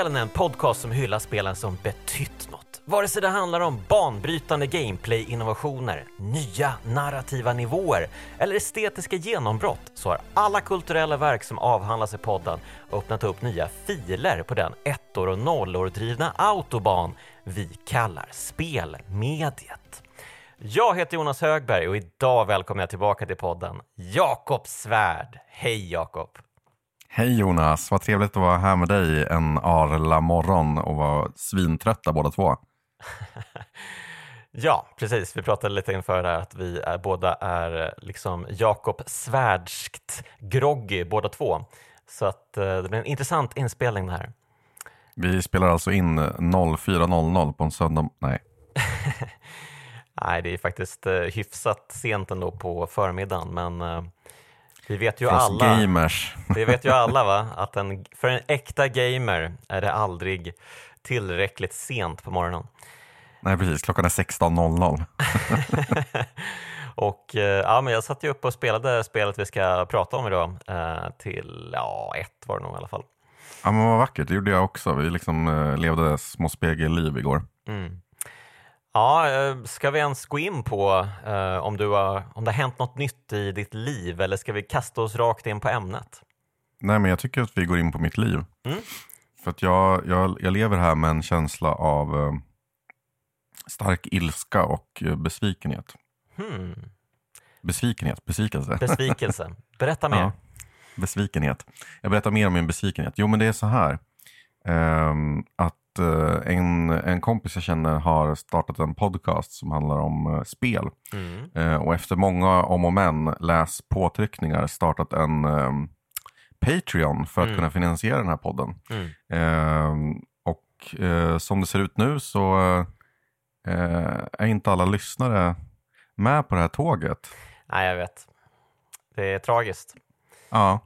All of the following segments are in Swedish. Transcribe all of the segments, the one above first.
Spelen är en podcast som hyllar spelen som betytt något. Vare sig det handlar om banbrytande gameplay-innovationer, nya narrativa nivåer eller estetiska genombrott så har alla kulturella verk som avhandlas i podden öppnat upp nya filer på den ettor och nollor drivna autobahn vi kallar spelmediet. Jag heter Jonas Högberg och idag välkomnar jag tillbaka till podden Jakob Svärd. Hej Jakob! Hej Jonas, vad trevligt att vara här med dig en arla morgon och vara svintrötta båda två. ja, precis. Vi pratade lite inför det här att vi är, båda är liksom Jakob Svärdskt groggy båda två. Så att eh, det blir en intressant inspelning det här. Vi spelar alltså in 04.00 på en söndag. Nej. Nej, det är faktiskt eh, hyfsat sent ändå på förmiddagen, men eh, vi vet ju alla, gamers. Det vet ju alla va, att en, för en äkta gamer är det aldrig tillräckligt sent på morgonen. Nej precis, klockan är 16.00. och eh, ja, men jag satt ju upp och spelade spelet vi ska prata om idag eh, till ja, ett var det nog i alla fall. Ja men vad vackert, det gjorde jag också. Vi liksom eh, levde små spegelliv igår. Mm. Ja, ska vi ens gå in på eh, om, du har, om det har hänt något nytt i ditt liv eller ska vi kasta oss rakt in på ämnet? Nej, men jag tycker att vi går in på mitt liv. Mm. För att jag, jag, jag lever här med en känsla av eh, stark ilska och eh, besvikenhet. Hmm. Besvikenhet, besvikelse. Besvikelse. Berätta mer. Ja, besvikenhet. Jag berättar mer om min besvikenhet. Jo, men det är så här. Um, att Eh, en, en kompis jag känner har startat en podcast som handlar om uh, spel. Mm. Uh, och efter många om och men, läs påtryckningar, startat en um, Patreon för att mm. kunna finansiera den här podden. Mm. Och som det ser ut nu så är inte alla lyssnare med på det här tåget. Nej, jag vet. Det är tragiskt. Ja.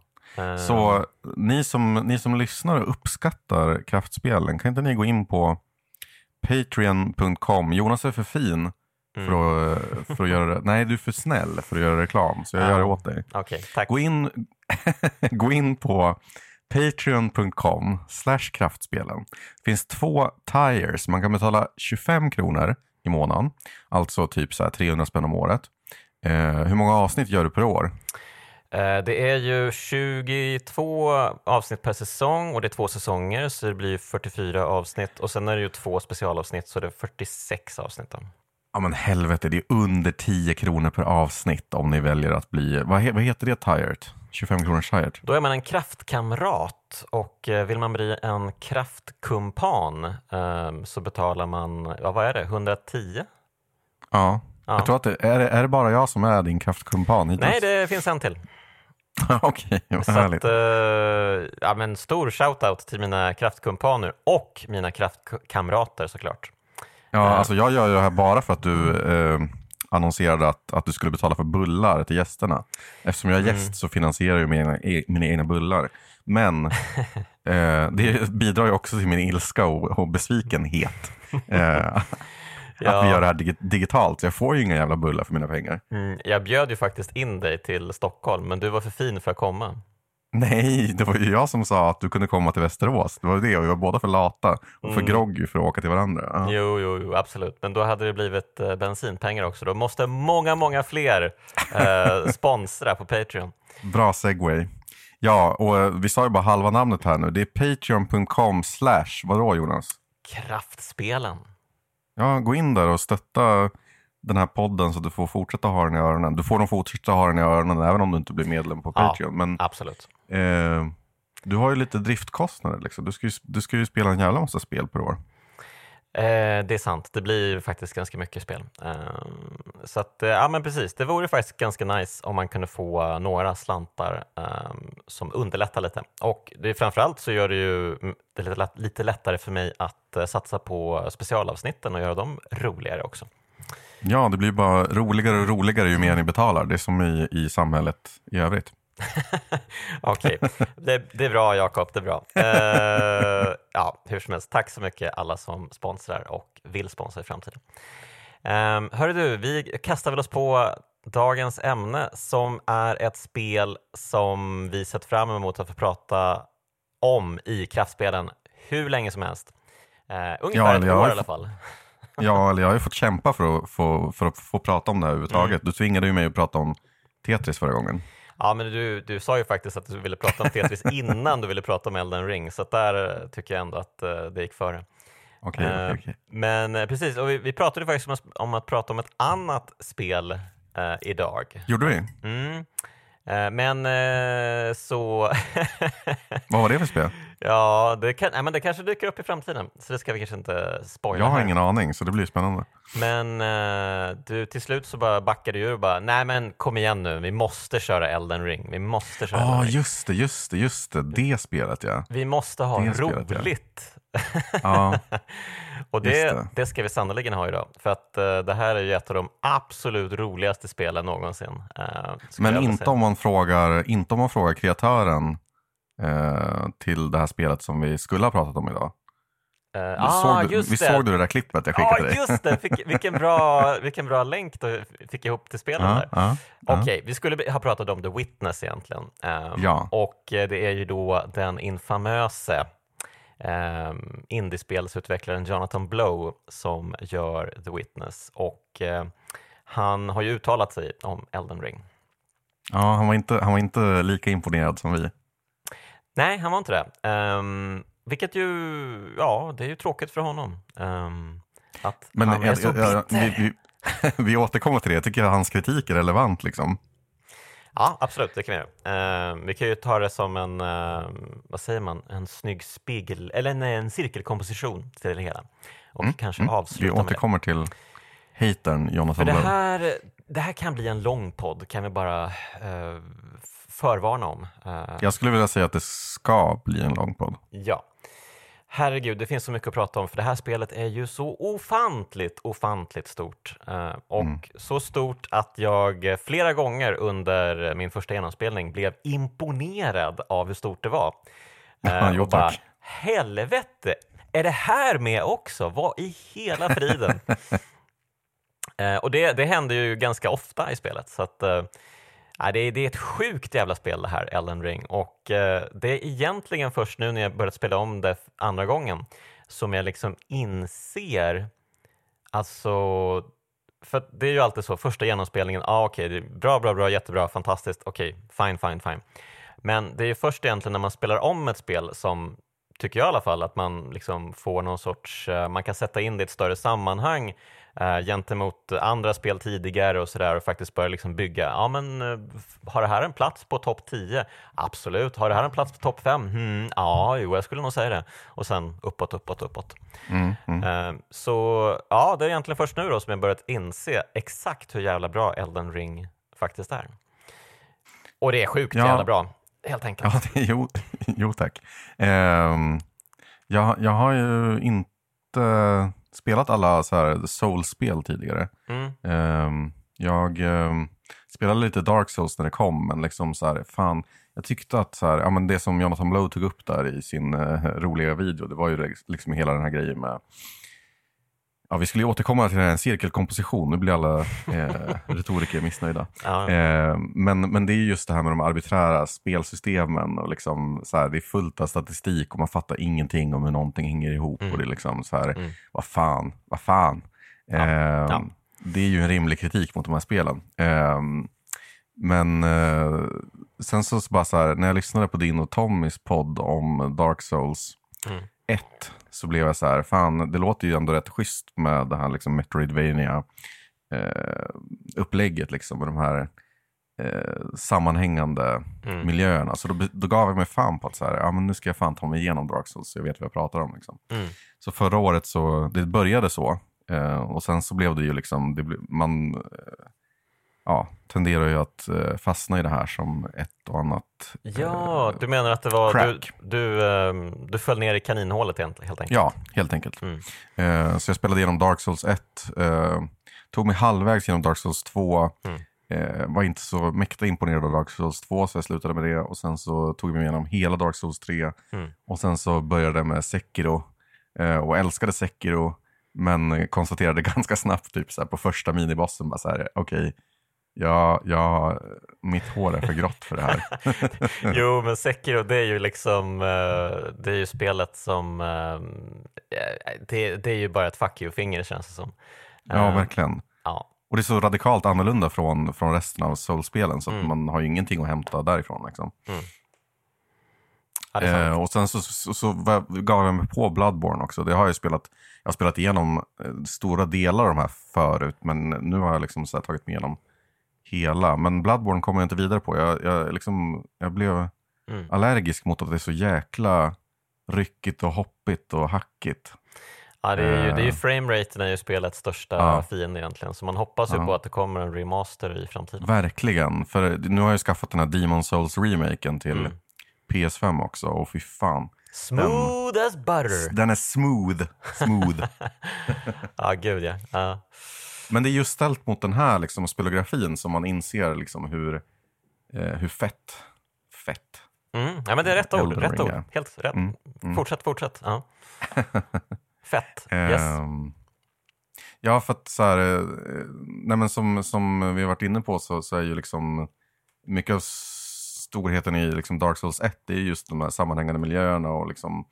Så ehm. ni som, ni som lyssnar och uppskattar kraftspelen, kan inte ni gå in på patreon.com. Jonas är för fin mm. för, att, för att göra. Nej, du är för snäll för att göra reklam, så jag ja. gör det åt dig. Okay, tack. Gå, in, gå in på patreon.com slash kraftspelen. Det finns två tires. Man kan betala 25 kronor i månaden, alltså typ så 300 spänn om året. Eh, hur många avsnitt gör du per år? Eh, det är ju 22 avsnitt per säsong och det är två säsonger så det blir 44 avsnitt och sen är det ju två specialavsnitt så det är 46 avsnitt. Då. Ja men helvete, det är under 10 kronor per avsnitt om ni väljer att bli, vad, he, vad heter det tired? 25 kronor tired? Då är man en kraftkamrat och eh, vill man bli en kraftkumpan um, så betalar man, ja, vad är det, 110? Ja. Ja. Jag tror att det, är, det, är det bara jag som är din kraftkumpan hittills? Nej, det finns en till. Okej, vad härligt. Att, uh, ja, men stor shoutout till mina kraftkumpaner och mina kraftkamrater såklart. Ja, uh. alltså jag gör ju det här bara för att du uh, annonserade att, att du skulle betala för bullar till gästerna. Eftersom jag är gäst mm. så finansierar jag mina, e, mina egna bullar. Men det bidrar ju också till min ilska och, och besvikenhet. ja. att vi gör det här digitalt. Så jag får ju inga jävla bullar för mina pengar. Mm, jag bjöd ju faktiskt in dig till Stockholm, men du var för fin för att komma. Nej, det var ju jag som sa att du kunde komma till Västerås. Det var det, och vi var båda för lata och för mm. groggy för att åka till varandra. Ja. Jo, jo, jo, absolut. Men då hade det blivit eh, bensinpengar också. Då måste många, många fler eh, sponsra på Patreon. Bra segway. Ja, och eh, vi sa ju bara halva namnet här nu. Det är patreon.com slash, vadå Jonas? Kraftspelen. Ja, gå in där och stötta den här podden så du får fortsätta ha den i öronen. Du får nog fortsätta ha den i öronen även om du inte blir medlem på Patreon. Ja, Men, absolut. Eh, du har ju lite driftkostnader. Liksom. Du, ska ju, du ska ju spela en jävla massa spel per år. Eh, det är sant, det blir faktiskt ganska mycket spel. Eh, så att, eh, ja men precis, det vore faktiskt ganska nice om man kunde få några slantar ehm, som underlättar lite. Och det, framförallt så gör det ju det lite, lite lättare för mig att eh, satsa på specialavsnitten och göra dem roligare också. Ja, det blir bara roligare och roligare ju mer ni betalar. Det är som i, i samhället i övrigt. Okej, okay. det, det, är bra Jakob, det är bra. Uh, ja, hur som helst, tack så mycket alla som sponsrar och vill sponsra i framtiden. Um, hörru du, vi kastar väl oss på dagens ämne som är ett spel som vi sett fram emot att få prata om i kraftspelen hur länge som helst. Uh, ungefär Ja, ett år i alla fall. Ja, eller jag har ju fått kämpa för att få, för att få prata om det här överhuvudtaget. Mm. Du tvingade ju mig att prata om Tetris förra gången. Ja, men du, du sa ju faktiskt att du ville prata om Tetris innan du ville prata om Elden Ring, så där eh, tycker jag ändå att eh, det gick före. Okej, Eh, okej, okej. Men precis, och vi, vi pratade faktiskt om, att- om att prata om ett annat spel eh, idag. Gjorde vi? Mm. Eh, men eh, så... Vad var det för spel? ja, det, kan, nej, men det kanske dyker upp i framtiden, så det ska vi kanske inte spoila Jag har här. ingen aning, så det blir spännande. Men eh, du, till slut så bara backade du ur och bara, nej men kom igen nu, vi måste köra Elden Ring, vi måste köra Ja, Ring. just det, just det, just det. Det spelet ja. Vi måste ha Det spelet, ja. Ja, Och det, det. det ska vi sannoliken ha idag. För att eh, det här är ju ett av de absolut roligaste spelen någonsin. skulle men inte om, man frågar, inte om man frågar kreatören eh, till det här spelet som vi skulle ha pratat om idag. Eh, såg ah, du, just vi det. såg du det där klippet jag Ja, skickade dig? just det! Fick, vilken, bra, vilken bra länk du fick ihop till spelen Ja, där. ja. Okej, vi skulle ha pratat om The Witness egentligen. Ehm, Ja. Och det är ju då den infamöse um, indiespelsutvecklaren Jonathan Blow som gör The Witness. Och eh, han har ju uttalat sig om Elden Ring. ja han, var inte, han var inte lika imponerad som vi. Nej, han var inte det. Ehm, vilket ju, ja, det är ju tråkigt för honom. Ehm, att Men han är jag- så jag- jag- bitter. vi, vi, vi återkommer till det. Jag tycker att hans kritik är relevant. Liksom. Ja, absolut, det kan vi göra. Ehm, vi kan ju ta det som en, ehm, vad säger man, en snygg spegel, eller en, en cirkelkomposition till det hela. Och kanske Vi avsluta med det. återkommer till hatern För Jonathan det Blow. här, det här kan bli en lång podd, kan vi bara eh, förvarna om. Eh, Jag skulle vilja säga att det ska bli en lång podd. Ja. Herregud, det finns så mycket att prata om för det här spelet är ju så ofantligt, ofantligt stort. Eh, och Mm. så stort att jag flera gånger under min första genomspelning blev imponerad av hur stort det var. Eh, jo, och bara, tack. helvete, är det här med också? Vad i hela friden? Eh, och det, det händer ju ganska ofta i spelet. Så att, Ja, det, är, det är ett sjukt jävla spel det här, Elden Ring. Och eh, det är egentligen först nu när jag börjat spela om det andra gången som jag liksom inser, alltså, för det är ju alltid så, första genomspelningen, ja ah, okej, det är bra, bra, bra, jättebra, fantastiskt, okej, fine, fine, fine. Men det är ju först egentligen när man spelar om ett spel som, tycker jag i alla fall, att man liksom får någon sorts, eh, man kan sätta in det i ett större sammanhang eh, gentemot andra spel tidigare och sådär och faktiskt börja liksom bygga, ja men eh, har det här en plats på topp 10? Absolut. Har det här en plats på topp 5? Hmm, ja, jo, jag skulle nog säga det. Och sen uppåt, uppåt, uppåt. Mm, mm. Eh, så ja, det är egentligen först nu då som jag börjat inse exakt hur jävla bra Elden Ring faktiskt är. Och det är sjukt Ja. jävla bra, helt enkelt. Ja, det, jo, jo tack. Ehm, jag, jag har ju inte spelat alla så här Souls-spel tidigare. Mm. Ehm, jag ehm, spelade lite Dark Souls när det kom, men liksom så här, fan, jag tyckte att så här, ja, men det som Jonathan Blow tog upp där i sin eh, roliga video, det var ju liksom hela den här grejen med Ja, vi skulle återkomma till en cirkelkomposition, nu blir alla eh, retoriker missnöjda. Ja. Eh, men, men det är just det här med de arbiträra spelsystemen och liksom så här, det är fullt av statistik och man fattar ingenting om hur någonting hänger ihop Mm. och det är liksom så här, Mm. vad fan, vad fan. Eh, ja. Det är ju en rimlig kritik mot de här spelen. Eh, men eh, sen så, så bara så här, när jag lyssnade på din och Tommys podd om Dark Souls Mm. 1 så blev jag så här, fan det låter ju ändå rätt schysst med det här liksom Metroidvania eh, upplägget liksom med de här eh, sammanhängande Mm. miljöerna. Så då, då gav jag mig fan på att så här, ja, men nu ska jag fan ta mig igenom Dark Souls så jag vet vad jag pratar om. Liksom. Mm. Så förra året så, det började så. Eh, och sen så blev det ju liksom, det blev, man ja, tenderar ju att eh, fastna i det här som ett och annat. Ja, eh, du menar att det var du, crack. du, ehm, du föll ner i kaninhålet helt, helt enkelt? Ja, helt enkelt. Mm. Eh, så jag spelade igenom Dark Souls 1. Eh, tog mig halvvägs genom Dark Souls 2. Mm. Eh, var inte så mäkta imponerad av Dark Souls 2 så jag slutade med det. Och sen så tog jag mig igenom hela Dark Souls 3. Mm. Och sen så började jag med Sekiro. Eh, och älskade Sekiro. Men konstaterade ganska snabbt typ så på första minibossen bara så här, okej. Jag, jag, mitt hår är för grått för det här. jo, men Sekiro det är ju liksom, eh, det är ju spelet som, eh, det, det är ju bara ett fuck you-finger känns det som. Ja, verkligen. Ja. Och det är så radikalt annorlunda från, från resten av Soul-spelen så att Mm. man har ju ingenting att hämta därifrån. Liksom. Ja, sant. Eh, och sen så, så, så gav jag mig på Bloodborne också. Det har jag spelat, jag har spelat igenom eh, stora delar av de här förut, men nu har jag liksom så tagit mig igenom hela. Men Bloodborne kommer jag inte vidare på. Jag, jag, liksom, jag blev Mm. allergisk mot att det är så jäkla ryckigt och hoppigt och hackigt. Ja, det är ju, det är ju Eh. frameraten är ju spelets största Ja. fiende egentligen, så man hoppas ju Ja. på att det kommer en remaster i framtiden. Verkligen, för nu har jag ju skaffat den här Demon Souls-remaken till Mm. PS5 också, och fy fan. Smooth as butter! Den är smooth, smooth. Ja, gud ja. ja. Men det är just ställt mot den här liksom, spelografin som man inser liksom, hur, eh, hur fett, fett. Mm. ja, men det är rätt ord. Rätt ord. Helt rätt. Mm, mm. Fortsätt, fortsätt. Ja. Fett. Yes. Ehm, ja, för att så här, eh, nej, men som, som vi har varit inne på så, så är ju liksom mycket av storheten i liksom Dark Souls 1 det är just de här sammanhängande miljöerna och liksom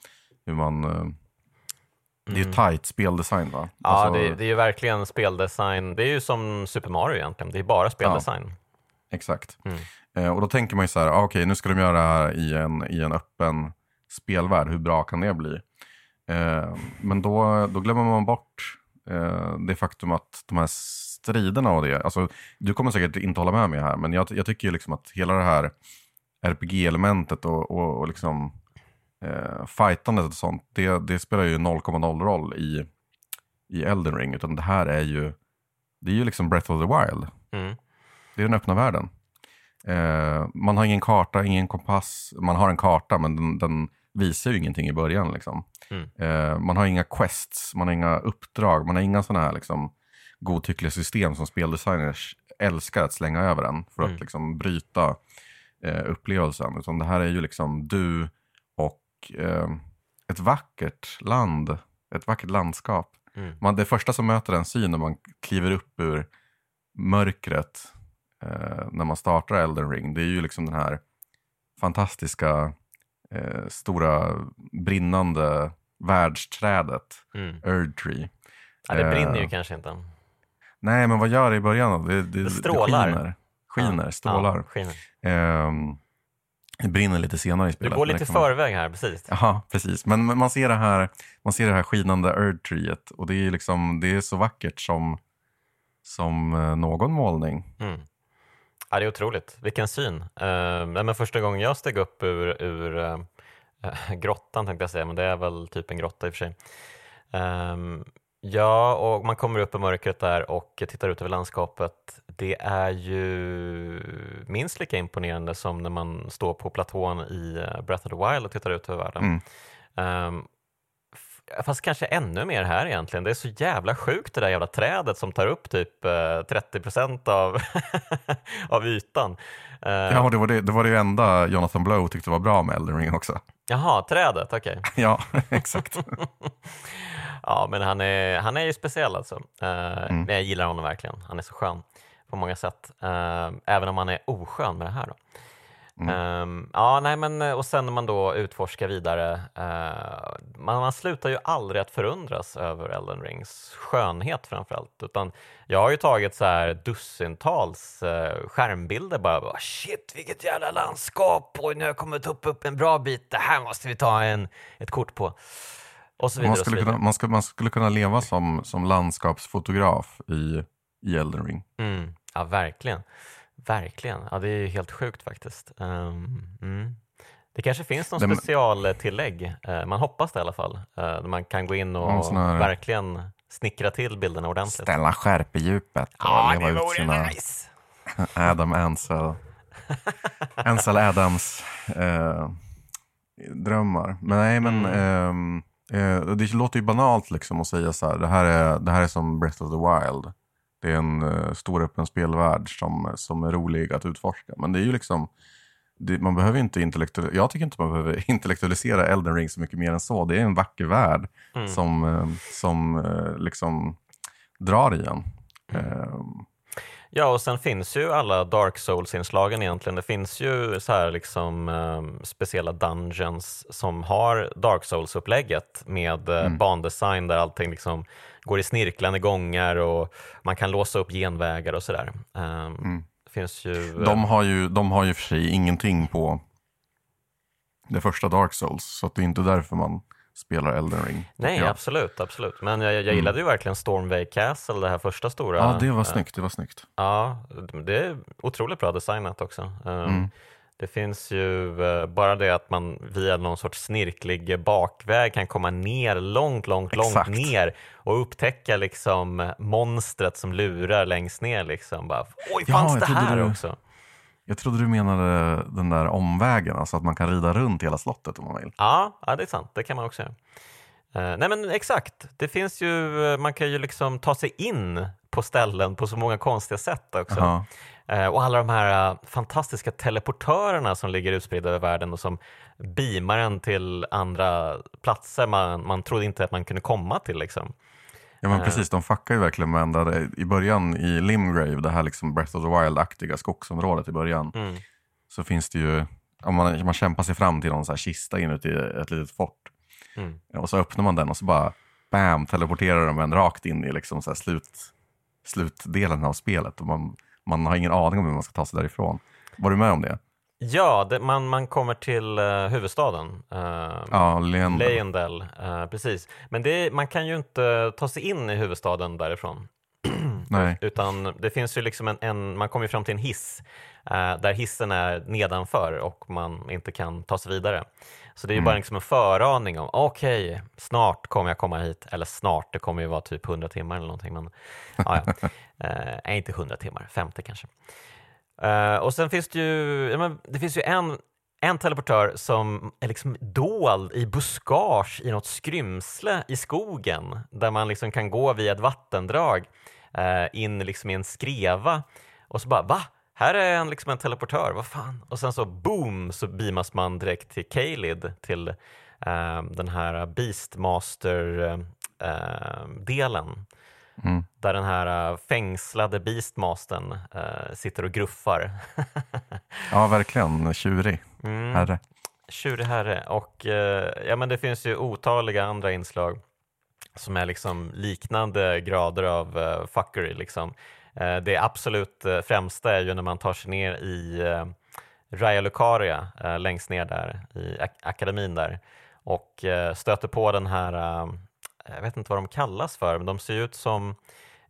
hur man... Det är ju tight speldesign va? Mm. Ja, Alltså, det, det är ju verkligen speldesign. Det är ju som Super Mario egentligen. Det är bara speldesign. Exakt. Mm. Eh, och då tänker man ju så här, ah, okej nu ska de göra det här i en, i en öppen spelvärld, hur bra kan det bli? Eh, men då, då glömmer man bort eh, det faktum att de här striderna och det, alltså du kommer säkert inte hålla med mig här, men jag, jag tycker ju liksom att hela det här RPG-elementet och, och, och liksom eh, fightandet och sånt, det, det spelar ju 0,0 roll i, i Elden Ring, utan det här är ju, det är ju liksom Breath of the Wild. Mm. Det är den öppna världen. Eh, man har ingen karta, ingen kompass. Man har en karta, men den, den visar ju ingenting i början. Liksom. Mm. Eh, man har inga quests, man har inga uppdrag, man har inga sådana här liksom, godtyckliga system som speldesigners älskar att slänga över en för Mm. att liksom, bryta eh, upplevelsen. Utan det här är ju liksom du och eh, ett vackert land, ett vackert landskap. Mm. Man, det första som möter en syn när man kliver upp ur mörkret eh, när man startar Elden Ring, det är ju liksom den här fantastiska eh, stora brinnande världsträdet, Mm. Erd Tree. Ja, det brinner ju Eh, kanske inte. Nej, men vad gör det i början? Det, det, Det strålar. Det skiner, skiner Ja, strålar. Ja, skiner. Det brinner lite senare i Du spelet. går men lite man- förväg här, precis. Ja, precis. Men man ser det här, man ser det här skinande Erd Treet och det är, liksom, det är så vackert som, som eh, någon målning. Mm. Ja, det är otroligt. Vilken syn. Uh, men första gången jag steg upp ur, ur eh, grottan, tänkte jag säga, men det är väl typ en grotta i och för sig. Ehm, ja, och man kommer upp i mörkret där och tittar ut över landskapet. Det är ju minst lika imponerande som när man står på platån i eh, Breath of the Wild och tittar ut över världen. Mm. Ehm, f- Fast kanske ännu mer här egentligen. Det är så jävla sjukt det där jävla trädet som tar upp typ eh, 30 procent av, av ytan. Eh, Ja, det var det, det var det enda Jonathan Blow tyckte var bra med Elden Ring också. Jaha, trädet, okej. Ja, exakt. Ja, men han är, han är ju speciell alltså. Eh, Mm. Jag gillar honom verkligen. Han är så skön på många sätt. Eh, även om han är oskön med det här. Då. Mm. Ehm, ja, nej, men, och sen när man då utforskar vidare, eh, man, man slutar ju aldrig att förundras över Elden Rings skönhet framförallt. Utan jag har ju tagit så här dussintals eh, skärmbilder bara, bara, shit vilket jävla landskap och nu har jag kommit upp, upp en bra bit, det här måste vi ta en, ett kort på. Och så vidare. Man skulle, vidare. kunna, man, skulle, man skulle kunna leva som, som landskapsfotograf i, i Elden Ring. Mm, ja, verkligen. Verkligen. Ja, det är ju helt sjukt faktiskt. Ehm, mm. Det kanske finns någon Nej, men- specialtillägg, eh, man hoppas det i alla fall, där man kan gå in och här- verkligen snickra till bilderna ordentligt. Ställa skärpedjupet och Ja, leva ut sina nice! Adam Ansel, Ansel Adams eh, drömmar. Men nej, men ehm, eh, det låter ju banalt liksom att säga så här. Det här är, det här är som Breath of the Wild. Det är en uh, stor öppen spelvärld som, som är rolig att utforska. Men det är ju liksom, det, man behöver inte intellektualisera, jag tycker inte man behöver intellektualisera Elden Ring så mycket mer än så. Det är en vacker värld Mm. som, eh, som eh, liksom drar i en. Mm. Ja, och sen finns ju alla Dark Souls-inslagen egentligen. Det finns ju så här liksom eh, speciella dungeons som har Dark Souls-upplägget med eh, Mm. bandesign där allting liksom går i snirklande gångar och man kan låsa upp genvägar och sådär. Eh, Det finns ju... eh, Mm. De har ju, de har ju för sig ingenting på det första Dark Souls, så det är inte därför man spelar Elden Ring. Nej, jag. absolut, absolut. Men jag, jag gillade ju verkligen Stormway Castle, det här första stora. Ja, det var eh, snyggt. Det var snyggt. Ja, det är otroligt bra designat också. Um, Mm. Det finns ju eh, bara det att man via någon sorts snirklig bakväg kan komma ner långt, långt, långt Exakt. ner och upptäcka liksom monstret som lurar längst ner. Liksom. Bara, Oj, Ja, fanns jag det här du- också? Jag trodde du menade den där omvägen, alltså att man kan rida runt hela slottet om man vill. Ja, ja, det är sant. Det kan man också göra. Eh, nej, men exakt. Det finns ju, eh, man kan ju liksom ta sig in på ställen på så många konstiga sätt också. Jaha. Eh, och alla de här eh, fantastiska teleportörerna som ligger utspridda över världen och som beamar en till andra platser man, man trodde inte att man kunde komma till. Liksom. Ja men precis, de fuckar ju verkligen med ända det. I början i Limgrave, det här liksom Breath of the Wild-aktiga skogsområdet i början, Mm. så finns det ju, om man, man kämpar sig fram till någon så här kista inuti ett litet fort. Mm. Och så öppnar man den och så bara, bam, teleporterar de en rakt in i liksom så slut, slutdelen av spelet. Och man, man har ingen aning om hur man ska ta sig därifrån. Var du med om det? Ja, det, man, man kommer till eh, huvudstaden. Uh, Ja, Leander. Leyendell, eh, precis. Men det, man kan ju inte ta sig in i huvudstaden därifrån. Nej. Utan det finns ju liksom en, en man kommer fram till en hiss eh, där hissen är nedanför och man inte kan ta sig vidare. Så det är ju bara liksom en föraning om okej, snart kommer jag komma hit. Eller snart, det kommer ju vara typ 100 timmar eller någonting. Men, ja, ja. Inte 100 timmar, 50 kanske. Uh, och sen finns det ju, ja, men det finns ju en, en teleportör som är liksom dold i buskage i något skrymsle i skogen där man liksom kan gå via ett vattendrag uh, in liksom i en skreva och så bara va? Här är en, liksom en teleportör, vad fan? Och sen så boom så beamas man direkt till Kalid till uh, den här Beastmaster-delen Mm. där den här eh, fängslade Beastmastern eh, sitter och gruffar. Ja, verkligen. Tjurig. Mm. Herre. Tjurig herre. Och eh, ja, men det finns ju otaliga andra inslag som är liksom liknande grader av uh, fuckery. Liksom. Eh, det absolut eh, främsta är ju när man tar sig ner i Raya Lucaria, längst ner där i ak- akademin där och stöter på den här, jag vet inte vad de kallas för, men de ser ut som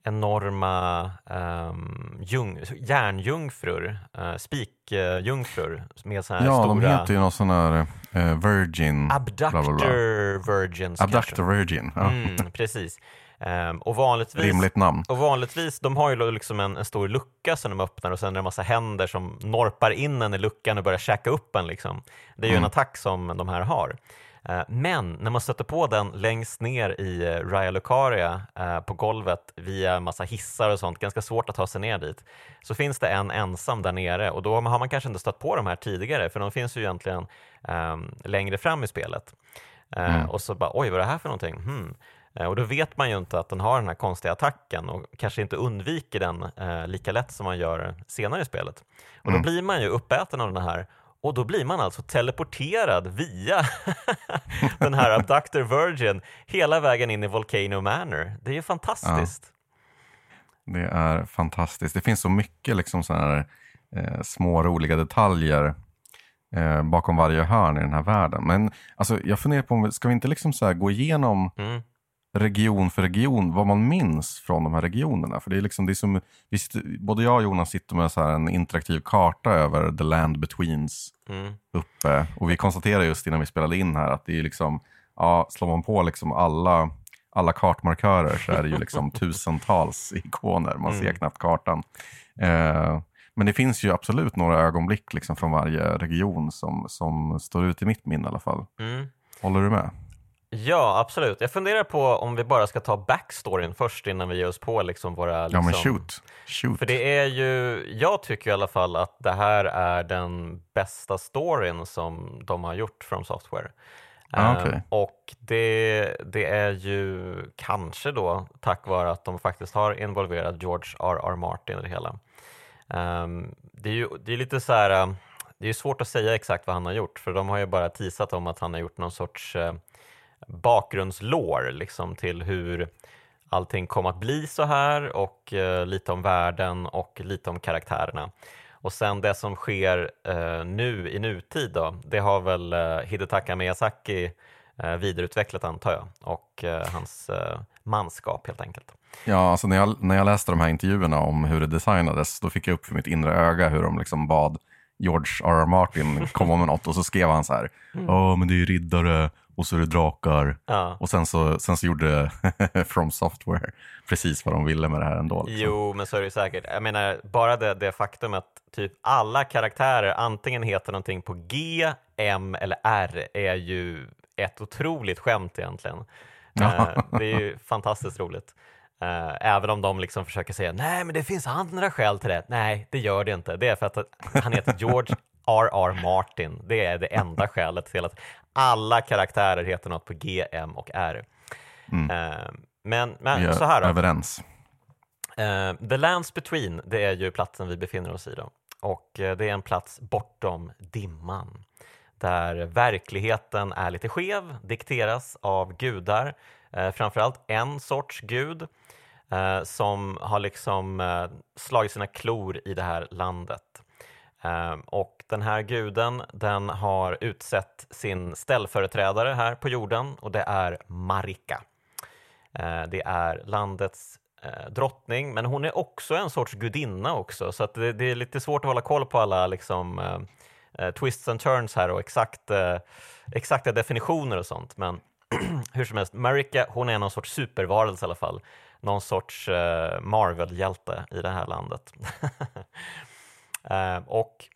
enorma um, jung, järnjungfrur, uh, spikjungfrur med så här Ja, stora de heter ju någon sån här eh, Virgin. bla, bla, bla. abductor virgins Abductor Virgin. Ja. kanske. Mm, precis. Ehm, och vanligtvis Rimligt namn. och vanligtvis, de har ju liksom en, en stor lucka som de öppnar och sen är det en massa händer som norpar in en i luckan och börjar käka upp en. Liksom. Det är ju en attack som de här har. Eh, Men när man stöter på den längst ner i eh, Raya Lucaria eh, på golvet via massa hissar och sånt, ganska svårt att ta sig ner dit, så finns det en ensam där nere och då har man kanske inte stött på de här tidigare för de finns ju egentligen ehm, längre fram i spelet. Eh, Och så bara, oj vad är det här för någonting? Hmm. Och då vet man ju inte att den har den här konstiga attacken och kanske inte undviker den eh, lika lätt som man gör senare i spelet. Och då blir man ju uppäten av den här och då blir man alltså teleporterad via den här Abductor Virgin hela vägen in i Volcano Manor. Det är ju fantastiskt. Det är fantastiskt. Det finns så mycket liksom såna här, eh, små roliga detaljer eh, bakom varje hörn i den här världen. Men alltså, jag funderar på, om ska vi inte liksom så gå igenom Mm. Region för region vad man minns från de här regionerna? För det är liksom, det är som, vi sitter, både jag och Jonas sitter med så en interaktiv karta över the land betweens Mm. uppe. Och vi konstaterade just innan vi spelade in här att det är liksom, ja, slår man på liksom alla, alla kartmarkörer så är det ju liksom tusentals ikoner. Man ser Mm. knappt kartan. Eh, men det finns ju absolut några ögonblick liksom från varje region som, som står ut i mitt minne i alla fall. Mm. Håller du med? Ja, absolut. Jag funderar på om vi bara ska ta backstoryn först innan vi ger oss på liksom våra... Liksom... Ja men shoot. shoot. För det är ju, jag tycker i alla fall att det här är den bästa storyn som de har gjort från Software. Ah, Eh, okej. Och det, det är ju kanske då tack vare att de faktiskt har involverat George R.R. Martin i det hela. Ehm, det är ju det är lite så här, eh, det är svårt att säga exakt vad han har gjort för de har ju bara teasat om att han har gjort någon sorts eh, bakgrundslår liksom till hur allting kom att bli så här och eh, lite om världen och lite om karaktärerna. Och sen det som sker eh, nu i nutid då, det har väl eh, Hidetaka Miyazaki eh, vidareutvecklat antar jag och eh, hans eh, manskap helt enkelt. Ja, alltså när jag, när jag läste de här intervjuerna om hur det designades, då fick jag upp för mitt inre öga hur de liksom bad George R.R. Martin komma med något och så skrev han så här, ja men det är ju riddare och så är det drakar. Ja. Och sen så, sen så gjorde From Software precis vad de ville med det här ändå. Liksom. Jo, men så är det ju säkert. Jag menar, bara det, det faktum att typ alla karaktärer antingen heter någonting på G, M eller R är ju ett otroligt skämt egentligen. Eh, det är ju fantastiskt roligt. Eh, även om de liksom försöker säga nej, men det finns andra skäl till det. Nej, det gör det inte. Det är för att han heter George R.R. Martin. Det är det enda skälet till att alla karaktärer heter något på G, M och R. Eh, men men är så här då. överens. Eh, The Lands Between, det är ju platsen vi befinner oss i då. Och eh, det är en plats bortom dimman. Där verkligheten är lite skev, dikteras av gudar. Eh, framförallt en sorts gud eh, som har liksom slagit sina klor i det här landet. Ehm, och den här guden, den har utsett sin ställföreträdare här på jorden och det är Marika. Ehm, det är landets eh, drottning, men hon är också en sorts gudinna också, så att det, det är lite svårt att hålla koll på alla liksom, eh, eh, twists and turns här och exakt, exakta definitioner och sånt. Men hur som helst, Marika, hon är någon sorts supervarelse i alla fall. Någon sorts Marvel-hjälte i det här landet. eh, och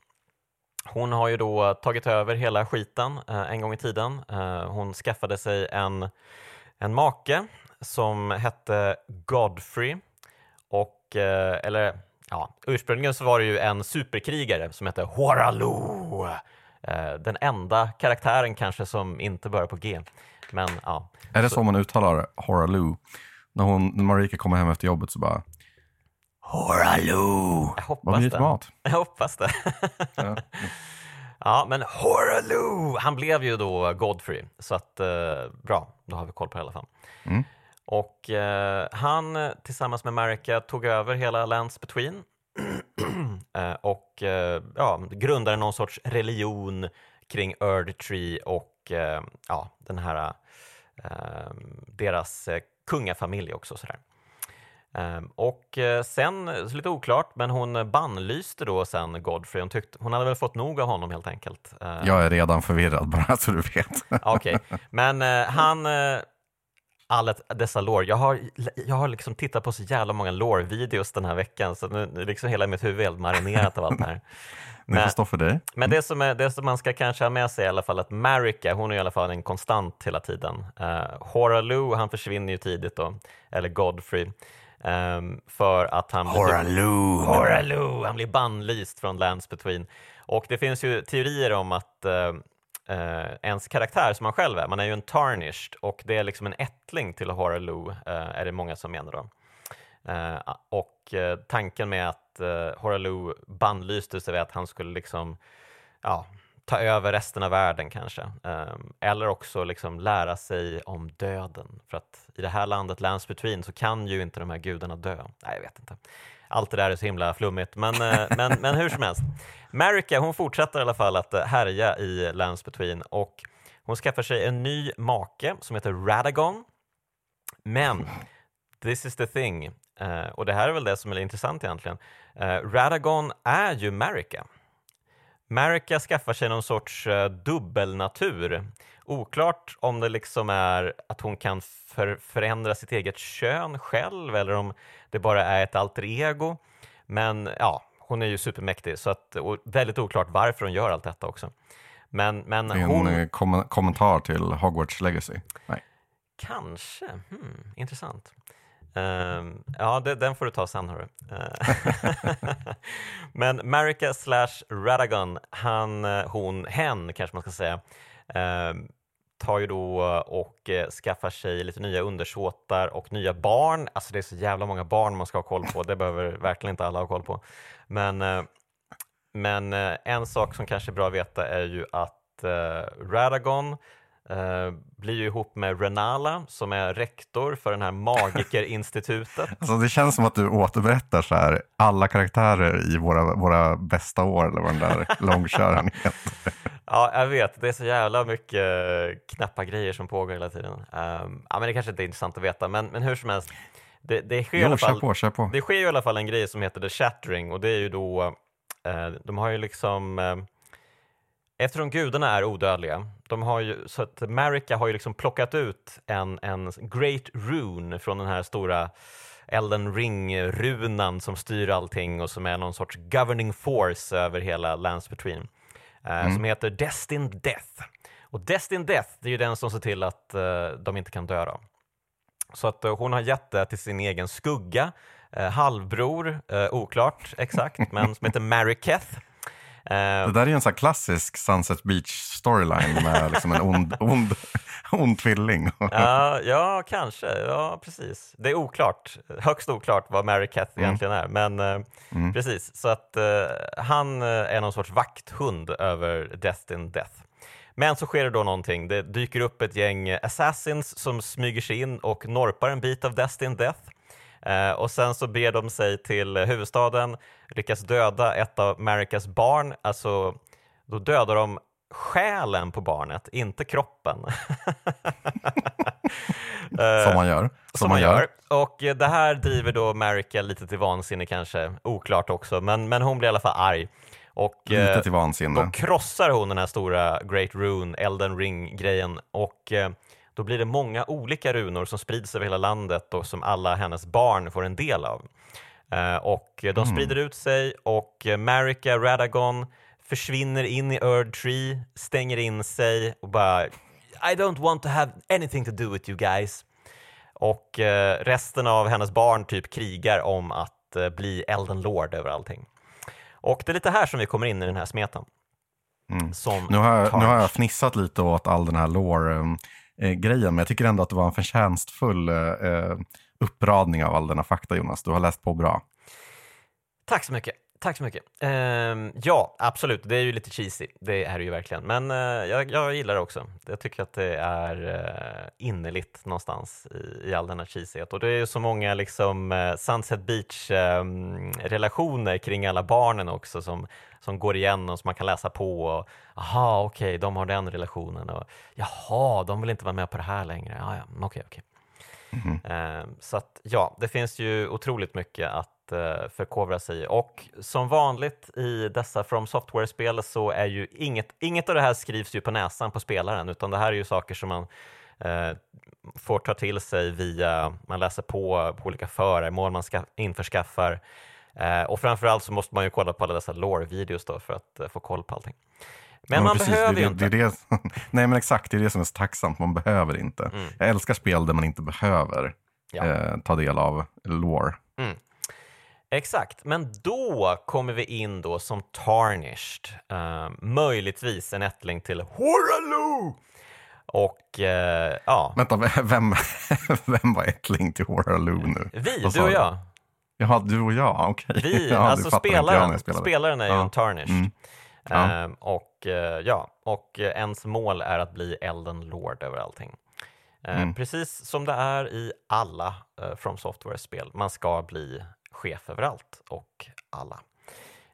hon har ju då tagit över hela skiten eh, en gång i tiden. Eh, hon skaffade sig en, en make som hette Godfrey. Och, eller ja, ursprungligen så var det ju en superkrigare som hette Horaloo. Den enda karaktären kanske som inte börjar på G. Men ja, Är det så man uttalar Horaloo? När, hon, när Marika kommer hem efter jobbet så bara Horaloo! jag Vad hoppas blir det mat? Jag hoppas det. Ja. Ja, men Horaloo, han blev ju då Godfrey, så att eh, bra, då har vi koll på det i alla fall. Mm. Och eh, han tillsammans med Marika tog över hela Lands Between eh, och eh, ja, grundade någon sorts religion kring Erdtree och eh, ja, den här eh, deras eh, kungafamilj också. Sådär. Ehm, Och eh, sen, lite oklart, men hon bannlyste då sen Godfrey. Hon, tyckte, hon hade väl fått nog av honom helt enkelt. Eh, Jag är redan förvirrad bara så du vet. Okej, men eh, han... Eh, alla dessa lore. Jag har, jag har liksom tittat på så jävla många lore-videos den här veckan så nu är liksom hela mitt huvud är helt marinerat av allt det här. Det Men- får stå för dig. Men det som, är, det som man ska kanske ha med sig i alla fall att Marika, hon är i alla fall en konstant hela tiden. Uh, Horaloo, han försvinner ju tidigt då, eller Godfrey, ehm, för att han blir, Horaloo! Horaloo, han blir bannlyst från Lands Between. Och det finns ju teorier om att eh, eh, ens karaktär som man själv är, man är ju en tarnished och det är liksom en ättling till Horaloo, eh, är det många som menar då. Och tanken med att eh, Horaloo bannlystes är att han skulle liksom, ja, ta över resten av världen kanske. Ehm, eller också liksom lära sig om döden. För att i det här landet, Lands Between, så kan ju inte de här gudarna dö. Nej, jag vet inte. Allt det där är så himla flummigt, men, eh, men, men hur som helst. Marika, hon fortsätter i alla fall att eh, härja i Lands Between och hon skaffar sig en ny make som heter Radagon. Men this is the thing, eh, och det här är väl det som är intressant egentligen. Radagon är ju Marika. Marika skaffar sig någon sorts eh, dubbelnatur. Oklart om det liksom är att hon kan för, förändra sitt eget kön själv eller om det bara är ett alter ego. Men ja, hon är ju supermäktig så att, och väldigt oklart varför hon gör allt detta också. Men, men är hon... en eh, kom kommentar till Hogwarts Legacy. Nej. Kanske. Hmm, intressant. Ehm, ja, det, den får du ta sen. Hörru. Ehm, men Marika slash Radagon, han, eh, hon, hen kanske man ska säga, ehm, tar ju då och eh, skaffar sig lite nya undersåtar och nya barn. Alltså det är så jävla många barn man ska ha koll på, det behöver verkligen inte alla ha koll på. Men, eh, men eh, en sak som kanske är bra att veta är ju att eh, Radagon Uh, blir ju ihop med Renala som är rektor för den här magikerinstitutet. alltså det känns som att du återberättar så här, alla karaktärer i våra, våra bästa år eller vad den där långköraren heter. ja, jag vet. Det är så jävla mycket knappa grejer som pågår hela tiden. Um, ja, men det kanske inte är intressant att veta, men, men hur som helst. Det, det, sker jo, i alla fall, på, på. det sker i alla fall en grej som heter The Shattering och det är ju då, uh, de har ju liksom uh, Eftersom gudarna är odödliga, de har ju, så att Marika har ju liksom plockat ut en, en Great Rune från den här stora Elden Ring-runan som styr allting och som är någon sorts governing force över hela Lands Between. Eh, mm. Som heter Destined Death. Och Destined Death, det är ju den som ser till att uh, de inte kan dö då. Så att uh, hon har gett det till sin egen skugga, halvbror, oklart exakt, men som heter Mariketh. Det där är ju en sån klassisk Sunset Beach storyline med liksom en ond, ond, ond tvilling. ja, ja, kanske. Ja, precis. Det är oklart, högst oklart vad Mary Kath mm. egentligen är. Men eh, mm. precis, så att uh, han eh, är någon sorts vakthund över Death in Death. Men så sker det då någonting. Det dyker upp ett gäng assassins som smyger sig in och norpar en bit av Destin Death. Eh, och sen så ber de sig till huvudstaden, lyckas döda ett av Maricas barn, alltså då dödar de själen på barnet, inte kroppen. som man gör. Som, som man gör. gör. Och det här driver då Marica lite till vansinne kanske, oklart också, men, men hon blir i alla fall arg. Och lite eh, till vansinne. då krossar hon den här stora Great Rune, Elden Ring-grejen och eh, då blir det många olika runor som sprids över hela landet och som alla hennes barn får en del av. Uh, och de mm. sprider ut sig och Marika Radagon försvinner in i Erd Tree, stänger in sig och bara I don't want to have anything to do with you guys. Och uh, resten av hennes barn typ krigar om att uh, bli Elden Lord över allting. Och det är lite här som vi kommer in i den här smeten. Mm. nu, har jag, nu har jag fnissat lite åt all den här lore um, eh. Men jag tycker ändå att det var en förtjänstfull eh, eh, uppradning av all denna fakta Jonas. Du har läst på bra. Tack så mycket. Tack så mycket. Uh, ja, absolut. Det är ju lite cheesy. Det är det ju verkligen. Men uh, jag, jag, gillar det också. Jag tycker att det är uh, innerligt någonstans i, i all denna cheesyhet. Och det är ju så många liksom, uh, Sunset Beach-relationer ehm, kring alla barnen också som, som går igen och som man kan läsa på. Och, Aha, okej, okay, de har den relationen. Och, Jaha, de vill inte vara med på det här längre. Ah, ja, okej, okej. Mm. Så att, ja, det finns ju otroligt mycket att eh, förkovra sig i. Och som vanligt i dessa From Software-spel så är ju inget, inget av det här skrivs ju på näsan på spelaren, utan det här är ju saker som man eh, får ta till sig via, man läser på, på olika föremål man ska, införskaffar. eh, och framförallt så måste man ju kolla på alla dessa lore-videos för att eh, få koll på allting. Men, men man precis, behöver ju inte. Det det, nej men exakt, det är det som är så tacksamt, man behöver inte. Mm. Jag älskar spel där man inte behöver ja. eh, ta del av lore. Mm. Exakt, men då kommer vi in då som Tarnished, uh, möjligtvis en ättling till Horaloo! Och uh, ja... Vänta, vem, vem var ättling till Horaloo nu? Vi, du och jag. Jaha, du och jag, okej. Okay. Vi, ja, alltså spelaren, spelaren är ju ja. en Tarnished. Mm. Ja. Uh, och ja, och ens mål är att bli Elden Lord över allting. Mm. Precis som det är i alla From Software-spel, man ska bli chef överallt och alla.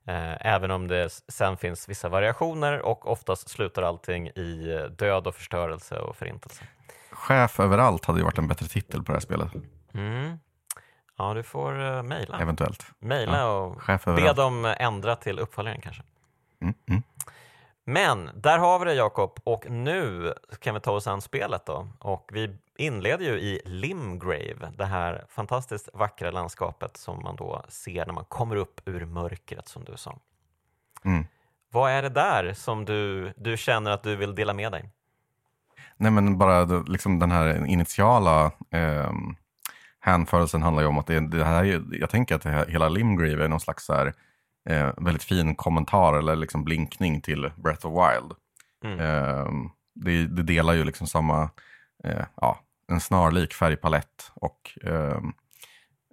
Eh, även om det sen finns vissa variationer och oftast slutar allting i död och förstörelse och förintelse. Chef överallt hade ju varit en bättre titel på det här spelet. Mm. Ja, du får mejla. Eventuellt. Mejla ja. och be dem ändra till uppföljaren kanske. Mm. Mm. Men där har vi det Jakob och nu kan vi ta oss an spelet då och vi inleder ju i Limgrave, det här fantastiskt vackra landskapet som man då ser när man kommer upp ur mörkret som du sa. Mm. Vad är det där som du, du känner att du vill dela med dig? Nej men bara liksom den här initiala eh, hänförelsen handlar ju om att det, det här, jag tänker att här, hela Limgrave är någon slags så här, eh, väldigt fin kommentar eller liksom blinkning till Breath of Wild. Mm. Eh, det, det delar ju liksom samma, eh, ja, en snarlik färgpalett. Och eh,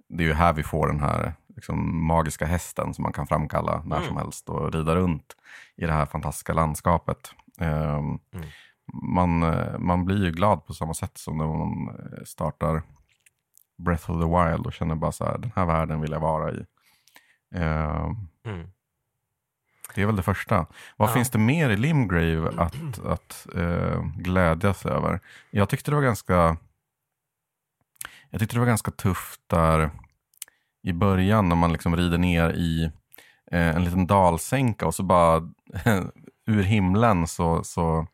det är ju här vi får den här liksom, magiska hästen som man kan framkalla när Mm. som helst och rida runt i det här fantastiska landskapet. Eh, Mm. man, eh, man blir ju glad på samma sätt som när man eh, startar Breath of the Wild och känner bara så här, den här världen vill jag vara i. Eh, Mm. det är väl det första. Vad Ja. finns det mer i Limgrave att, att eh, glädjas över? Jag tyckte det var ganska jag tyckte det var ganska tufft där i början när man liksom rider ner i eh, en liten dalsänka och så bara ur himlen så, så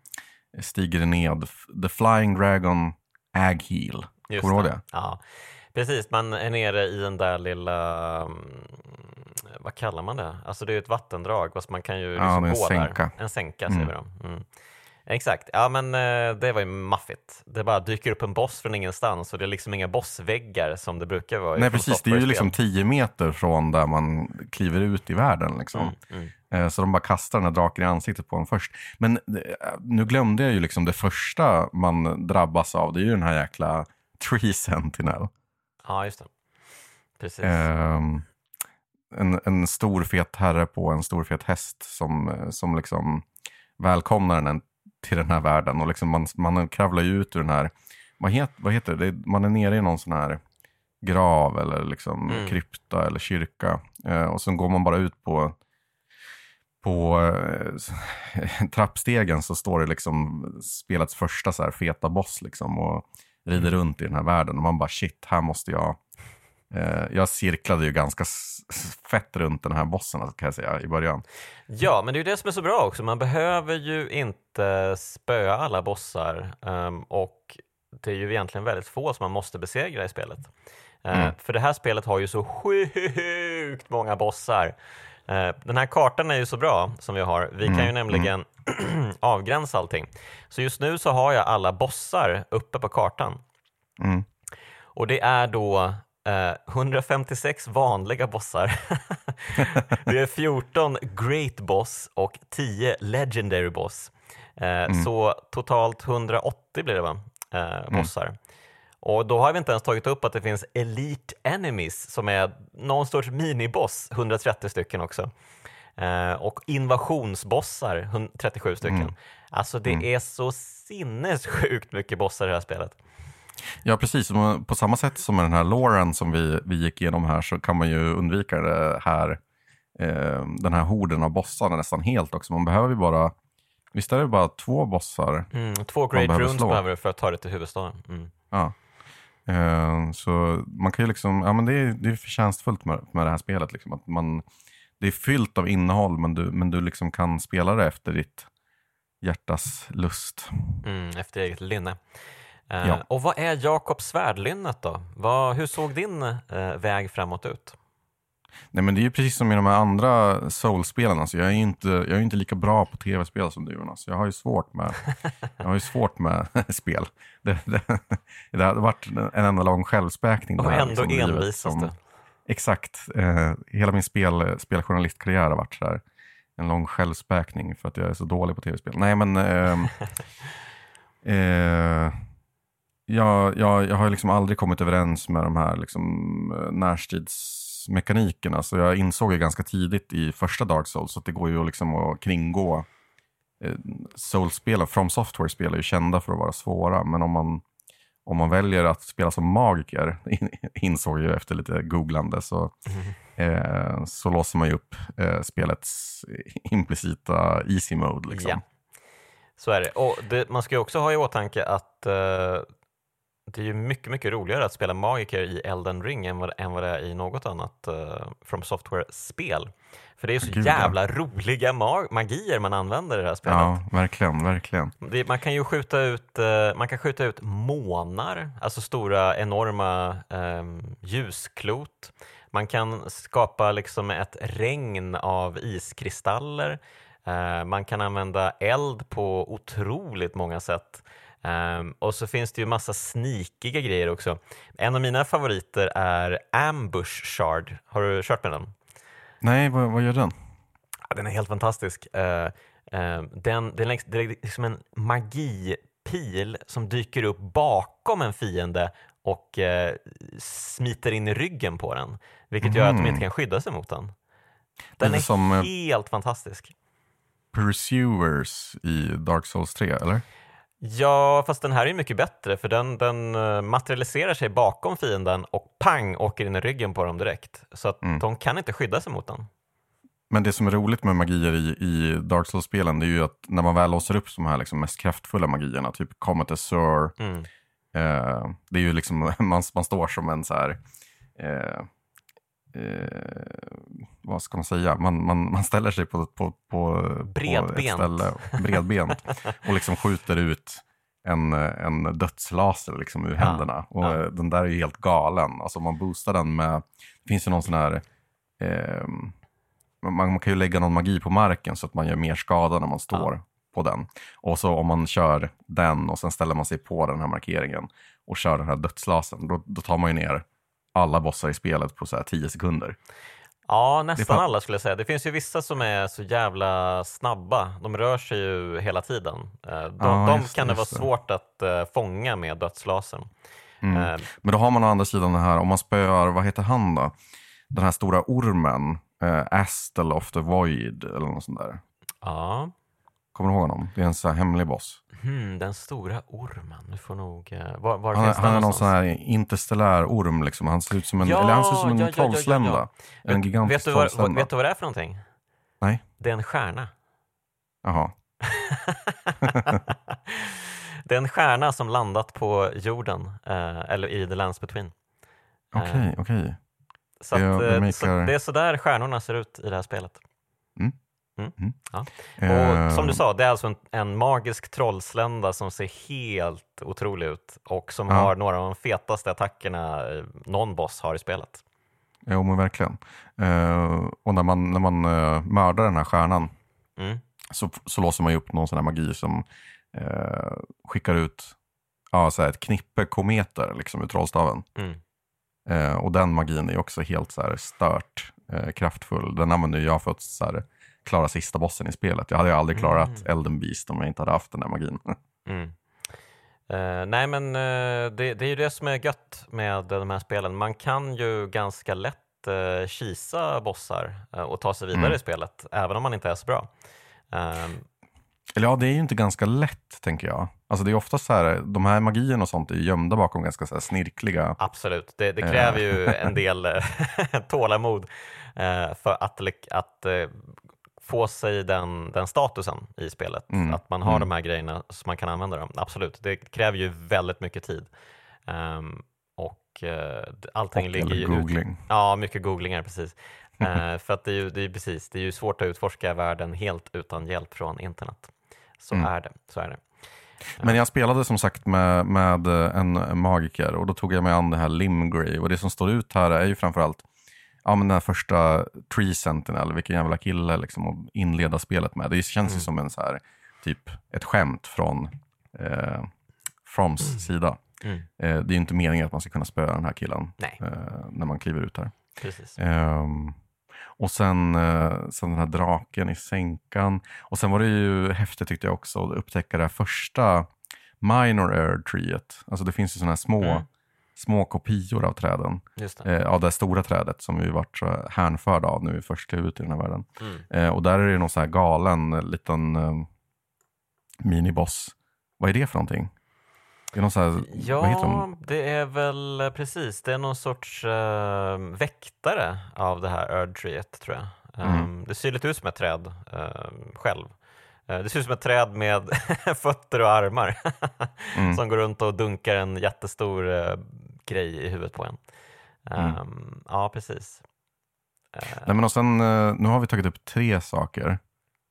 stiger det ned The Flying Dragon Agheel. Kommer du ihåg det? Ja, precis. Man är nere i den där lilla, mm, vad kallar man det? Alltså det är ett vattendrag, fast man kan ju Ja, liksom det är en gå sänka. där. En sänka Mm. säger vi då. Mm. Exakt, ja men eh, det var ju maffigt. Det bara dyker upp en boss från ingenstans och det är liksom inga bossväggar som det brukar vara Nej precis, det är ju liksom 10 meter från där man kliver ut i världen. Liksom. Mm, mm. Eh, Så de bara kastar den här draken i ansiktet på en först. Men eh, nu glömde jag ju liksom det första man drabbas av. Det är ju den här jäkla Tree Sentinel. Ja, just det. Precis. Ehm, en, en stor fet herre på en stor fet häst som, eh, som liksom välkomnar den till den här världen. Och liksom man, man kravlar ju ut ur den här, vad, het, vad heter det? det? Man är nere i någon sån här grav eller liksom Mm. krypta eller kyrka. Eh, och sen går man bara ut på på eh, trappstegen så står det liksom spelets första så här feta boss liksom och rider runt i den här världen och man bara shit, här måste jag jag cirklade ju ganska fett runt den här bossen alltså, kan jag säga i början. Ja, men det är ju det som är så bra också. Man behöver ju inte spöa alla bossar ehm, och det är ju egentligen väldigt få som man måste besegra i spelet. Eh, Mm. För det här spelet har ju så sjukt många bossar. Eh, Den här kartan är ju så bra som vi har. Vi kan Mm, ju nämligen avgränsa allting. Så just nu så har jag alla bossar uppe på kartan. Mm. Och det är då eh, 156 vanliga bossar. det är 14 Great Boss och 10 Legendary Boss. Eh, Så totalt 180 blir det va? Eh, bossar. Och då har vi inte ens tagit upp att det finns Elite Enemies som är någon sorts miniboss, 130 stycken också. Eh, och invasionsbossar, 137 stycken. Alltså det är så sinnessjukt mycket bossar i det här spelet. Ja, precis. På samma sätt som med den här Lauren som vi, vi gick igenom här så kan man ju undvika det här, eh, den här horden av bossarna nästan helt också. Man behöver ju bara, visst är det bara två bossar? Mm, två Great behöver Runes slå. behöver du för att ta dig till huvudstaden. Mm. Ja. Eh, så man kan ju liksom, ja men det är, det är förtjänstfullt med, med det här spelet. Liksom, att man, det är fyllt av innehåll men du, men du liksom kan spela det efter ditt hjärtas lust. Mm, efter eget lynne. Eh, Ja. Och vad är Jakobs svärdlynnet då? Vad, hur såg din eh, väg framåt ut? Nej men det är ju precis som i de här andra soul-spelen. Alltså, jag, är inte, jag är inte lika bra på tv-spel som du Jonas. Jag har ju svårt med, jag har ju svårt med spel. Det, det, det hade varit en enda lång självspäkning. Och ändå liksom, envisas du. Exakt. Eh, hela min spel, speljournalistkarriär har varit så här, en lång självspäkning för att jag är så dålig på tv-spel. Nej men... ehm, eh, jag, jag, jag har liksom aldrig kommit överens med de här liksom, eh, närstridsmekanikerna. Så jag insåg ju ganska tidigt i första Dark Souls att det går ju liksom att kringgå eh, Souls-spel. From Software-spel är ju kända för att vara svåra. Men om man, om man väljer att spela som magiker, insåg jag efter lite googlande, så, eh, så låser man ju upp eh, spelets implicita easy mode. Liksom. Ja, så är det. Och det, man ska ju också ha i åtanke att eh, det är ju mycket, mycket roligare att spela magiker i Elden Ring än vad, än vad det är i något annat uh, From Software-spel. För det är så Gud, ja. jävla roliga ma- magier man använder i det här spelet. Ja, verkligen, verkligen. Det, man kan ju skjuta ut, eh, man kan skjuta ut månar, alltså stora enorma um, ljusklot. Man kan skapa liksom ett regn av iskristaller. Eh, man kan använda eld på otroligt många sätt. Ehm, och så finns det ju massa snikiga grejer också. En av mina favoriter är Ambush Shard. Har du kört med den? Nej, vad, vad gör den? Ja, Den är helt fantastisk. Eh, Eh, den, den, det är liksom en magipil som dyker upp bakom en fiende och eh, smiter in i ryggen på den, vilket gör att de inte kan skydda sig mot den. Den Lite är som, eh, helt fantastisk. Pursuers i Dark Souls 3, eller? Ja, fast den här är ju mycket bättre för den, den eh, materialiserar sig bakom fienden och pang åker in i ryggen på dem direkt. Så att Mm. de kan inte skydda sig mot den. Men det som är roligt med magier i, i Dark Souls-spelen det är ju att när man väl låser upp de här liksom mest kraftfulla magierna, typ Comet Azure, Mm. eh, det är ju liksom, man, man står som en så här, eh, eh, vad ska man säga, man, man, man ställer sig på, på, på, på ett Bredbent. ställe, bredbent, och liksom skjuter ut en, en dödslaser liksom ur Ja, händerna. Och ja. eh, den där är ju helt galen. Alltså man boostar den med, det finns ju någon sån här, ehm, man, man kan ju lägga någon magi på marken så att man gör mer skada när man står på den. Och så om man kör den och sen ställer man sig på den här markeringen och kör den här dödslasen, då, då tar man ju ner alla bossar i spelet på så här 10 sekunder. Ja, nästan alla skulle jag säga. Det finns ju vissa som är så jävla snabba. De rör sig ju hela tiden. Eh, De, Ja, de kan det vara svårt att eh, fånga med dödslasern. Mm. Eh, Men då har man å andra sidan det här, om man spöar, vad heter han då? Den här stora ormen, eh, Astel of the Void eller något sånt där. ja. Kommer du ihåg honom? Det är en så hemlig boss. Hmm, den stora ormen. Du får nog... eh, Var, var Han, han är någon någonstans? sån här interstellär orm liksom. Han ser ut som en, Ja, eller han ser ut som en ja, ja, ja, ja, trollslända. ja. En gigantisk vet du, vad, vad, trollslända. vet du vad det är för någonting? Nej. Det är en stjärna. Jaha. det är en stjärna som landat på jorden, eh, eller i the lands between. Okej, okej. Så, Det- att, det eh, så det är så där stjärnorna ser ut i det här spelet. Och Eh, som du sa, det är alltså en, en magisk trollslända som ser helt otrolig ut och som Ja. har några av de fetaste attackerna eh, någon boss har i spelet. Jo, men verkligen. Eh, och när man, när man eh, mördar den här stjärnan Mm. så, så låser man ju upp någon sån här magi som eh, skickar ut ja, så ett knippe kometer liksom, ur trollstaven. Mm. Eh, och den magin är också helt så här stört eh, kraftfull. Den använder jag för att så här, klara sista bossen i spelet. Jag hade ju aldrig klarat Mm. Elden Beast om jag inte hade haft den där magin. Mm. Eh, nej men eh, det, det är ju det som är gött med de här spelen. Man kan ju ganska lätt uh, kisa bossar och ta sig vidare Mm. i spelet, även om man inte är så bra. Ehm, Eller ja, det är ju inte ganska lätt, tänker jag. Alltså det är ofta så här, de här magierna och sånt är gömda bakom ganska så snirkliga... Absolut, det, det kräver ju en del tålamod för att, att få sig den, den statusen i spelet. Mm, Att man har mm. de här grejerna så man kan använda dem. Absolut, det kräver ju väldigt mycket tid. Ehm, och eh, allting Och, ligger ju eller ut- googling. Ja, mycket googlingar precis. Eh, för att det är ju det är precis, det är ju svårt att utforska världen helt utan hjälp från internet. Så Mm. är det. Så är det. Men jag spelade som sagt med, med en magiker och då tog jag mig an det här Limgrave. Och det som står ut här är ju framförallt ja, men den här första Tree Sentinel, vilken jävla kille liksom, att inleda spelet med. Det känns ju Mm. som en så här, typ ett skämt från eh, Froms sida. Mm. Eh, det är ju inte meningen att man ska kunna spöa den här killen eh, när man kliver ut här. Ehm, och sen, eh, sen den här draken i sänkan. Och sen var det ju häftigt tyckte jag också att upptäcka det här första minor air treet. Alltså det finns ju sådana här små, Mm. Små kopior av träden. Eh, av det stora trädet som vi varit så hänförda av när vi först klev ut i den här världen. Mm. Eh, och där är det någon så här galen eh, liten eh, miniboss. Vad är det för någonting? Det är någon så här, vad heter de? Ja, det är väl eh, precis. Det är någon sorts eh, väktare av det här Erdtreet tror jag. Mm. Um, Det ser lite ut som ett träd eh, själv. Det ser ut som ett träd med fötter och armar Mm. som går runt och dunkar en jättestor grej i huvudet på en. Mm. Um, Ja, precis. Eh, Nej, men och sen, eh, nu har vi tagit upp tre saker.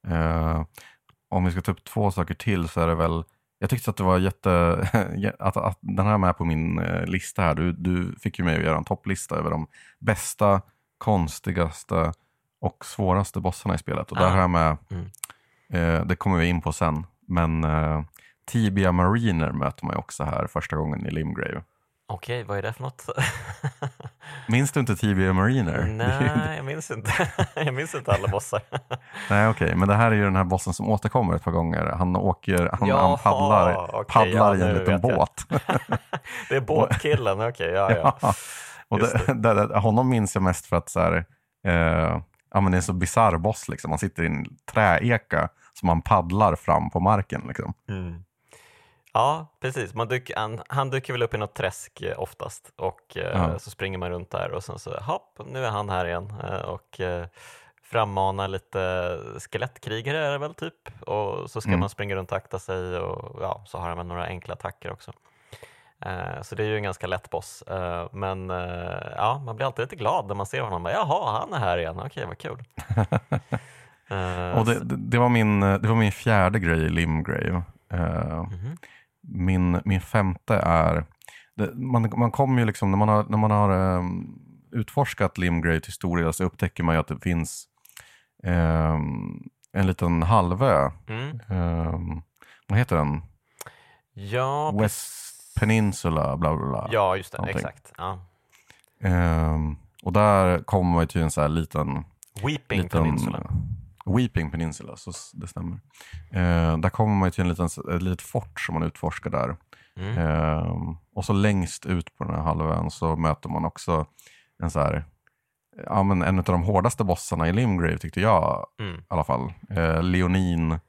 Eh, om vi ska ta upp två saker till så är det väl, jag tyckte att det var jätte, att, att den här är med på min lista här. Du, du fick ju mig att göra en topplista över de bästa, konstigaste och svåraste bossarna i spelet. Och där Ah. har jag med, Mm. eh, det kommer vi in på sen, men eh, Tibia Mariner möter man ju också här första gången i Limgrave. Okej, vad är det för något? Minns du inte TBA Mariner? Nej, jag minns inte. jag minns inte alla bossar. Nej, okej, men det här är ju den här bossen som återkommer ett par gånger. Han åker, han, Jaha, han paddlar, okej, paddlar ja, i en liten båt. det är båtkillen, okej, ja, ja. Ja. Och det, det, det, honom minns jag mest för att så här, eh, ja, men det är en så bisarr boss. Liksom. Han sitter i en träeka som han paddlar fram på marken. Liksom. Mm. Ja, precis. Man dyker, han, han dyker väl upp i något träsk eh, oftast och eh, Ja. så springer man runt där och sen så, hopp, nu är han här igen eh, och eh, frammanar lite skelettkrigare är det väl typ och så ska Mm. man springa runt och akta sig och ja, så har han väl några enkla attacker också. Eh, så det är ju en ganska lätt boss, eh, men ja, man blir alltid lite glad när man ser honom. Jaha, han är här igen, okej vad kul. Och det, det, var min, det var min fjärde grej i Limgrave. Eh, Mhm. Min, min femte är, det, man, man kommer ju liksom, när man har, när man har ehm, utforskat Limgrave del så upptäcker man ju att det finns ehm, en liten halvö. Mm. Ehm, vad heter den? Ja, West Peninsula, bla bla bla. ja, just det, någonting. exakt. Ja. Och där kommer man ju till en så här liten Weeping liten, Peninsula. Weeping Peninsula, så det stämmer. Eh, där kommer man ju till en liten, ett litet fort som man utforskar där. Mm. Eh, och så längst ut på den här halvön så möter man också en så här, ja, men en av de hårdaste bossarna i Limgrave tyckte jag Mm. i alla fall. Eh, Leonin,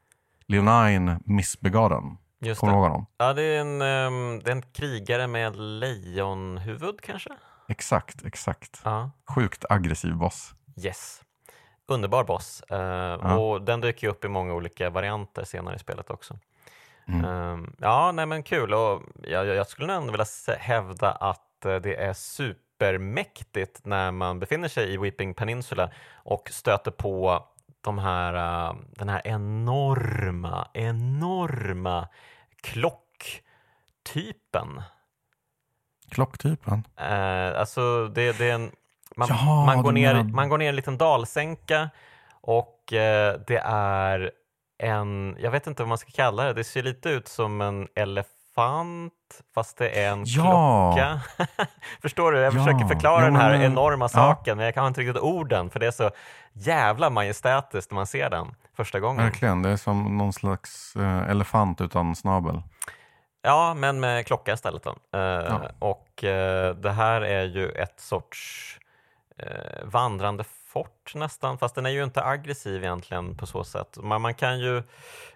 Leonine Missbegotten. Just Kommer du ihåg honom? Ja, det är, en, ehm, det är en krigare med lejonhuvud kanske? Exakt, exakt. Ja. Sjukt aggressiv boss. Yes. Underbar boss. Eh, Och den dyker upp i många olika varianter senare i spelet också. Mm. Ehm, ja, nej men kul. Och jag, jag skulle nog vilja hävda att eh, det är supermäktigt när man befinner sig i Weeping Peninsula och stöter på de här, eh, den här enorma, enorma klocktypen. Klocktypen. Eh, alltså det, det är en, man, Ja, man, går ner, menar- man går ner en liten dalsänka och eh, det är en, jag vet inte vad man ska kalla det, det ser lite ut som en elefant fast det är en Ja. klocka. Förstår du? Jag Ja. försöker förklara Ja, den här men- enorma saken men jag kan inte riktigt orden för det är så jävla majestätiskt när man ser den första gången. Verkligen, det är som någon slags eh, elefant utan snabel. Ja, men med klocka istället. Då. Eh, Och eh, det här är ju ett sorts eh, vandrande fort nästan, fast den är ju inte aggressiv egentligen på så sätt. Men man kan ju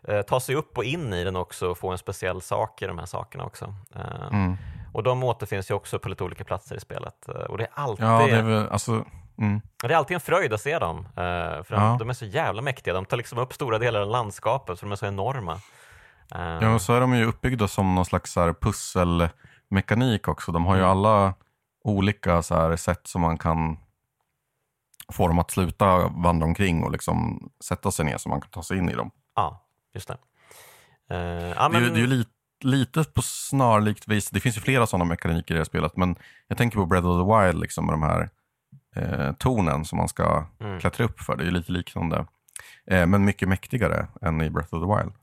eh, ta sig upp och in i den också och få en speciell sak i de här sakerna också. Eh, Mm. Och de återfinns ju också på lite olika platser i spelet. Eh, Och det är alltid, Ja, det är väl, alltså, mm. det är alltid en fröjd att se dem, eh, för de, Ja. de är så jävla mäktiga. De tar liksom upp stora delar av landskapet, för de är så enorma. Eh, ja, och så är de ju uppbyggda som någon slags här, pusselmekanik också. De har ju Mm. alla olika så här, sätt som man kan få dem att sluta vandra omkring och liksom sätta sig ner så man kan ta sig in i dem. Ja, just det. Eh, ja, Det är det är ju lite, lite på snarlikt vis, det finns ju flera sådana mekaniker i det här spelet, men jag tänker på Breath of the Wild, liksom med de här eh, tornen som man ska Mm. klättra upp för. Det är ju lite liknande. Eh, men mycket mäktigare än i Breath of the Wild.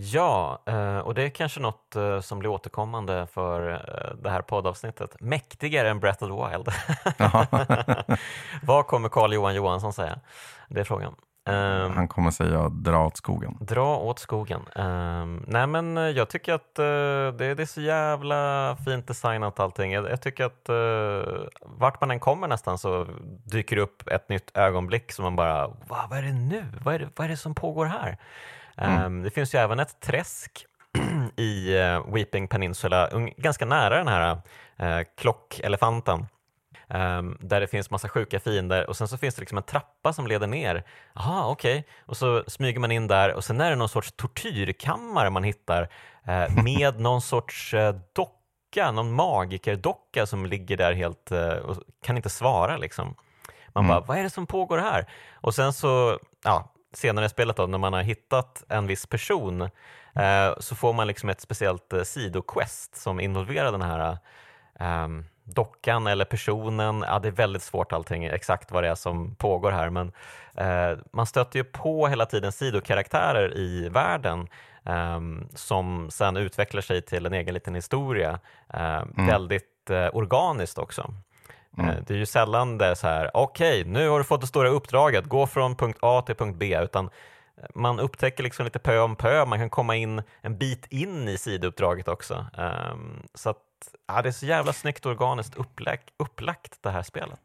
Ja, eh, och det är kanske något eh, som blir återkommande för eh, det här poddavsnittet. Mäktigare än Breath of the Wild. Vad kommer Carl Johan Johansson säga? Det är frågan. Ehm, Han kommer säga dra åt skogen. Dra åt skogen. Ehm, nej men jag tycker att det, det är så jävla fint designat allting. Jag, jag tycker att vart man än kommer nästan så dyker det upp ett nytt ögonblick som man bara, Va, vad är det nu? Vad är det, vad är det som pågår här? Ehm, det finns ju även ett träsk i eh, Weeping Peninsula, ganska nära den här uh, klockelefanten. Ehm, där det finns massa sjuka fiender och sen så finns det liksom en trappa som leder ner. Jaha, okej. Och så smyger man in där och sen är det någon sorts tortyrkammare man hittar eh, med någon sorts eh, docka, någon magikerdocka som ligger där helt eh, och kan inte svara liksom. Man Mm. bara, vad är det som pågår här? Och sen så, ja, senare i spelet då, när man har hittat en viss person eh, så får man liksom ett speciellt eh, sidoquest som involverar den här ehm, dockan eller personen. Ja, det är väldigt svårt allting, exakt vad det är som pågår här, men eh, man stöter ju på hela tiden sidokaraktärer i världen ehm, som sen utvecklar sig till en egen liten historia. Eh, Väldigt väldigt eh, organiskt också. Mm. Det är ju sällan det är så här, okej, okay, nu har du fått det stora uppdraget, gå från punkt A till punkt B, utan man upptäcker liksom lite pö om pö, man kan komma in en bit in i sidouppdraget också. Um, så att, ja, det är så jävla snyggt organiskt upplagt, upplagt det här spelet.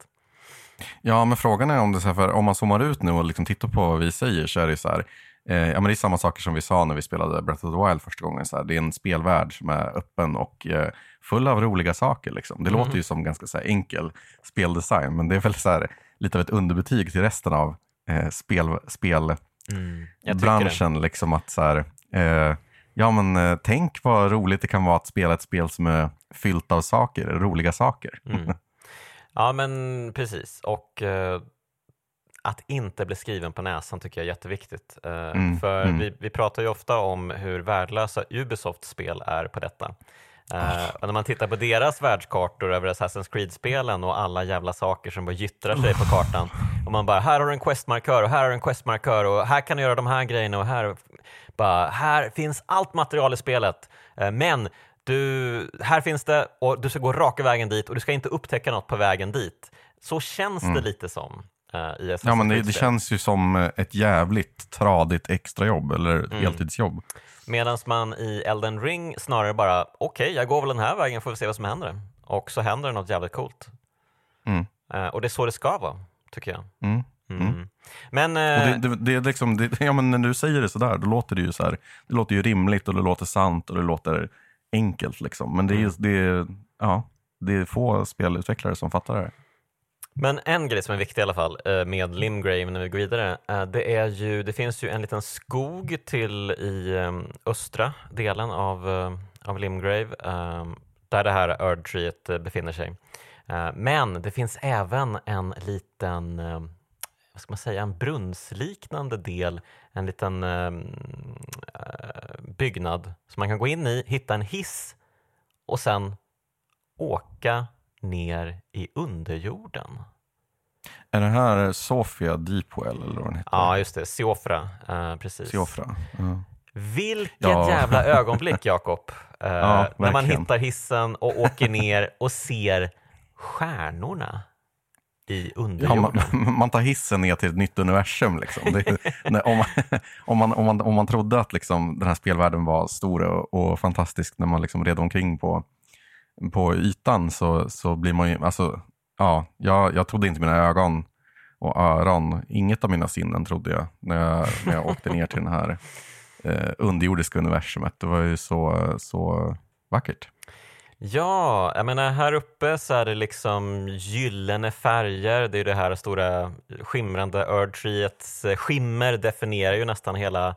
Ja, men frågan är om det så här, för om man zoomar ut nu och liksom tittar på vad vi säger så är det så här, eh, ja, men det är samma saker som vi sa när vi spelade Breath of the Wild första gången. Så här, det är en spelvärld som är öppen och eh, full av roliga saker. Liksom. Det mm. låter ju som ganska så enkel speldesign, men det är väl så här, lite av ett underbetyg till resten av eh, spel, spel mm. Liksom att så här, eh, ja men eh, tänk vad roligt det kan vara att spela ett spel som är fyllt av saker, roliga saker. Mm. Ja men precis och eh, att inte bli skriven på näsan tycker jag är jätteviktigt. Eh, mm, för mm. Vi, vi pratar ju ofta om hur värdelösa Ubisofts spel är på detta. Uh, och när man tittar på deras världskartor över Assassin's Creed-spelen och alla jävla saker som bara gyttrar sig på kartan och man bara, här har du en questmarkör och här har du en questmarkör och här kan du göra de här grejerna och här, bara, här finns allt material i spelet. Uh, men du, här finns det och du ska gå raka vägen dit och du ska inte upptäcka något på vägen dit. Så känns mm. det lite som. Uh, ja, men det, det, känns ju som ett jävligt tradigt extrajobb eller mm. heltidsjobb. Medan man i Elden Ring snarare bara, okej, okay, jag går väl den här vägen, får vi se vad som händer. Och så händer det något jävligt coolt. Mm. Uh, och det är så det ska vara, tycker jag. Mm. Mm. mm. Men, uh, det, det, det, är liksom, det, ja, men när du säger det sådär, då låter det ju så här, det låter ju rimligt och det låter sant och det låter enkelt. Liksom. Men det är, mm. det, ja, det är få spelutvecklare som fattar det. Men en grej som är viktig i alla fall eh, med Limgrave när vi går vidare, eh, det är ju, det finns ju en liten skog till i ehm, östra delen av, eh, av Limgrave ehm, där det här Erdtreet befinner sig. Men det finns även en liten, ehm, vad ska man säga, en brunnsliknande del, en liten byggnad som man kan gå in i, hitta en hiss och sen åka ner i underjorden. Är det här Sofia Deepwell eller vad den heter? Ja, just det. Siofra. Uh, precis. Siofra. Uh. Vilket ja. jävla ögonblick, Jakob. Uh, ja, när man hittar hissen och åker ner och ser stjärnorna i underjorden. Ja, man, man, tar hissen ner till ett nytt universum. Liksom. Det, när, om, man, om, man, om, man, om man trodde att liksom, den här spelvärlden var stor och, och fantastisk när man liksom red omkring på på ytan så, så blir man ju, alltså, ja, jag, jag trodde inte mina ögon och öron, inget av mina sinnen trodde jag när jag, när jag åkte ner till den här eh, underjordiska universumet. Det var ju så, så vackert. Ja, jag menar här uppe så är det liksom gyllene färger. Det är det här stora skimrande Erdtreets eh, skimmer definierar ju nästan hela,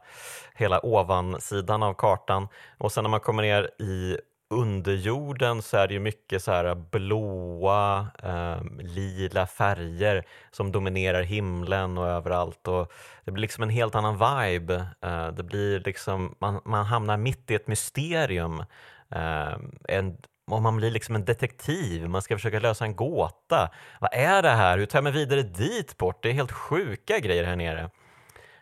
hela ovansidan av kartan. Och sen när man kommer ner i underjorden så är det ju mycket så här blåa, eh, lila färger som dominerar himlen och överallt. Och det blir liksom en helt annan vibe. Eh, det blir liksom, man, man hamnar mitt i ett mysterium. Eh, en, och man blir liksom en detektiv, man ska försöka lösa en gåta. Vad är det här? Hur tar jag mig vidare dit bort? Det är helt sjuka grejer här nere.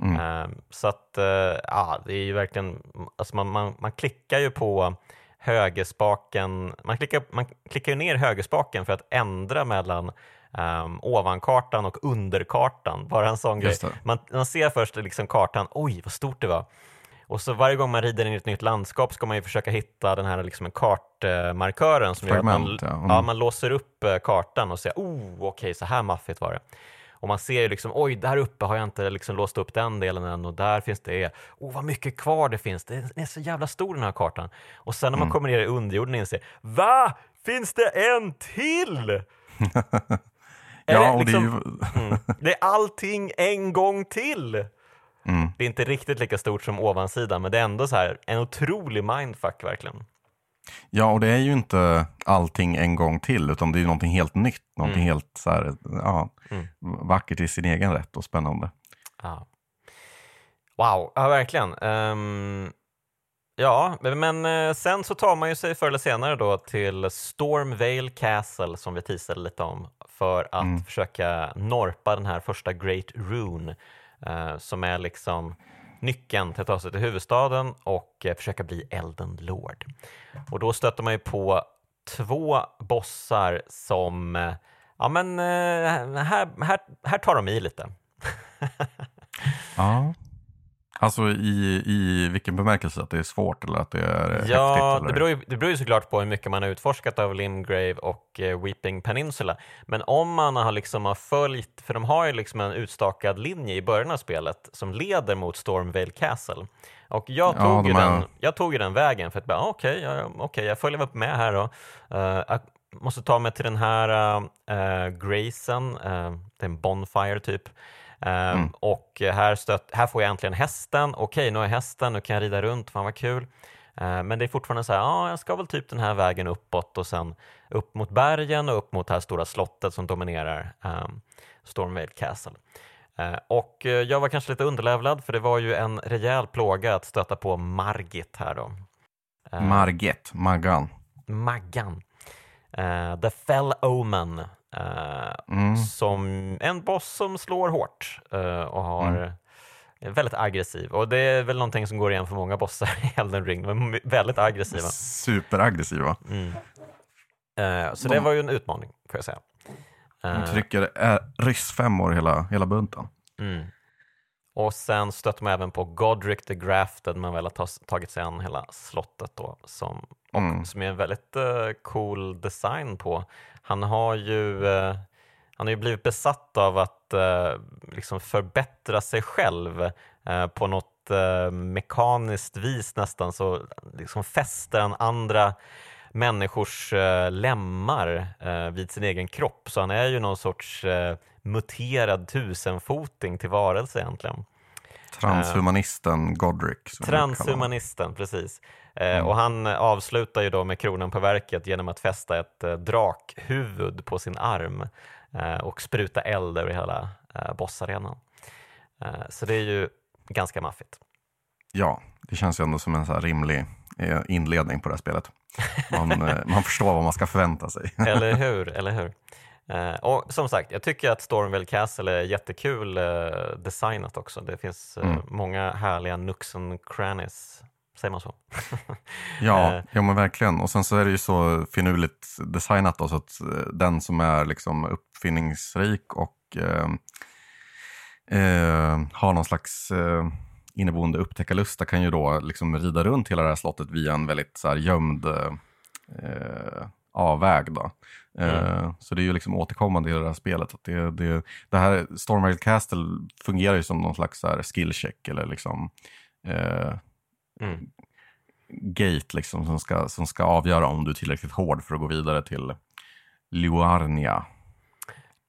Mm. Uh, så att, uh, ja, det är ju verkligen, alltså man, man, man klickar ju på högerspaken, man klickar, man klickar ju ner högerspaken för att ändra mellan um, ovankartan och underkartan. Bara en sån grej. Man, man ser först liksom kartan, oj vad stort det var. Och så varje gång man rider in i ett nytt landskap ska man ju försöka hitta den här liksom kartmarkören som Fragment, gör att man, ja. Mm. Ja, man låser upp eh, kartan och säger oh, okej, okay, så här maffigt var det. Och man ser ju liksom, oj, där uppe har jag inte liksom låst upp den delen än och där finns det, oh vad mycket kvar det finns, den är så jävla stor den här kartan. Och sen när man mm. kommer ner i underjorden inser, va? Finns det en till? ja, och liksom, det, är ju... mm, det är allting en gång till. Mm. Det är inte riktigt lika stort som ovansidan, men det är ändå så här en otrolig mindfuck verkligen. Ja, och det är ju inte allting en gång till, utan det är ju någonting helt nytt. Någonting mm. helt så här, ja, mm. vackert i sin egen rätt och spännande. Ja. Wow, ja verkligen. Um, ja, men uh, sen så tar man ju sig förr eller senare då till Stormvale Castle som vi teasade lite om för att mm. försöka norpa den här första Great Rune uh, som är liksom nyckeln till att ta sig till huvudstaden och eh, försöka bli Elden Lord. Och då stöter man ju på två bossar som, eh, ja men eh, här, här, här tar de i lite. ja. Alltså i, i vilken bemärkelse? Att det är svårt eller att det är Ja, häftigt? Eller? det beror, ju, det beror ju såklart på hur mycket man har utforskat av Limgrave och eh, Weeping Peninsula. Men om man har, liksom har följt, för de har ju liksom en utstakad linje i början av spelet som leder mot Stormvale Castle. Och jag Ja, tog, de ju, är- den, jag tog ju den vägen för att bara, ah, okej, ja, okej, jag följer upp med här då. Jag måste ta mig till den här uh, Grayson, eh, det är en Bonfire typ. Um, Och här, stött, här får jag äntligen hästen. Okej, nu har jag hästen, nu kan jag rida runt, fan vad kul. Eh, men det är fortfarande så här, ja, jag ska väl typ den här vägen uppåt och sen upp mot bergen och upp mot det här stora slottet som dominerar um, Stormvale Castle. Eh, och eh, jag var kanske lite underlevlad för det var ju en rejäl plåga att stöta på Margit här då. Eh, Margit, Maggan. Maggan. Eh, The Fell Omen. Eh, Som en boss som slår hårt eh, och har är väldigt aggressiv. Och det är väl någonting som går igen för många bossar i Elden Ring. De är väldigt aggressiva. Superaggressiva. Eh, så det var ju en utmaning, får jag säga. De Eh, trycker äh, ryssfemmor hela, hela bunten. Mm. Och sen stötte man även på Godric the Grafted, man väl har tagit sig an hela slottet då, som, och, Mm. som är en väldigt eh, cool design på. Han har ju eh, han har ju blivit besatt av att eh, liksom förbättra sig själv på något mekaniskt vis nästan, så liksom fäster han andra människors eh, lemmar eh, vid sin egen kropp. Så han är ju någon sorts eh, muterad tusenfoting till varelse egentligen. Transhumanisten Godric. Transhumanisten, precis. Eh, Och han avslutar ju då med kronan på verket genom att fästa ett eh, drakhuvud på sin arm eh, och spruta eld över hela bossarenan. Så det är ju ganska maffigt. Ja, det känns ju ändå som en så rimlig eh, inledning på det här spelet. Man, eh, man förstår vad man ska förvänta sig. Eller hur? Eller hur? Eh, och som sagt, jag tycker att Stormvale Castle är jättekul eh, designat också. Det finns eh, många härliga nooks and crannies. Säger man så? Ja, ja men verkligen. Och sen så är det ju så finurligt designat då, så att den som är liksom uppfinningsrik och har någon slags inneboende upptäckarlusta kan ju då liksom rida runt hela det här slottet via en väldigt så här, gömd eh, avväg. Då. Eh, Så det är ju liksom återkommande i det här spelet. Att det, det, det här Stormvale Castle fungerar ju som någon slags så här skillcheck eller liksom eh, Mm. gate liksom, som, ska, som ska avgöra om du är tillräckligt hård för att gå vidare till Luarnia.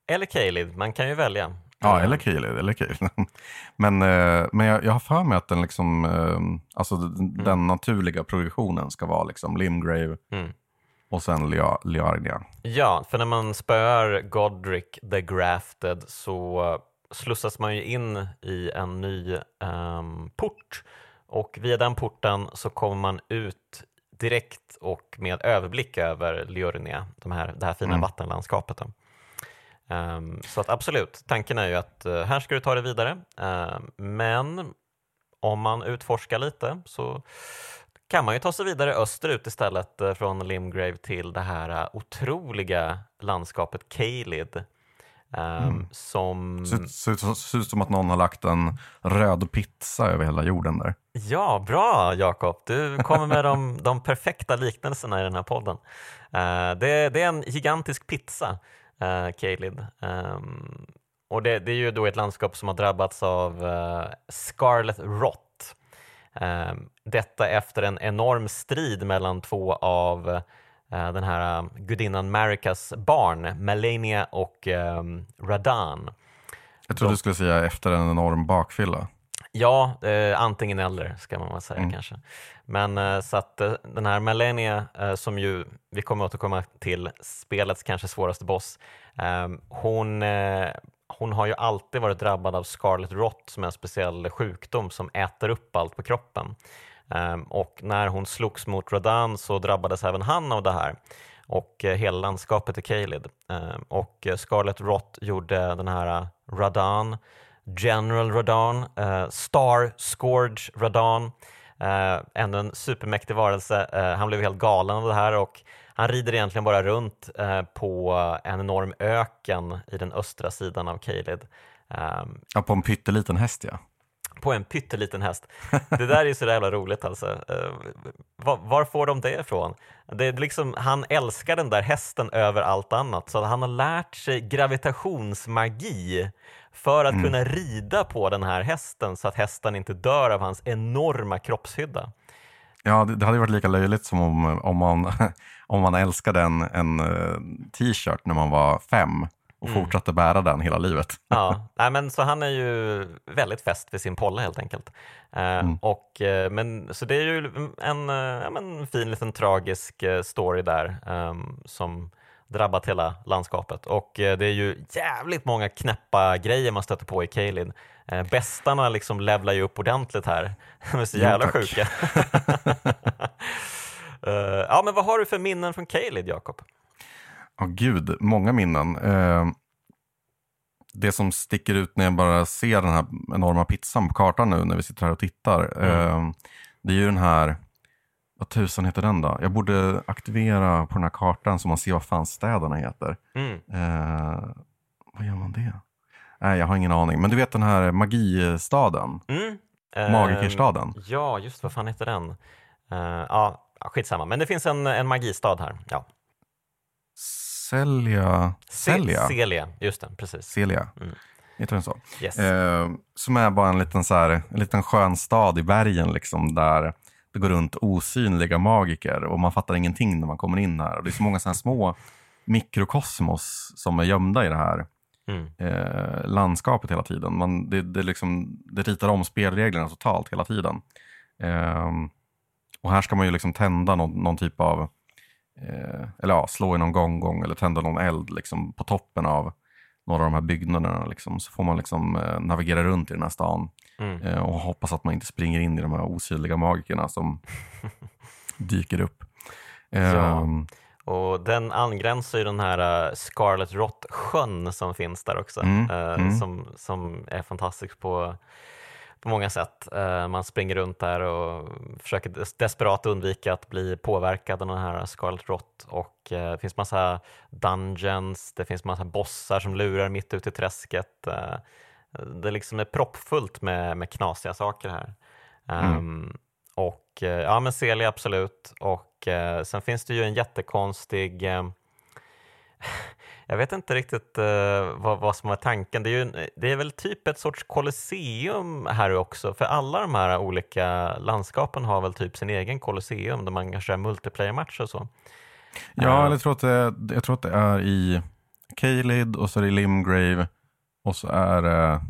Eller Caleb, man kan ju välja. Ja, eller Kiel. Eller Kiel. men eh, men jag, jag har för mig att den, liksom, eh, alltså, den, den naturliga progressionen ska vara liksom Limgrave Mm. och sen Lia- Liarnia. Ja, för när man spöar Godric the Grafted så slussas man ju in i en ny ehm, port och via den porten så kommer man ut direkt och med överblick över Liurnia, de här, det här fina vattenlandskapet. Då. Ehm, så att absolut, tanken är ju att eh, här ska du ta dig vidare, Ehm, men om man utforskar lite så kan man ju ta sig vidare österut istället eh, från Limgrave till det här eh, otroliga landskapet Caelid. ehm, Som, Ser, ser, ser ut som att någon har lagt en röd pizza över hela jorden där. ja, bra Jakob, du kommer med de, de perfekta liknelserna i den här podden. Det, det är en gigantisk pizza, uh, Caelid. Ehm, och det, det är ju då ett landskap som har drabbats av eh, Scarlet Rot. Ehm, detta efter en enorm strid mellan två av eh, den här eh, gudinnan Marikas barn, Melania och ehm, Radan. Jag trodde du skulle säga efter en enorm bakfylla. Ja, eh, antingen eller ska man väl säga kanske. Men eh, så att eh, den här Melania, eh, som ju vi kommer återkomma till, spelets kanske svåraste boss, eh, hon, eh, hon har ju alltid varit drabbad av Scarlet Rot som är en speciell sjukdom som äter upp allt på kroppen. Eh, och när hon slogs mot Radan så drabbades även han av det här och eh, hela landskapet i Caelid. Eh, och Scarlet Rot gjorde den här Radan General Radan, eh, Star Scourge Radan, eh, ännu en supermäktig varelse. Eh, han blev helt galen av det här och han rider egentligen bara runt på en enorm öken i den östra sidan av Kaled. Um, ja, på en pytteliten häst ja. På en pytteliten häst. Det där är så jävla roligt alltså. Uh, var, var, får de det ifrån? Det är liksom, han älskar den där hästen över allt annat, så han har lärt sig gravitationsmagi för att mm. kunna rida på den här hästen så att hästen inte dör av hans enorma kroppshydda. Ja, det, hade varit lika löjligt som om, om, man, om man älskade en, en uh, t-shirt när man var fem och mm. fortsatte bära den hela livet. Ja, nej, men så han är ju väldigt fäst vid sin polle helt enkelt. Uh, mm. och, uh, men, så det är ju en, uh, en fin liten tragisk story där um, som drabbat hela landskapet och det är ju jävligt många knäppa grejer man stöter på i Kalin. Eh, bästarna liksom levlar ju upp ordentligt här. De är så jävla jo, sjuka. ja, men vad har du för minnen från Kalid, Jakob? Ja, oh, gud, många minnen. Uh, det som sticker ut när jag bara ser den här enorma pizzan på kartan nu när vi sitter här och tittar. Mm. Uh, det är ju den här, vad tusan heter den då? Jag borde aktivera på den här kartan så man ser vad fan städerna heter. Mm. vad gör man det? Nej, jag har ingen aning. Men du vet den här magistaden? Mm. Magikerstaden? Uh, ja, just vad fan heter den? Uh, ja, skitsamma. Men det finns en, en magistad här. Ja. Celia? Celia? Celia, just det, precis. Celia. Mm. Heter den så? Yes. Uh, som är bara en liten, så här, en liten skön stad i bergen liksom, där det går runt osynliga magiker och man fattar ingenting när man kommer in här. Och det är så många så små mikrokosmos som är gömda i det här mm. eh, landskapet hela tiden. Man, det, det, liksom, det ritar om spelreglerna totalt hela tiden. Eh, och här ska man ju liksom tända någon, någon typ av, eh, eller ja, slå i någon gånggång eller tända någon eld liksom, på toppen av några av de här byggnaderna. Liksom. Så får man liksom, eh, navigera runt i den här stan mm. Eh, och hoppas att man inte springer in i de här osynliga magikerna som dyker upp. Ja. Ehm, och den angränsar ju den här uh, Scarlet Rot-sjön som finns där också, mm, uh, mm. Som, som är fantastisk på, på många sätt. Uh, man springer runt där och försöker des desperat undvika att bli påverkad av den här Scarlet Rot och det finns massa dungeons, det finns massa bossar som lurar mitt ute i träsket. det liksom är proppfullt med, med knasiga saker här. Mm. Um, och ja, men Celia absolut. Och eh, sen finns det ju en jättekonstig eh, jag vet inte riktigt eh, vad, vad, som var tanken. Det är, ju, det är väl typ ett sorts kolosseum här också, för alla de här olika landskapen har väl typ sin egen kolosseum där man kanske har multiplayer-matcher och så. Ja, uh, jag, tror att det, jag tror att det är i Kalid och så är det i Limgrave och så är det...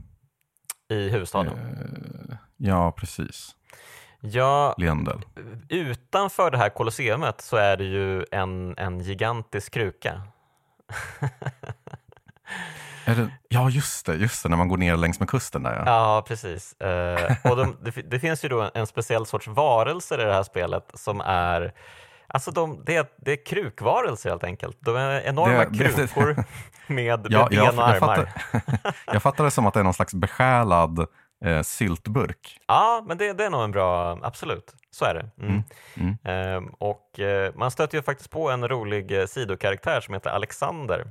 I huvudstaden? Uh, ja, precis. Ja, Leendel. utanför det här kolosseumet så är det ju en, en gigantisk kruka. det, ja, just det, just det, när man går ner längs med kusten där. Ja, ja precis. Uh, och de, det, det, finns ju då en speciell sorts varelser i det här spelet som är Alltså de, det, är, det är krukvarelser helt enkelt. De är enorma det, krukor med, ja, ben och armar. Jag fattar, jag fattar det som att det är någon slags besjälad eh, syltburk. Ja, men det, det, är nog en bra, absolut, så är det. Mm. Mm. Mm. Eh, och eh, man stöter ju faktiskt på en rolig eh, sidokaraktär som heter Alexander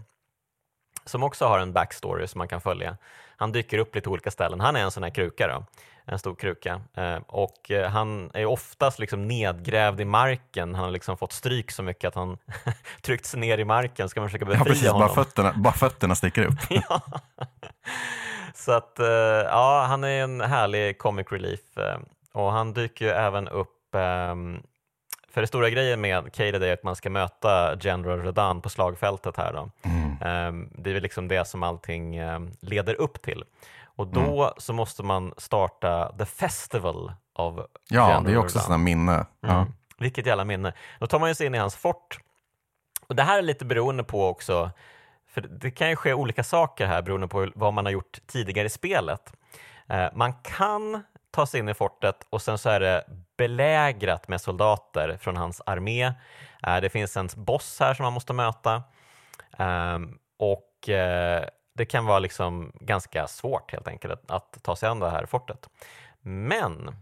som också har en backstory som man kan följa. Han dyker upp lite olika ställen. Han är en sån här kruka då, en stor kruka. Eh, och eh, han är oftast liksom nedgrävd i marken. Han har liksom fått stryk så mycket att han tryckts ner i marken. Ska man försöka befria ja, precis, honom? Bara fötterna, bara fötterna sticker upp. ja. Så att, eh, ja, han är en härlig comic relief eh, och han dyker ju även upp ehm, för det stora grejen med Caled är att man ska möta General Rodan på slagfältet här. Då. Mm. Ehm, det är väl liksom det som allting ehm, leder upp till. Och då mm. så måste man starta The Festival av Ja, General det är också sådana minne. Mm. Ja. Vilket jävla minne. Då tar man sig in i hans fort. Och det här är lite beroende på också för det kan ju ske olika saker här beroende på vad man har gjort tidigare i spelet. Eh, man kan ta sig in i fortet och sen så är det belägrat med soldater från hans armé. Eh, det finns en boss här som man måste möta ehm, och eh, det kan vara liksom ganska svårt helt enkelt att ta sig an det här fortet. Men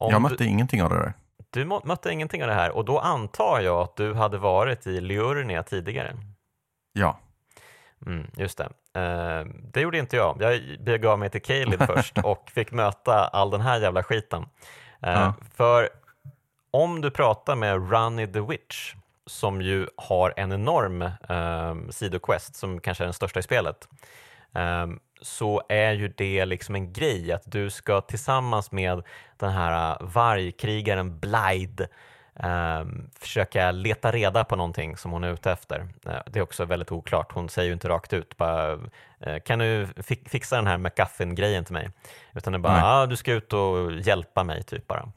jag mötte du, ingenting av det där. du mötte ingenting av det här och då antar jag att du hade varit i Liurnia tidigare. Ja. Mm, just det. Uh, det gjorde inte jag. Jag begav mig till Kalid först och fick möta all den här jävla skiten. Uh, ja. För om du pratar med Runny the Witch, som ju har en enorm uh, sidoquest som kanske är den största i spelet, um, så är ju det liksom en grej att du ska tillsammans med den här vargkrigaren Blyde Um, försöka leta reda på någonting som hon är ute efter. Uh, det är också väldigt oklart. Hon säger ju inte rakt ut bara, uh, kan du fi fixa den här McGuffin-grejen till mig? Utan det är bara, ah, du ska ut och hjälpa mig typ bara.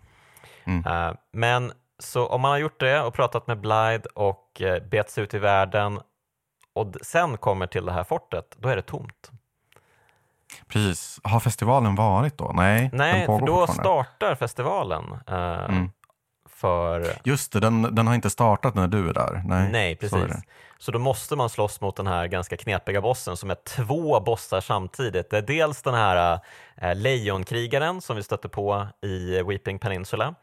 Mm. Uh, men så om man har gjort det och pratat med Blyde och uh, bet sig ut i världen och sen kommer till det här fortet, då är det tomt. Precis. Har festivalen varit då? Nej, Nej för då startar festivalen. Mm för... Just det, den, den har inte startat när du är där. Nej, Nej precis. Så, så, då måste man slåss mot den här ganska knepiga bossen som är två bossar samtidigt. Det är dels den här äh, lejonkrigaren som vi stötte på i Weeping Peninsula.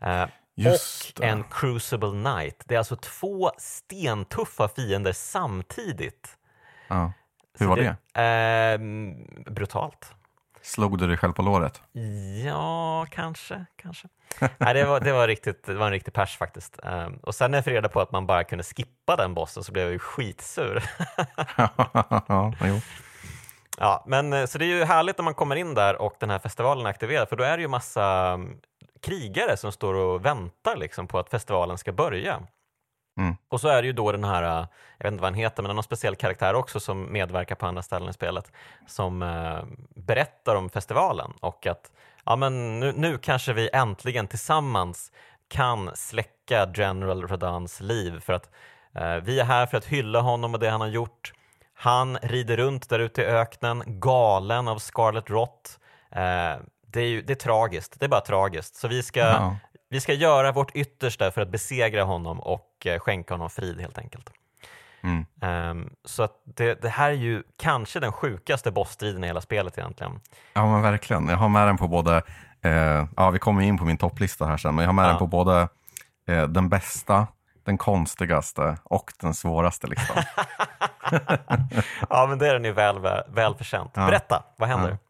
Äh, och en Crucible Knight. Det är alltså två stentuffa fiender samtidigt. Ja. Hur var det? det? Eh, brutalt. Slog du dig själv på låret? Ja, kanske. kanske. Nej, det, var, det, var riktigt, det var en riktig pers faktiskt. Um, och sen när jag fick reda på att man bara kunde skippa den bossen så blev jag ju skitsur. ja, jo. ja, men eh, så det är ju härligt när man kommer in där och den här festivalen är aktiverad för då är det ju massa mm, krigare som står och väntar liksom på att festivalen ska börja. Mm. Och så är det ju då den här, jag vet inte vad han heter, men någon speciell karaktär också som medverkar på andra ställen i spelet som eh, berättar om festivalen och att ja, men nu, nu kanske vi äntligen tillsammans kan släcka General Radans liv för att eh, vi är här för att hylla honom och det han har gjort. Han rider runt där ute i öknen, galen av Scarlet Rot. Eh, det är, ju, det är tragiskt, det är bara tragiskt. Så vi ska, ja. Vi ska göra vårt yttersta för att besegra honom och eh, skänka honom frid helt enkelt. Mm. Um, så att det, det, här är ju kanske den sjukaste bossstriden i hela spelet egentligen. Ja men verkligen. Jag har med den på både, eh, ja vi kommer in på min topplista här sen, men jag har med ja. den på både eh, den bästa, den konstigaste och den svåraste listan. ja men det är den ju väl, väl, väl förtjänt. Ja. Berätta, vad händer? Ja.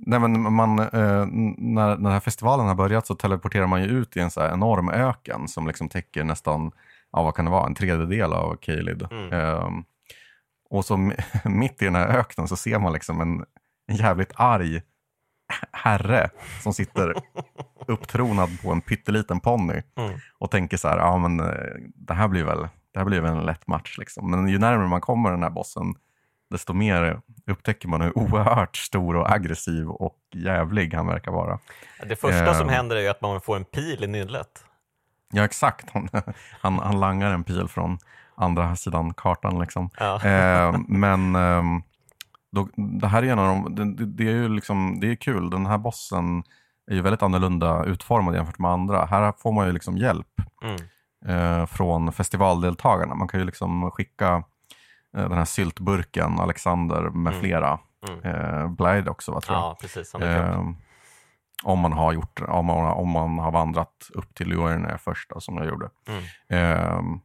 Nej, men man, eh, när, när den här festivalen har börjat så teleporterar man ju ut i en så enorm öken som liksom täcker nästan ja, vad kan det vara, en tredjedel av Kalid. Mm. Um, och så mitt i den här öknen så ser man liksom en, en jävligt arg herre som sitter upptronad på en pytteliten ponny mm. och tänker så här, ja men eh, det här blir väl, det här blir väl en lätt match liksom. Men ju närmare man kommer den här bossen, desto mer upptäcker man hur oerhört stor och aggressiv och jävlig han verkar vara. Det första um, som händer är ju att man får en pil i nyllet. Ja, exakt. Han, han, han langar en pil från andra sidan kartan. Liksom. Ja. Eh, men eh, då, det här är en av de, det, det, är ju liksom, det är kul. Den här bossen är ju väldigt annorlunda utformad jämfört med andra. Här får man ju liksom hjälp mm. eh, från festivaldeltagarna. Man kan ju liksom skicka eh, den här syltburken, Alexander med mm. flera. Mm. Eh, Blade också, va, tror jag. Ja, precis. Han om man har gjort om man, om man har vandrat upp till Luerne första som jag gjorde. Mm. Um,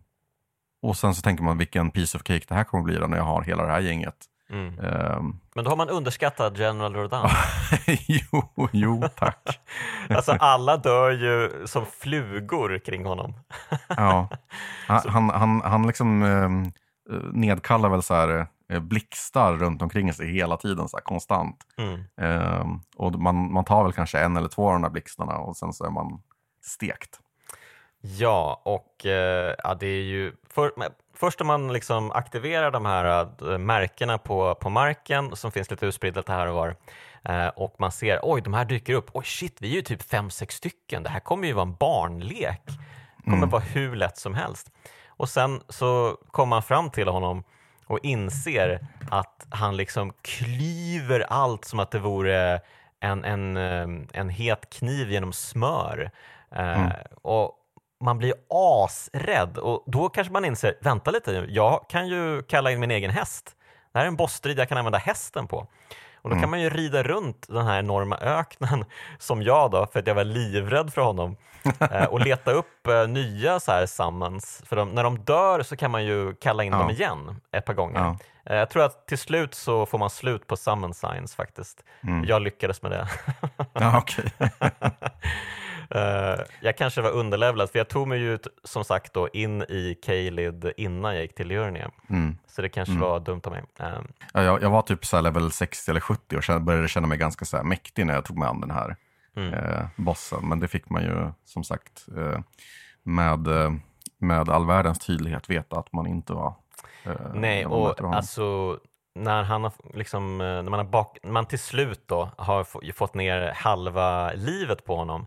och sen så tänker man vilken piece of cake det här kommer bli då när jag har hela det här gänget. Mm. Um, Men då har man underskattat General Rodan. jo, jo, tack. alltså alla dör ju som flugor kring honom. ja, han, han, han, han liksom um, nedkallar väl så här Eh, blixtar runt omkring sig hela tiden, så här, konstant. Mm. Eh, och man, man tar väl kanske en eller två av de där blixtarna och sen så är man stekt. Ja, och eh, ja, det är ju för, först när man liksom aktiverar de här äh, märkena på, på marken som finns lite utspridda här och var äh, och man ser oj, de här dyker upp. Oj, shit, vi är ju typ fem, sex stycken. Det här kommer ju vara en barnlek. Det kommer mm. vara hur lätt som helst. Och sen så kommer man fram till honom och inser att han liksom klyver allt som att det vore en, en, eh, en het kniv genom smör. Eh, mm. och man blir asrädd och då kanske man inser, vänta lite, jag kan ju kalla in min egen häst. Det här är en bossstrid jag kan använda hästen på. Och då kan man ju rida runt den här enorma öknen som jag då, för att jag var livrädd för honom eh, och leta upp eh, nya så här summons. För de, när de dör så kan man ju kalla in Ja. dem igen ett par gånger. Ja. Eh, Jag tror att till slut så får man slut på summon signs faktiskt. Mm. Jag lyckades med det. Ja, okej. Eh, jag kanske var underlevlad för jag tog mig ju som sagt då in i Kalid innan jag gick till Liurnia. Mm. Så det kanske var dumt av mig. Ja, jag, jag var typ så level 60 eller 70 och började känna mig ganska så mäktig när jag tog mig an den här Mm. eh, bossen. Men det fick man ju som sagt eh, med, eh, med all världens tydlighet veta att man inte var. Eh, Nej, och alltså när, han har liksom, eh, när man, har bak, man till slut då har få- fått ner halva livet på honom,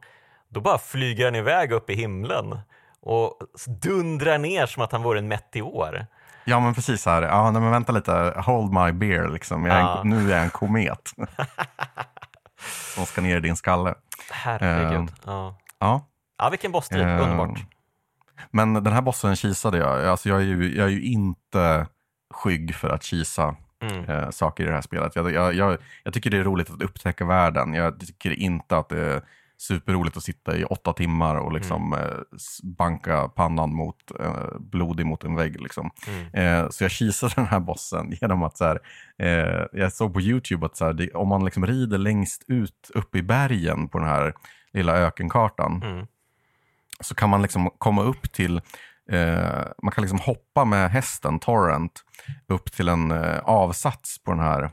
då bara flyger han iväg upp i himlen och dundrar ner som att han vore en meteor. Ja, men precis så här. Ja, nej, men vänta lite. Hold my beer, liksom. Jag Ja. Nu är jag en komet. Som ska ner i din skalle. Herregud. Ehm. Ja. Ja. ja, vilken bossstrid. Ehm, Underbart. Men den här bossen kisade jag. Alltså, jag, är ju, jag är ju inte skygg för att kisa Mm. eh, saker i det här spelet. Jag, jag, jag, jag tycker det är roligt att upptäcka världen. Jag tycker inte att det superroligt att sitta i åtta timmar och liksom Mm. eh, banka pannan mot, eh, blodig mot en vägg. Liksom. Mm. Eh, så jag kisade den här bossen genom att så här, eh, jag såg på YouTube att så här, det, om man liksom rider längst ut upp i bergen på den här lilla ökenkartan Mm. så kan man liksom komma upp till, eh, man kan liksom hoppa med hästen, Torrent, upp till en avsats på den här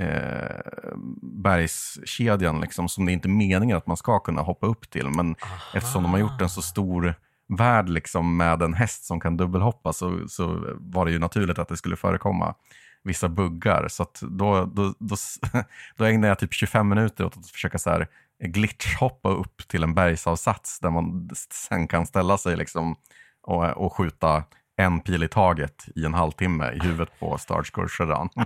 eh, bergskedjan liksom, som det inte är meningen att man ska kunna hoppa upp till. Men eftersom de har gjort en så stor värld liksom, med en häst som kan dubbelhoppa så, så var det ju naturligt att det skulle förekomma vissa buggar. Så då, då, då, då ägnade jag typ 25 minuter åt att försöka så här glitchhoppa upp till en bergsavsats där man sen kan ställa sig liksom och, och skjuta en pil i taget i en halvtimme i huvudet på Starscourge Shreddan.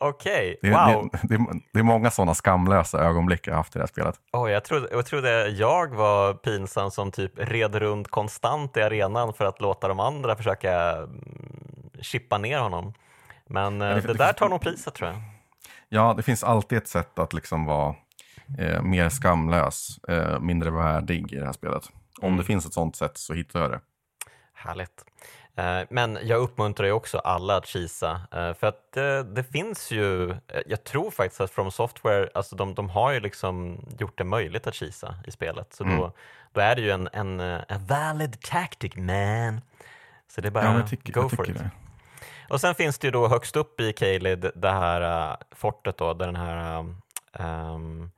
Okej, Det, wow. det, det, det är många sådana skamlösa ögonblick jag har haft i det här spelet. Oj, jag, trodde, jag trodde jag var pinsam som typ red runt konstant i arenan för att låta de andra försöka mm, chippa ner honom. Men eh, det- det, det- där tar nog priset tror jag. Ja, det finns alltid ett sätt att liksom vara eh, mer skamlös, eh, mindre värdig i det här spelet. Om Mm. det finns ett sånt sätt så hittar jag det. Härligt. Eh, Men jag uppmuntrar ju också alla att kisa, eh, för att det, det finns ju, eh, jag tror faktiskt att From Software, alltså de, de har ju liksom gjort det möjligt att kisa i spelet, så Mm. då, då är det ju en, en, eh, a valid tactic man. Så det är bara Ja, tycker, go for it. det. Och sen finns det ju då högst upp i Kalid det här uh, fortet då, där den här, um,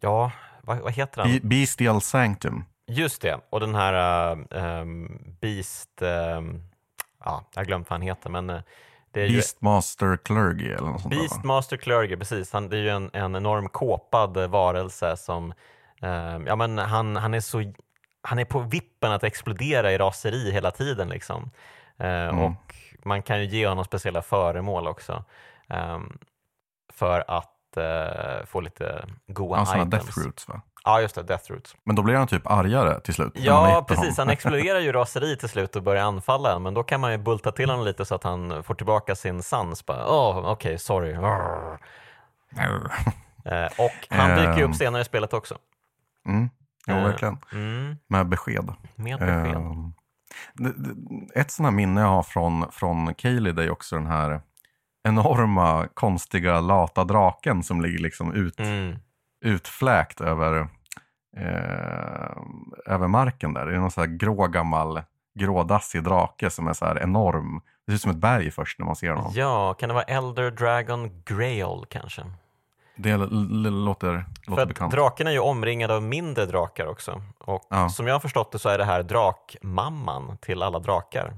ja, vad, vad heter den? Be- Bestial Sanctum. Just det, och den här um, Beast, um, ja, jag har glömt vad han heter, men är ju Beastmaster Clergy eller något sånt där? Beastmaster Clergy, precis. Han, det är ju en, en enorm kåpad eh, varelse som, eh, ja men han, han är så, han är på vippen att explodera i raseri hela tiden liksom. Eh, Och man kan ju ge honom speciella föremål också. ehm, för att eh, få lite goa Ja, items. Death Roots va? Ja, just det, Death Roots. Men då blir han typ argare till slut. Ja, precis. honom. Han exploderar ju raseri till slut och börjar anfalla en, men då kan man ju bulta till honom lite så att han får tillbaka sin sans. Bara, Åh, okej, sorry. Arr. Eh, och han dyker ju upp Ehm. senare i spelet också. Mm. Jo, Eh, verkligen. Mm, Med besked. med besked. Ehm, det- det- Ett sådant här minne jag har från, från Kalid är också den här enorma, konstiga, lata draken som ligger liksom ut, Mm. utfläkt över, eh, över marken där. Det är någon så här grå gammal, grådassig drake som är så här enorm. Det ser ut som ett berg först när man ser honom. Ja, kan det vara Elder Dragon Grail kanske? Det låter, För låter bekant. draken är ju omringad av mindre drakar också. Och Ja. som jag har förstått det så är det här drakmamman till alla drakar.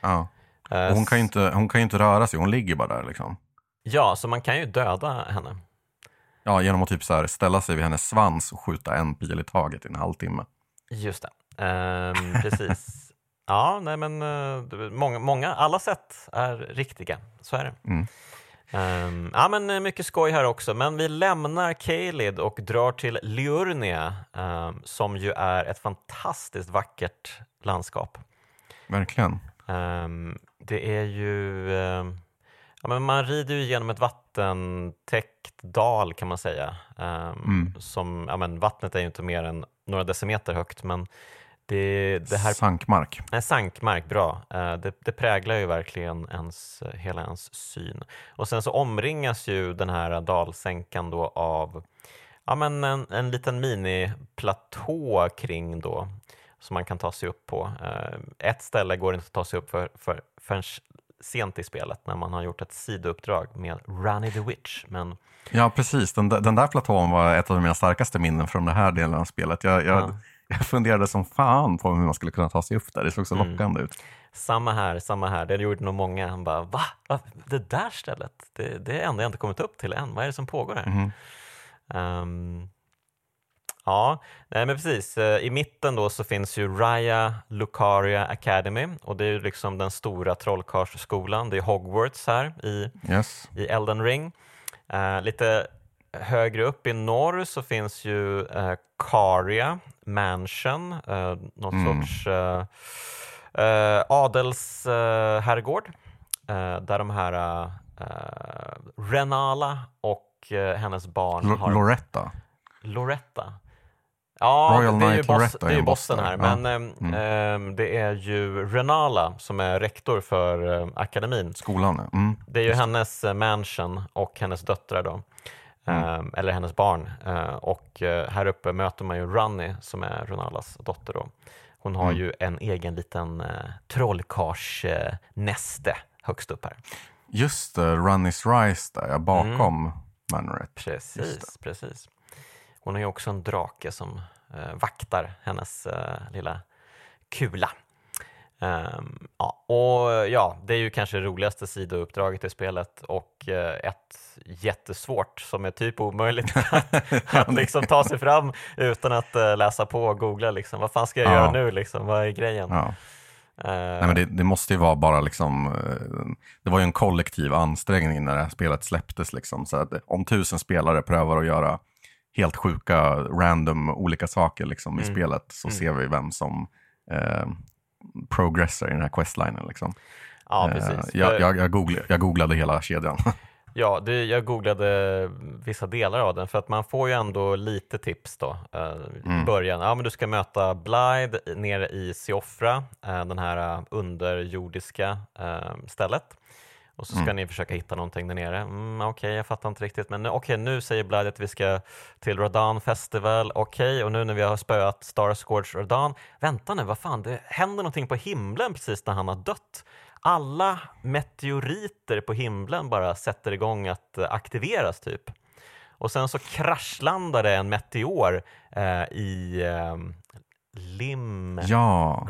Ja. Eh, Och hon, kan ju inte, hon kan inte röra sig, hon ligger bara där liksom. Ja, så man kan ju döda henne. Ja, genom att typ så här ställa sig vid hennes svans och skjuta en pil i taget i en halvtimme. Just det. Ehm, precis. Ja, nej men eh, många, många, alla sätt är riktiga. Så är det. Mm. Ehm, ja, men eh, mycket skoj här också. Men vi lämnar Kalid och drar till Liurnia ehm, som ju är ett fantastiskt vackert landskap. Verkligen. Ehm, det är ju... ehm, ja, men man rider ju genom ett vattentäckt dal kan man säga. Um, som, ja, men, vattnet är ju inte mer än några decimeter högt men det, det här... Sankmark. Nej, sankmark, bra. Uh, det, det, präglar ju verkligen ens, hela ens syn. Och sen så omringas ju den här dalsänkan då av ja, men en, en liten miniplatå kring då som man kan ta sig upp på. Uh, ett ställe går inte att ta sig upp för, för, förrän sent i spelet när man har gjort ett sidouppdrag med Runny the Witch. Men... Ja, precis. Den, den där platån var ett av mina starkaste minnen från den här delen av spelet. Jag, jag, ja. jag funderade som fan på hur man skulle kunna ta sig upp där. Det såg så mm. lockande ut. Samma här, samma här. Det gjorde nog många. Han bara, va? Det där stället? Det, det är ändå jag inte kommit upp till än. Vad är det som pågår här? Mm. Um, Ja, nej men precis. Eh, I mitten då så finns ju Raya Lucaria Academy och det är ju liksom den stora trollkarlsskolan. Det är Hogwarts här i, yes. i Elden ring. Uh, lite högre upp i norr så finns ju uh, Caria Mansion, uh, någon mm. sorts uh, uh, adelsherrgård där de här Renala och hennes barn L har... Loretta. Loretta. Ja, Royal det är ju, boss, det är ju boss bossen här, där. men Ja. ehm, ehm, det är ju Renala som är rektor för eh, akademin. Skolan, ja. Mm. Det är ju hennes eh, mansion och hennes döttrar då, Mm. Ehm, eller hennes barn. Eh, och eh, här uppe möter man ju Runny som är Renalas dotter då. Hon har Mm. ju en egen liten eh, trollkarlsnäste högst upp här. Just det, Runny's Rise där, ja, bakom Manoret. Just Precis, precis. Hon har ju också en drake som eh, vaktar hennes eh, lilla kula. Ehm, ja, och ja, det är ju kanske det roligaste sidouppdraget i spelet och eh, ett jättesvårt som är typ omöjligt att, att liksom ta sig fram utan att eh, läsa på och googla. Liksom. Vad fan ska jag Ja. göra nu? Liksom? Vad är grejen? Ja. Eh, Nej, men det, det måste ju vara bara liksom, det var ju en kollektiv ansträngning när det här spelet släpptes. Liksom. Så att om tusen spelare prövar att göra helt sjuka, random, olika saker liksom, i Mm. spelet så Mm. ser vi vem som eh, progressar i den här questlinen. Liksom. ja, Eh, precis. jag, För- jag, jag, googlade, jag googlade hela kedjan. Ja, det, jag googlade vissa delar av den för att man får ju ändå lite tips då eh, i Mm. början. Ja, men du ska möta Blythe nere i Siofra, eh, den här eh, underjordiska eh, stället. Och så ska Mm. ni försöka hitta någonting där nere. Mm, Okej, jag fattar inte riktigt. Men nu- okej, nu säger Blythe att vi ska till Rodan Festival. Okej, och nu när vi har spöat Starscourge Rodan. Vänta nu, vad fan, det händer någonting på himlen precis när han har dött. Alla meteoriter på himlen bara sätter igång att eh, aktiveras typ. Och sen så kraschlandar det en meteor eh, i eh, Limgrave. ja,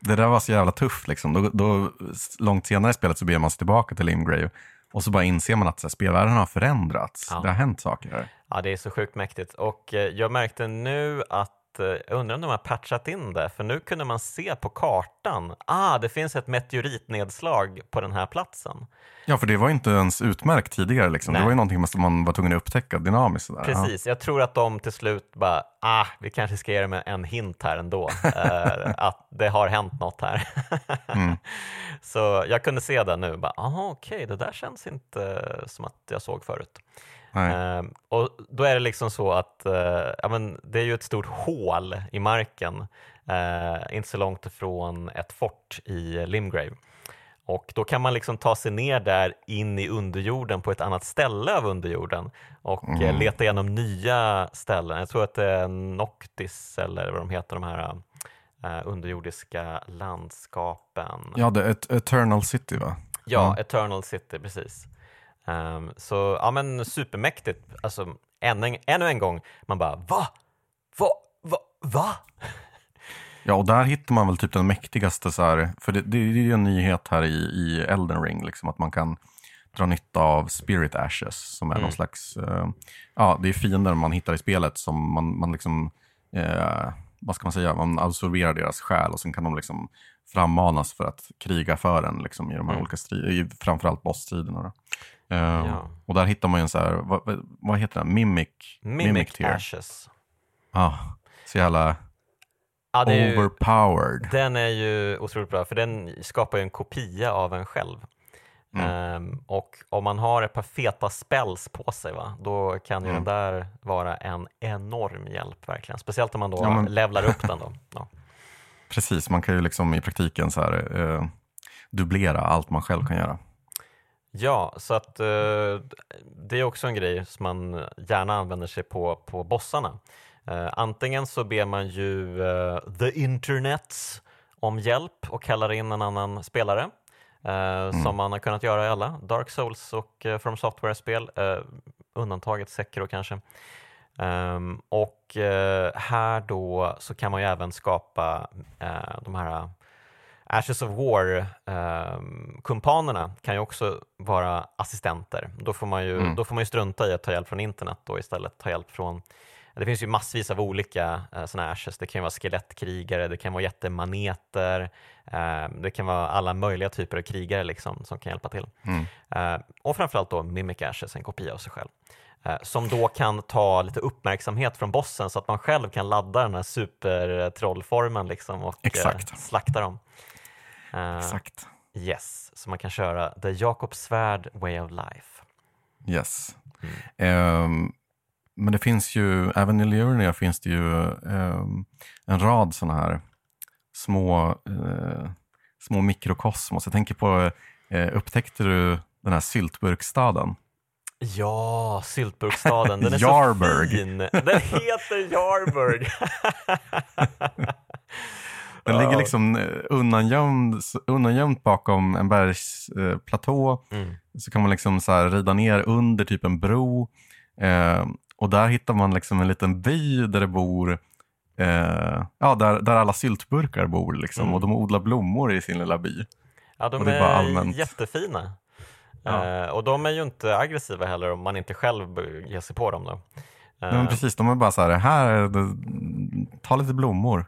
det där var så jävla tufft. Liksom. Då, då, långt senare i spelet så beger man sig tillbaka till Limgrave och så bara inser man att så här, spelvärlden har förändrats. Ja. Det har hänt saker här. Ja, det är så sjukt mäktigt. Och eh, jag märkte nu att, eh, jag undrar om de har patchat in det, för nu kunde man se på kartan, ah, det finns ett meteoritnedslag på den här platsen. Ja, för det var inte ens utmärkt tidigare. Liksom. Det var ju någonting som man var tvungen att upptäcka dynamiskt. Sådär. Precis, jag tror att de till slut bara, ah, vi kanske ska ge dem en hint här ändå, eh, att det har hänt något här. Mm. Så jag kunde se det nu, bara, aha, okej, det där känns inte som att jag såg förut. Ehm, och då är det liksom så att eh, ja, men det är ju ett stort hål i marken, eh, inte så långt ifrån ett fort i Limgrave. Och då kan man liksom ta sig ner där in i underjorden på ett annat ställe av underjorden och eh, Mm. leta igenom nya ställen. Jag tror att det är Noctis eller vad de heter, de här underjordiska landskapen. Ja, det är Eternal City va? Ja, Ja. Eternal City, precis. Ehm, så ja, men supermäktigt. Alltså, än en, ännu en gång, man bara va? Va? Va? Va? Ja, och där hittar man väl typ den mäktigaste, så här, för det, det är ju en nyhet här i, i Elden Ring, liksom, att man kan dra nytta av Spirit Ashes, som är Mm. någon slags, eh, ja, det är fiender man hittar i spelet som man, man liksom, eh, vad ska man säga, man absorberar deras själ och sen kan de liksom frammanas för att kriga för en liksom, i de här Mm. olika striderna, framförallt bossstriderna. Eh, Ja. Och där hittar man ju en så här, vad, vad- heter den? Mimic? Mimic, tier. Ashes. Ja, så jävla Ja, är ju, overpowered. den är ju otroligt bra, för den skapar ju en kopia av en själv. Um, och om man har ett par feta spells på sig, va, då kan ju Mm. den där vara en enorm hjälp verkligen. Speciellt om man då Ja, men- levlar upp den. Då. Ja. Precis, man kan ju liksom i praktiken så här, eh, dubblera allt man själv kan göra. Ja, så att eh, det är också en grej som man gärna använder sig på på bossarna. Eh, antingen så ber man ju eh, the internets om hjälp och kallar in en annan spelare eh, som man har kunnat göra i alla Dark Souls och eh, From Software-spel, eh, undantaget Sekiro kanske. Ehm, och eh, här då så kan man ju även skapa de här Ashes of War-kumpanerna kan ju också vara assistenter. Då får, man ju, Mm. då får man ju strunta i att ta hjälp från internet och istället ta hjälp från det finns ju massvis av olika eh, sådana ashes. Det kan vara skelettkrigare, det kan vara jättemaneter, eh, det kan vara alla möjliga typer av krigare liksom, som kan hjälpa till. Mm. Eh, och framförallt då Mimic Ashes, en kopia av sig själv. Eh, som då kan ta lite uppmärksamhet från bossen så att man själv kan ladda den här supertrollformen liksom och eh, slakta dem. Eh, Exakt. Yes, så man kan köra The Jakob Svärd Way of Life. Yes. Ehm, men det finns ju, även i Liurnia finns det ju ehm, en rad sådana här små, eh, små mikrokosmos. Jag tänker på, eh, upptäckte du den här syltburkstaden? Ja, Syltburkstaden, den är Jarburg. så fin. Den heter Jarburg. Den ligger Ja. liksom eh, undangömd, undangömd bakom en bergsplatå. Mm. Så kan man liksom så här rida ner under typ en bro. Eh, och där hittar man liksom en liten by där det bor, eh, ja, där, där alla syltburkar bor. Liksom. Mm. Och de odlar blommor i sin lilla by. Ja, de Och det är allmänt. jättefina. Ja. Eh, och de är ju inte aggressiva heller om man inte själv ger sig på dem. Då. Eh, men precis, de är bara så här, här, ta lite blommor.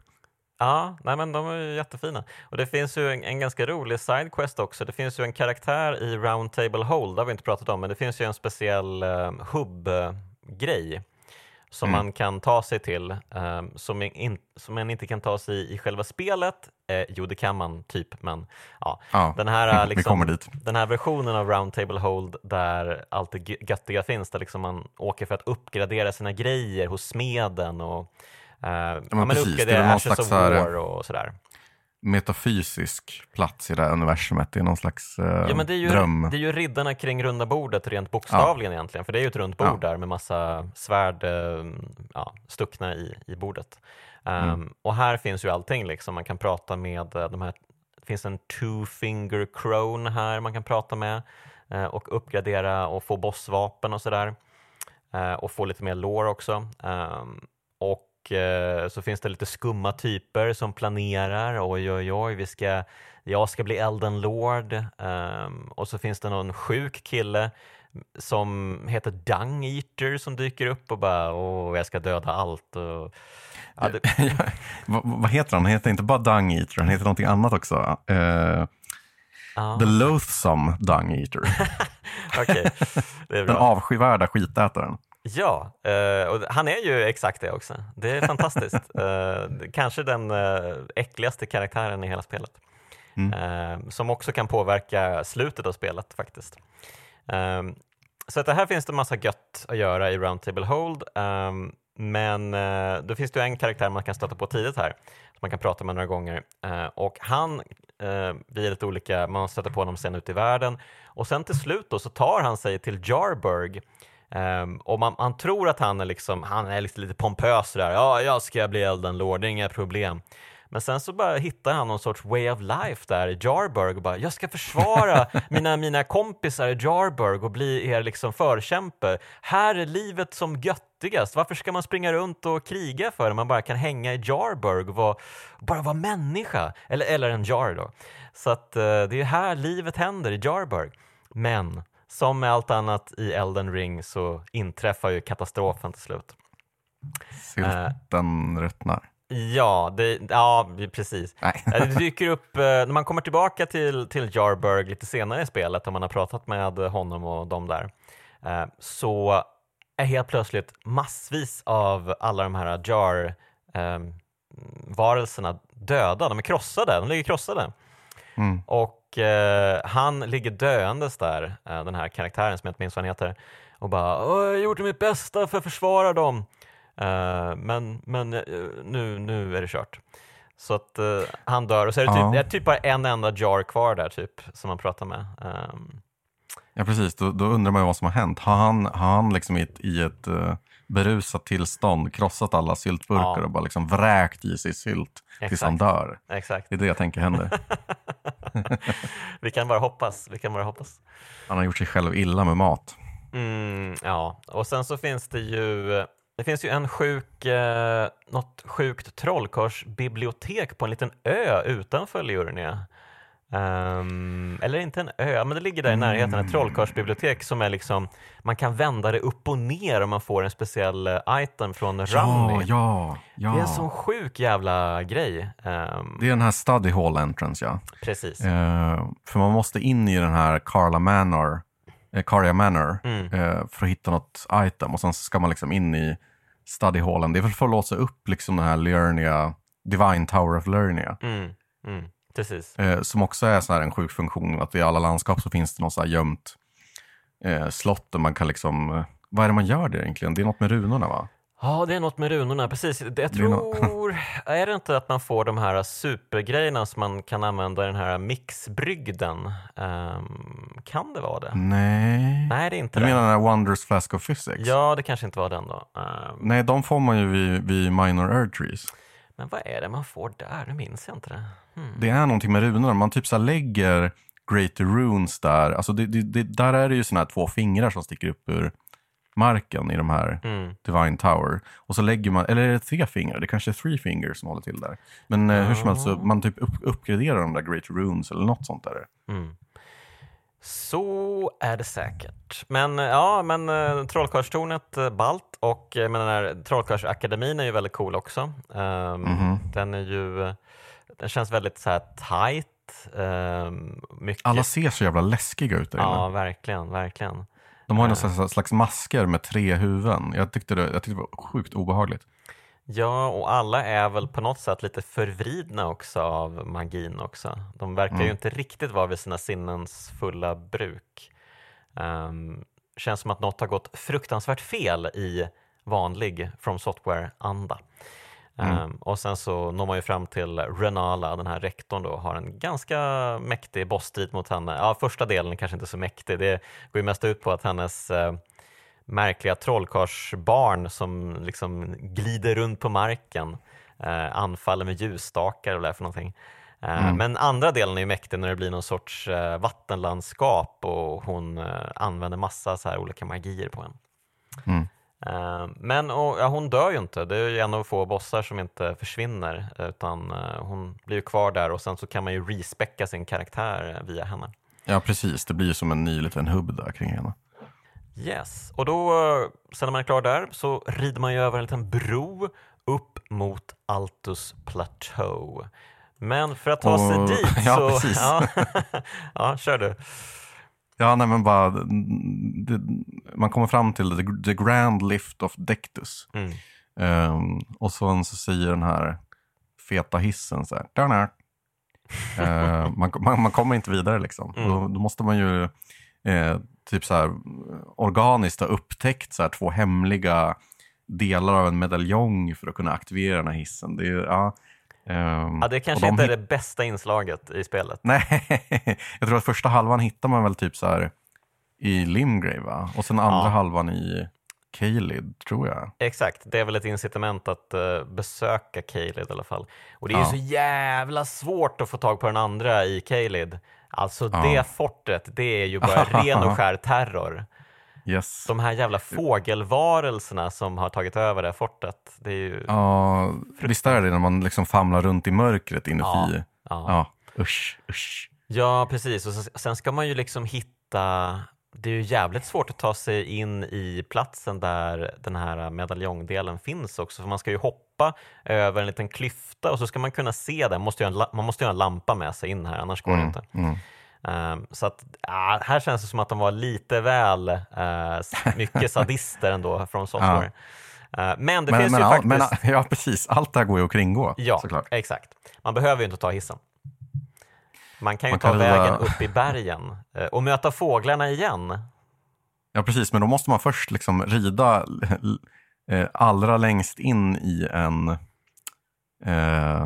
Ja, nej men de är jättefina. Och det finns ju en, en ganska rolig sidequest också. Det finns ju en karaktär i Round Table Hold, det har vi inte pratat om, men det finns ju en speciell uh, hubb-grej som Mm. man kan ta sig till, eh, som, in, som man inte kan ta sig i, i själva spelet. Eh, jo, det kan man typ, men ja. Ja, Den här, eh, liksom, den här versionen av Round Table Hold där allt det gö- göttiga finns, där liksom man åker för att uppgradera sina grejer hos smeden och eh, ja, men precis, det är någon Ashes slags of War och sådär. Metafysisk plats i det här universumet. Det är någon slags eh, Ja, men det är, ju, dröm. det är ju riddarna kring runda bordet rent bokstavligen egentligen, för det är ju ett runt bord Ja. där med massa svärd eh, ja, stuckna i, i bordet. Um, Mm. Och här finns ju allting, liksom. man kan prata med de här, det finns en two finger crone här man kan prata med eh, och uppgradera och få bossvapen och sådär. Och få lite mer lore också. Um, och eh, så finns det lite skumma typer som planerar, oj oj oj, vi ska, jag ska bli Elden Lord. Ehm, och så finns det någon sjuk kille som heter Dung Eater som dyker upp och bara, åh, jag ska döda allt. Och, ja, det, vad, heter han? Han heter inte bara Dung Eater, han heter någonting annat också. Ja, The Loathsome Dung Eater. är Den avskyvärda skitätaren. Ja, eh, och han är ju exakt det också. Det är fantastiskt. Eh, kanske den eh, äckligaste karaktären i hela spelet. Mm. Som också kan påverka slutet av spelet faktiskt. Så att det här finns det massa gött att göra i Roundtable Hold. eh, men då finns det ju en karaktär man kan stöta på tidigt här, som man kan prata med några gånger. Och han blir lite olika, man stöter på honom sen ute i världen. Och sen till slut då så tar han sig till Jarburg Ehm, och man, man tror att han är, liksom, han är liksom lite pompös där. Ja, jag ska bli Elden Lord, det är inga problem. Men sen så bara hittar han någon sorts way of life där i Jarburg och bara, jag ska försvara mina, mina kompisar i Jarburg och bli er liksom förkämpe. Här är livet som göttigast. Varför ska man springa runt och kriga för när man bara kan hänga i Jarburg och vara, bara vara människa? Eller, eller en jar då. Så att eh, det är här livet händer i Jarburg. Men som med allt annat i Elden Ring så inträffar ju katastrofen till slut. Sylten ruttnar. Ja, det, ja precis. Eh, Det dyker upp, eh, när man kommer tillbaka till, till Jarburg lite senare i spelet, om man har pratat med honom och de där, eh, så är helt plötsligt massvis av alla de här Jar-varelserna döda. De är krossade, de ligger krossade. Mm. Och och eh, han ligger döendes där, eh, den här karaktären som jag inte minns vad han heter, och bara "Åh, “Jag har gjort mitt bästa för att försvara dem, Eh, men, men eh, nu, nu är det kört”. Så att eh, han dör och så är det typ, Ja. det är typ bara en enda jar kvar där typ, som man pratar med. Ehm, Ja, precis. Då, då undrar man ju vad som har hänt. Har han, har han liksom i ett, i ett eh, berusat tillstånd krossat alla syltburkar Ja. och bara liksom vräkt i sig sylt tills han Exakt. dör? exakt. Det är det jag tänker händer. Vi kan bara hoppas. Vi kan bara hoppas. Han har gjort sig själv illa med mat. Mm, ja, och sen så finns det ju det finns ju en sjuk, eh, något sjukt trollkarlsbibliotek på en liten ö utanför Liurnia. Ehm, eller inte en ö, men det ligger där i närheten, ett trollkarlsbibliotek som är liksom, man kan vända det upp och ner om man får en speciell eh, item från Ja, ja, ja. Det är en sån sjuk jävla grej. Ehm, Det är den här study hall entrance, ja. precis. Eh, för man måste in i den här Carla Manor, eh, Carlia Manor Mm. eh, för att hitta något item. Och sen ska man liksom in i study hallen. Det är väl för att låsa upp liksom den här Liurnia, Divine Tower of Liurnia. Mm, mm, precis. Eh, som också är så här en sjuk funktion. Att i alla landskap så finns det något så här gömt eh, slott där man kan liksom... Eh, vad är det man gör där egentligen? Det är något med runorna va? Ja, det är något med runorna, precis. Jag Det är tror, är det inte att man får de här supergrejerna som man kan använda i den här mixbrygden? Ehm, kan det vara det? Nej. Nej, det är inte Du det. menar den här Wonders Flask of Physics? Ja, det kanske inte var den då. Ehm, Nej, de får man ju vid, vid Minor Earth Trees. Men vad är det man får där? Nu minns jag inte det. Hmm. Det är någonting med runorna. Man typ så lägger Greater Runes där. Alltså det, det, det, där är det ju såna här två fingrar som sticker upp ur marken i de här Mm. Divine Tower. Och så lägger man, eller är det tre fingrar? Det kanske är three fingers som håller till där. Men eh, hur som helst, så man typ upp, uppgraderar de där Greater Runes eller något sånt där. Mm. Så är det säkert. Men eh, ja, men eh, Trollkarlstornet, eh, balt och eh, men den här Trollkarlsakademin är ju väldigt cool också. Ehm, Mhm. Den är ju, eh, den känns väldigt så här tight. ehm, mycket. Alla ser så jävla läskiga ut där inne. Ja, verkligen, verkligen. De har ju någon slags, slags masker med tre huvuden. Jag tyckte, det, jag tyckte det var sjukt obehagligt. Ja, och alla är väl på något sätt lite förvridna också av magin också. De verkar ju Mm. inte riktigt vara vid sina sinnens fulla bruk. Um, känns som att något har gått fruktansvärt fel i vanlig From Software-anda. Mm. Ehm, och sen så når man ju fram till Renala, den här rektorn då, har en ganska mäktig bossstrid mot henne. Ja, första delen kanske inte så mäktig. Det går ju mest ut på att hennes eh, märkliga trollkarlsbarn som liksom glider runt på marken eh, anfaller med ljusstakar och vad det är för någonting. Eh, Mm. Men andra delen är mäktig när det blir någon sorts eh, vattenlandskap och hon eh, använder massa så här olika magier på en. Mm. Eh, Men och, ja, hon dör ju inte. Det är ju en av få bossar som inte försvinner utan eh, hon blir kvar där och sen så kan man ju respecka sin karaktär eh, via henne. Ja, precis. Det blir ju som en ny liten hubb där kring henne. Yes, och då eh, sen när man är klar där så rider man ju över en liten bro upp mot Altus Plateau. Men för att ta sig Och- dit ja, så... precis. Ja, ja, kör du. Ja, nej men bara... Det, man kommer fram till the, the Grand Lift of Dectus. Mm. Ehm, och så, så säger den här feta hissen så här. Ehm, man, man, man kommer inte vidare liksom. Mm. Då, då måste man ju eh, typ så här organiskt ha upptäckt så här två hemliga delar av en medaljong för att kunna aktivera den här hissen. Det är, ja, ehm, Ja, det kanske de inte är det bästa inslaget i spelet. Nej, jag tror att första halvan hittar man väl typ så här i Limgrave va? Och sen andra Ja. halvan i Caelid, tror jag. Exakt, det är väl ett incitament att eh, besöka Caelid i alla fall. Och det är ju Ja. så jävla svårt att få tag på den andra i Caelid. Alltså Ja. det fortet, det är ju bara ren och skär terror. Yes. De här jävla fågelvarelserna som har tagit över det här fortet. Det är ju... Ja, visst är det när man liksom famlar runt i mörkret inuti? Ja. Ja, Ja. usch, usch. Ja, precis. Och sen ska man ju liksom hitta... Det är ju jävligt svårt att ta sig in i platsen där den här medaljongdelen finns också. För man ska ju hoppa över en liten klyfta och så ska man kunna se den. Man måste ju ha en, la- man måste ju ha en lampa med sig in här, annars går det inte. Mm. Ehm, så att, ja, här känns det som att de var lite väl s- mycket sadister ändå från software. Eh, men det Men, finns men, ju ja, faktiskt... men ja, precis. Allt det här går ju att kringgå Ja, såklart. exakt. Man behöver ju inte ta hissen. Man kan ju Man ta kan rida- vägen upp i bergen eh, och möta fåglarna igen. Ja, precis. Men då måste man först liksom rida eh, allra längst in i en... Eh,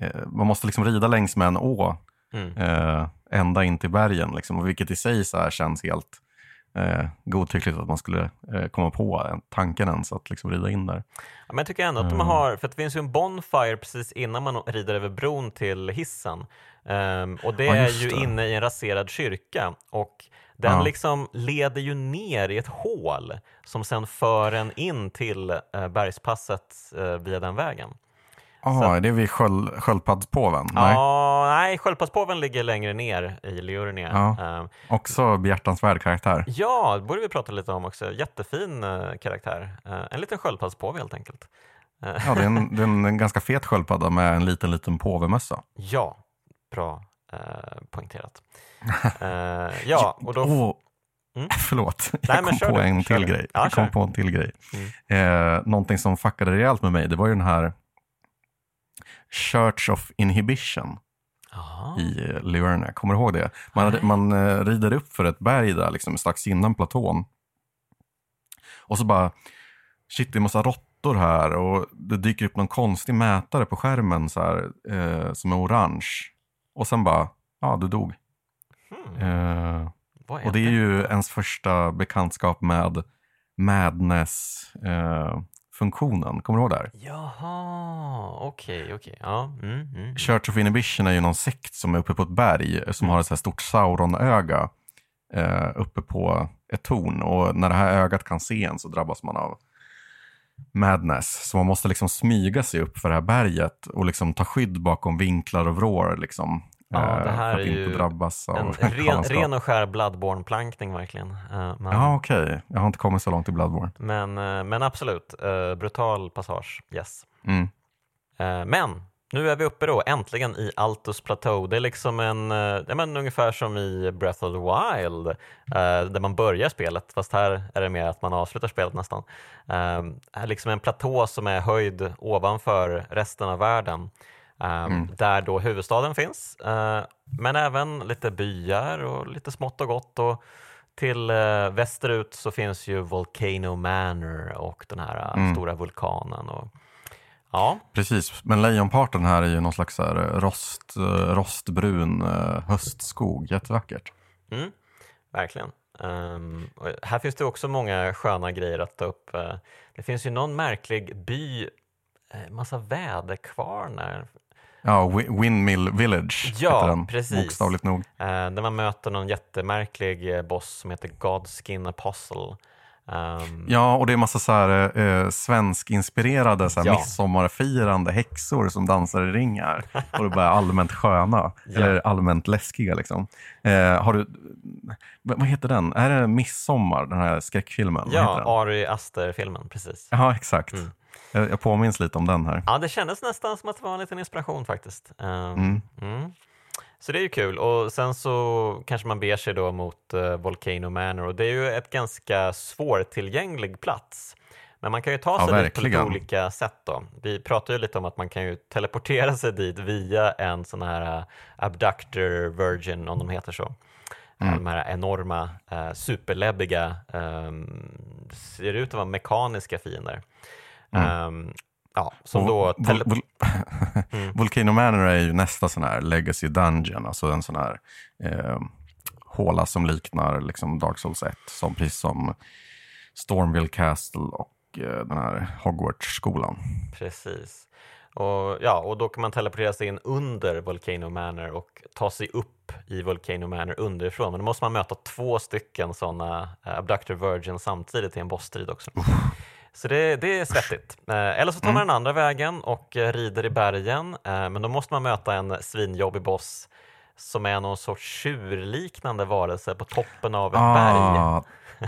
eh, man måste liksom rida längs med en å Mm. eh, ända in till bergen. Liksom, vilket i sig så här känns helt eh, godtyckligt att man skulle eh, komma på en- tanken ens att liksom rida in där. Ja, men jag tycker ändå att de har, för det finns ju en bonfire precis innan man rider över bron till hissen. Ehm, och det Ja, är ju det. inne i en raserad kyrka. Och den Ja. liksom leder ju ner i ett hål som sen för en in till eh, bergspasset eh, via den vägen. Ah, är det vid sköld, sköldpaddspåven? Nej. Ja, nej, sköldpaddspåven ligger längre ner i Liurnia. Ja. Ehm, Också behjärtansvärd karaktär. ja, det borde vi prata lite om också. Jättefin eh, karaktär. Eh, en liten sköldpaddspåve helt enkelt. Ja, det är en, det är en ganska fet sköldpadda med en liten, liten påvemössa. Ja, bra eh, poängterat. Eh, ja, och då... Mm. Förlåt, jag kom på en till grej. Ja, jag kom på en till grej. Mm. Eh, någonting som fuckade rejält med mig, det var ju den här Church of Inhibition Aha. i eh, Liurnia. Kommer du ihåg det? Man, man eh, rider upp för ett berg där, liksom, strax innan platån. Och så bara, shit det är massa råttor här och det dyker upp någon konstig mätare på skärmen så här, eh, som är orange. Och sen bara, ja du dog. Hmm. Eh, och det är ju ens första bekantskap med Madness-funktionen. Kommer du ihåg det här? Jaha, okej, okej. Ja. Mm, mm. Church of Inhibition är ju någon sekt som är uppe på ett berg eh, som har ett så här stort Sauron-öga eh, uppe på ett torn. Och när det här ögat kan se en så drabbas man av madness. Så man måste liksom smyga sig upp för det här berget och liksom ta skydd bakom vinklar och vrår. Liksom, Ja, eh, det här för är att inte ju drabbas av En ren, ren och skär Bloodborne-plankning verkligen. Eh, men, Ja, okej. Jag har inte kommit så långt i Bloodborne. men, eh, men absolut, eh, brutal passage, yes. Mm. Eh, Men nu är vi uppe då äntligen i Altus Plateau. Det är liksom en, eh, ja, men ungefär som i Breath of the Wild eh, där man börjar spelet, fast här är det mer att man avslutar spelet nästan. Eh, är liksom en platå som är höjd ovanför resten av världen eh, där då huvudstaden finns, eh, men även lite byar och lite smått och gott. Och till eh, västerut så finns ju Volcano Manor och den här eh, stora vulkanen. Och, ja, Precis, men lejonparten här är ju någon slags här rost, eh, rostbrun eh, höstskog. Jättevackert. Mm, verkligen. Och här finns det också många sköna grejer att ta upp. Eh, det finns ju någon märklig by, eh, massa väderkvarnar, Ja, Wi- Windmill Village Ja, heter den, precis. bokstavligt nog. eh, där man möter någon jättemärklig eh, boss som heter Godskin Apostle. Ehm, Ja, och det är massa så här, eh, svensk-inspirerade så här, Ja. midsommarfirande häxor som dansar i ringar. Och det bara är allmänt sköna, Ja. eller allmänt läskiga. Liksom. Eh, har du, vad heter den? Är det Midsommar, den här skräckfilmen? Ja? Ari Aster-filmen, precis. Ja, exakt. Mm. Jag, jag påminns lite om den här. Ja, det kändes nästan som att det var en liten inspiration faktiskt. Ehm, Mm. mm. Så det är ju kul och sen så kanske man ber sig då mot eh, Volcano Manor och det är ju ett ganska svårtillgänglig plats. Men man kan ju ta Ja, sig dit på lite olika sätt då. Vi pratade ju lite om att man kan ju teleportera sig dit via en sån här eh, abductor virgin om de heter så. Mm. De här enorma, uh, superläbbiga, ehm, ser ut att vara mekaniska fiender. Ehm, ja, som. Och då... Tele- Vol- Mm. Volcano Manor är ju nästa sån här Legacy Dungeon, alltså en sån här eh, håla som liknar liksom Dark Souls 1, som, precis som Stormville Castle och eh, den här Hogwarts-skolan. Precis. Och, ja, och då kan man teleportera sig in under Volcano Manor och ta sig upp i Volcano Manor underifrån. Men då måste man möta två stycken sådana uh, Abductor Virgin samtidigt i en bossstrid också. Så det, det är svettigt. Eh, eller så tar man den andra vägen och eh, rider i bergen. Eh, men då måste man möta en svinjobbig boss som är någon sorts tjurliknande varelse på toppen av ett berg. Ah,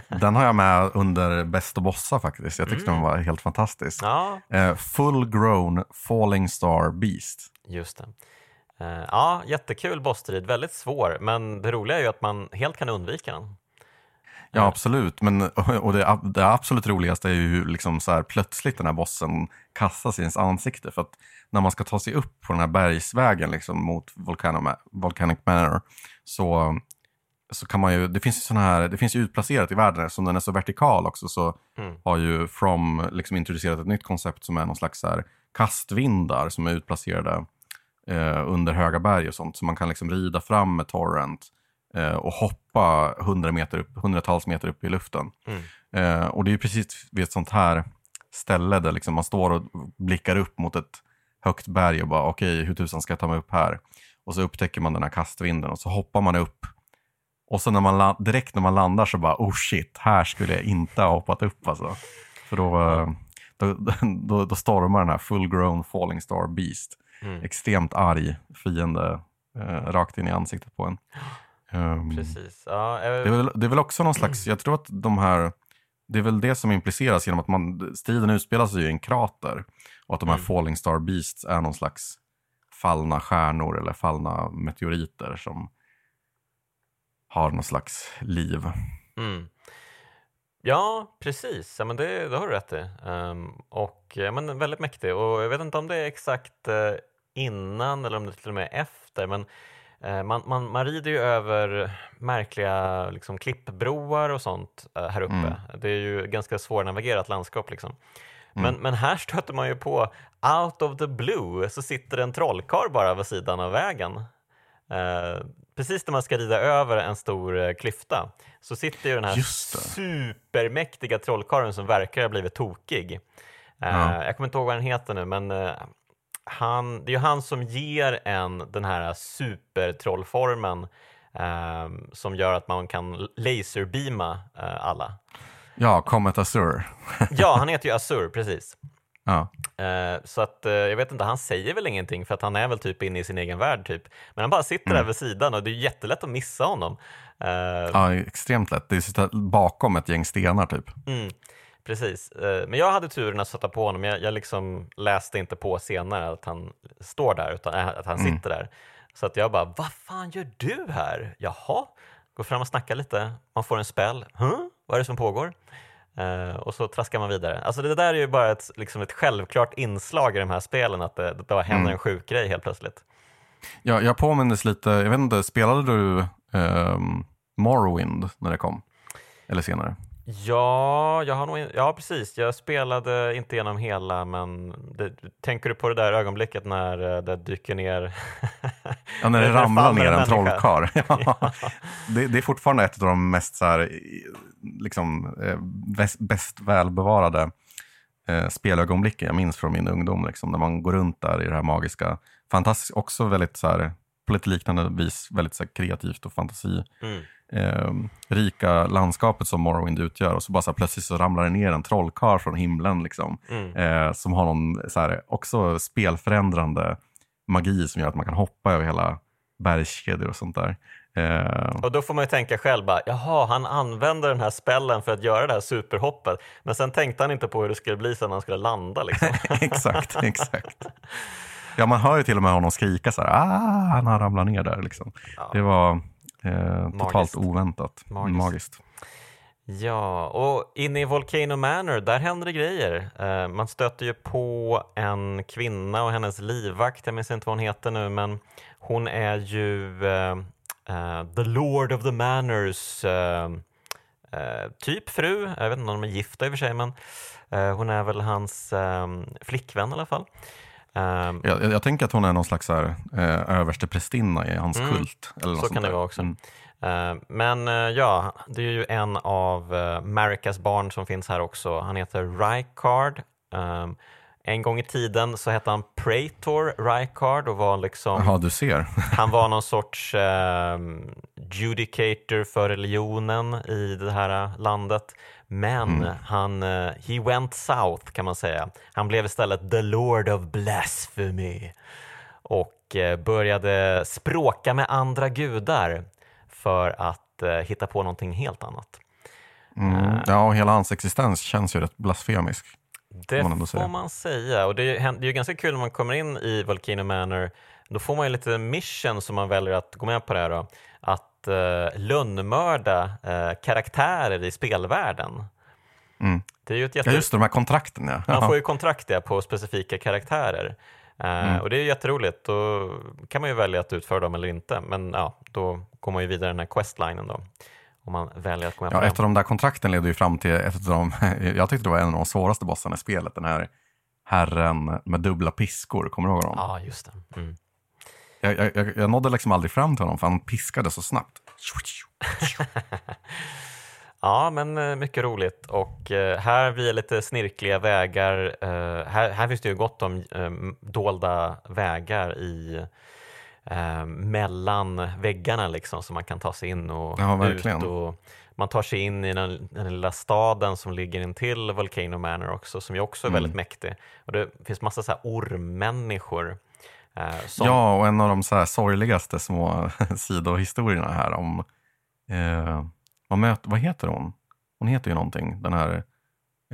den har jag med under Bäst och bossa faktiskt. Jag tyckte den var helt fantastisk. Mm. Ja, full grown falling star beast. Just det. Ja, jättekul bossstrid, väldigt svår, men det roliga är ju att man helt kan undvika den. Ja, absolut. Men, och det, det absolut roligaste är ju hur liksom så här, plötsligt den här bossen kastas i ens ansikte. För att när man ska ta sig upp på den här bergsvägen liksom, mot Volcano, Volcanic Manor så, så kan man ju, det finns ju såna här, det finns ju utplacerat i världen, som den är så vertikal också, så mm. har ju From liksom introducerat ett nytt koncept som är någon slags så här, kastvindar som är utplacerade eh, under höga berg och sånt. Så man kan liksom rida fram med Torrent och hoppa hundra meter upp, hundratals meter upp i luften. Mm. Eh, och det är precis vid ett sånt här ställe där liksom man står och blickar upp mot ett högt berg och bara okej, okay, hur tusan ska jag ta mig upp här? Och så upptäcker man den här kastvinden och så hoppar man upp. Och så när man direkt när man landar så bara oh shit, här skulle jag inte ha hoppat upp alltså. För då, eh, då, då, då stormar den här full grown falling star beast. Mm. Extremt arg fiende eh, rakt in i ansiktet på en. Um, Precis. Ja, jag... det, är väl, det är väl också någon slags, jag tror att de här, det är väl det som impliceras genom att man, striden utspelar sig i en krater. Och att de här mm. falling star beasts är någon slags fallna stjärnor eller fallna meteoriter som har någon slags liv. Mm. Ja, precis. Ja, men det, det har du rätt i. Um, och, ja, men väldigt mäktig. Och jag vet inte om det är exakt uh, innan eller om det till och med är efter. Men man, man, man rider ju över märkliga liksom, klippbroar och sånt uh, här uppe. Mm. Det är ju ganska svårnavigerat landskap. Liksom. Mm. Men, men här stöter man ju på, out of the blue, så sitter en trollkarl bara vid sidan av vägen. precis när man ska rida över en stor klyfta så sitter ju den här supermäktiga trollkarlen som verkar ha blivit tokig. Eh, ja. jag kommer inte ihåg vad han heter nu, men uh, han, det är ju han som ger en den här supertrollformen uh, som gör att man kan laserbeama uh, alla. Ja, Comet Azur. ja, han heter ju Azur, precis. Ja. Så att jag vet inte, han säger väl ingenting för att han är väl typ inne i sin egen värld typ. Men han bara sitter mm. där vid sidan och det är jättelätt att missa honom. Uh, ja, extremt lätt. Det är sitta bakom ett gäng stenar typ. Mm, precis. Uh, men jag hade turen att sätta på honom. Jag, jag liksom läste inte på senare att han står där, utan äh, att han mm. sitter där. Så att jag bara, vad fan gör du här? Jaha, går fram och snackar lite. Man får en spel. Huh? Vad är det som pågår? Uh, och så traskar man vidare. Alltså det där är ju bara ett, liksom ett självklart inslag i de här spelen, att det, det händer mm. en sjuk grej helt plötsligt. Ja, jag påminnes lite, jag vet inte, spelade du um, Morrowind när det kom? Eller senare? Ja, jag har nog, ja, precis. Jag spelade inte igenom hela, men det, tänker du på det där ögonblicket när eh, det dyker ner? ja, när det ramlar ner en trollkarl. ja. det, det, är fortfarande ett av de mest så här, liksom, eh, bäst, bäst välbevarade eh, spelögonblicken jag minns från min ungdom. Liksom, när man går runt där i det här magiska, fantastiskt, också väldigt så här, på lite liknande vis väldigt så här, kreativt och fantasi. Mm eh, rika landskapet som Morrowind utgör och så bara så här, plötsligt så ramlar det ner en trollkarl från himlen liksom, mm. eh, som har någon så här, också spelförändrande magi som gör att man kan hoppa över hela bergskedjor och sånt där. Eh. Och då får man ju tänka själv, bara, jaha, han använder den här spellen för att göra det här superhoppet, men sen tänkte han inte på hur det skulle bli sen när han skulle landa. Liksom. exakt, exakt. Ja, man hör ju till och med honom skrika så här, ah, han har ramlat ner där. Liksom. Ja. Det var Eh, totalt oväntat. Magiskt. Magiskt. Ja, och inne i Volcano Manor, där händer det grejer. Eh, man stöter ju på en kvinna och hennes livvakt, jag minns inte vad hon heter nu, men hon är ju eh, eh the Lord of the Manors eh, eh, typ fru. Jag vet inte om de är gifta i och för sig, men hon är väl hans flickvän i alla fall. Um, jag, jag, tänker att hon är någon slags här, eh, översteprästinna i hans mm, kult. Eller så kan det vara också. Mm. Uh, men uh, ja, det är ju en av uh, Maricas barn som finns här också. Han heter Rykard. Um, en gång i tiden så hette han Praetor Rykard och var liksom... Ja, du ser. han var någon sorts judicator för religionen i det här landet. Men mm. han, uh, he went south kan man säga. Han blev istället the Lord of Blasphemy och uh, började språka med andra gudar för att uh, hitta på någonting helt annat. Mm. Ja, och hela hans existens känns ju rätt blasfemisk. Det man får man säga. Och det är, det är ju ganska kul när man kommer in i Volcano Manor. Då får man ju lite mission som man väljer att gå med på det här. Då. Att att uh, lönnmörda uh, karaktärer i spelvärlden. Mm. Det är ju ett jätte... Ja, just det, de här kontrakten ja. Man får ju kontrakt ja, på specifika karaktärer. Uh, Och det är jätteroligt. Då kan man ju välja att utföra dem eller inte. Men ja, då går man ju vidare den här questlinen då. Om man väljer att gå med ja, på av de där kontrakten leder ju fram till av de, jag tyckte det var en av de svåraste bossarna i spelet. Den här herren med dubbla piskor, kommer du ihåg honom? Ja, just det. Mm. Jag, jag, jag nådde liksom aldrig fram till honom för han piskade så snabbt. Ja, men eh, mycket roligt. Och eh, här via lite snirkliga vägar. Eh, här, här finns det ju gott om dolda vägar i mellan väggarna liksom som man kan ta sig in och ja, ut. Och man tar sig in i den, den lilla staden som ligger intill Volcano Manor också som ju också är mm. väldigt mäktig. Och det finns massa så här ormmänniskor. Som... Ja, och en av de så här sorgligaste små sidohistorierna här om eh vad, möt, vad heter hon? Hon heter ju någonting, den här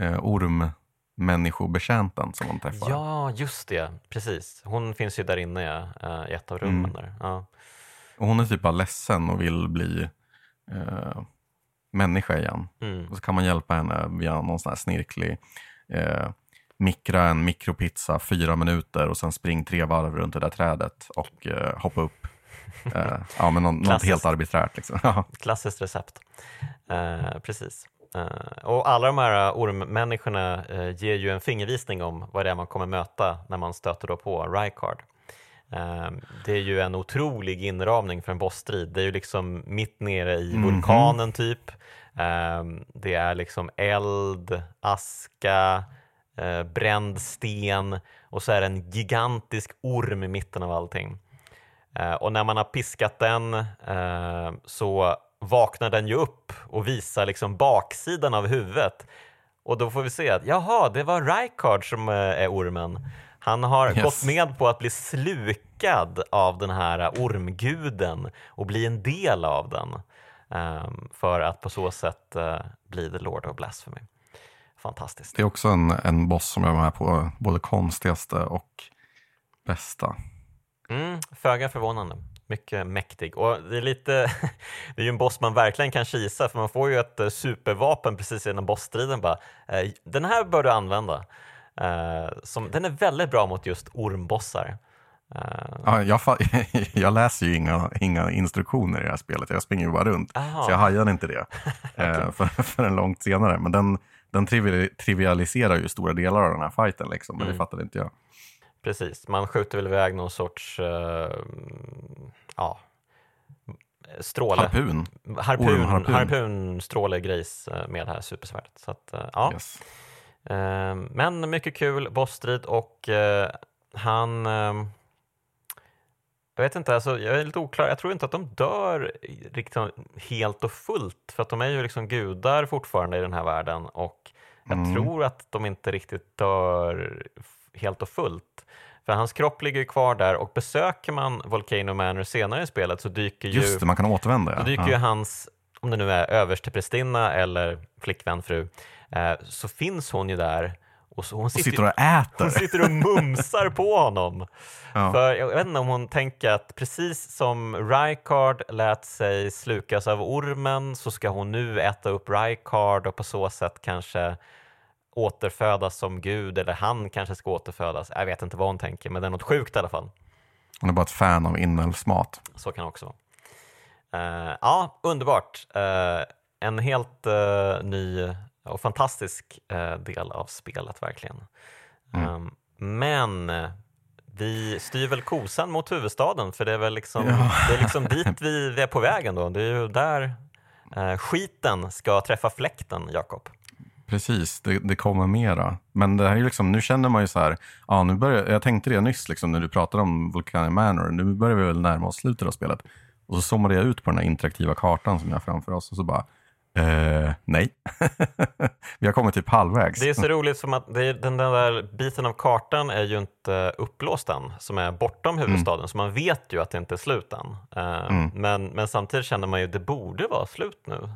eh, ormmänniskobetjänten som hon träffar. Ja, just det. Precis. Hon finns ju där inne ja, eh, i ett av rummen. Mm. Där. Ja. Och hon är typ bara ledsen och vill bli eh, människa igen. Mm. Och så kan man hjälpa henne via någon sån här snirklig eh, mikra en mikropizza fyra minuter och sen spring tre varv runt det där trädet och eh, hoppa upp Uh, ja, men någon, något helt arbiträrt. Liksom. Klassiskt recept. Uh, precis. Uh, och alla de här ormmänniskorna uh, ger ju en fingervisning om vad det är man kommer möta när man stöter då på Rykard. det är ju en otrolig inramning för en bossstrid. Det är ju liksom mitt nere i mm -hmm. vulkanen typ. det är liksom eld, aska, bränd sten och så är det en gigantisk orm i mitten av allting. Eh, och när man har piskat den eh, så vaknar den ju upp och visar liksom baksidan av huvudet. Och då får vi se att jaha, det var Rykard som eh, är ormen. Han har yes. gått med på att bli slukad av den här ormguden och bli en del av den um, för att på så sätt uh, bli the Lord of Blasphemy. Fantastiskt. Det är också en, en boss som är med på både konstigaste och bästa. Mm, föga förvånande. Mycket mäktig. Och det är lite, det är ju en boss man verkligen kan kisa för man får ju ett eh, supervapen precis innan bossstriden. Bara, eh, den här bör du använda. Eh, som, den är väldigt bra mot just ormbossar. Ja, jag, jag, läser ju inga, inga instruktioner i det här spelet, jag springer ju bara runt. Aha. Så jag hajade inte det okay. för, förrän långt senare. Men den, den trivialiserar ju stora delar av den här fighten, liksom, men mm. det fattade inte jag. Precis, man skjuter väl iväg någon sorts uh, ja, stråle. Harpun. Harpun, harpun. harpun strålegrejs eh, med det här supersvärdet. Så att, uh, ja. Yes. Uh, men mycket kul bossstrid och han jag vet inte, alltså, jag är lite oklar. Jag tror inte att de dör riktigt helt och fullt för att de är ju liksom gudar fortfarande i den här världen och jag mm. tror att de inte riktigt dör helt och fullt. För hans kropp ligger kvar där och besöker man Volcano Manor senare i spelet så dyker ju... Just det, man kan återvända. Ja. Då dyker ja. ju hans, om det nu är översteprästinna eller flickvän, fru, eh, så finns hon ju där och, så, hon, sitter, och sitter och äter. Hon sitter och mumsar på honom. Ja. För jag vet inte om hon tänker att precis som Rykard lät sig slukas av ormen så ska hon nu äta upp Rykard och på så sätt kanske återfödas som gud eller han kanske ska återfödas. Jag vet inte vad hon tänker, men det är något sjukt i alla fall. Hon är bara ett fan av inälvsmat. Så kan det också vara. Uh, ja, underbart. Uh, en helt uh, ny och fantastisk del av spelet verkligen. Mm. Um, men vi styr väl kosan mot huvudstaden för det är väl liksom, ja. det är liksom dit vi, vi är på vägen då. Det är ju där skiten ska träffa fläkten, Jakob. Precis, det, det, kommer mera. Men det här är liksom, nu känner man ju så här, ja, nu börjar, jag tänkte det nyss liksom, när du pratade om Volcanic Manor, nu börjar vi väl närma oss slutet av spelet. Och så zoomade jag ut på den här interaktiva kartan som jag har framför oss och så bara, Uh, nej, vi har kommit typ halvvägs. Det är så roligt som att är, den där biten av kartan är ju inte upplåst än, som är bortom mm. huvudstaden, mm. så man vet ju att det inte är slut än. Uh, mm. men, men samtidigt känner man ju att det borde vara slut nu,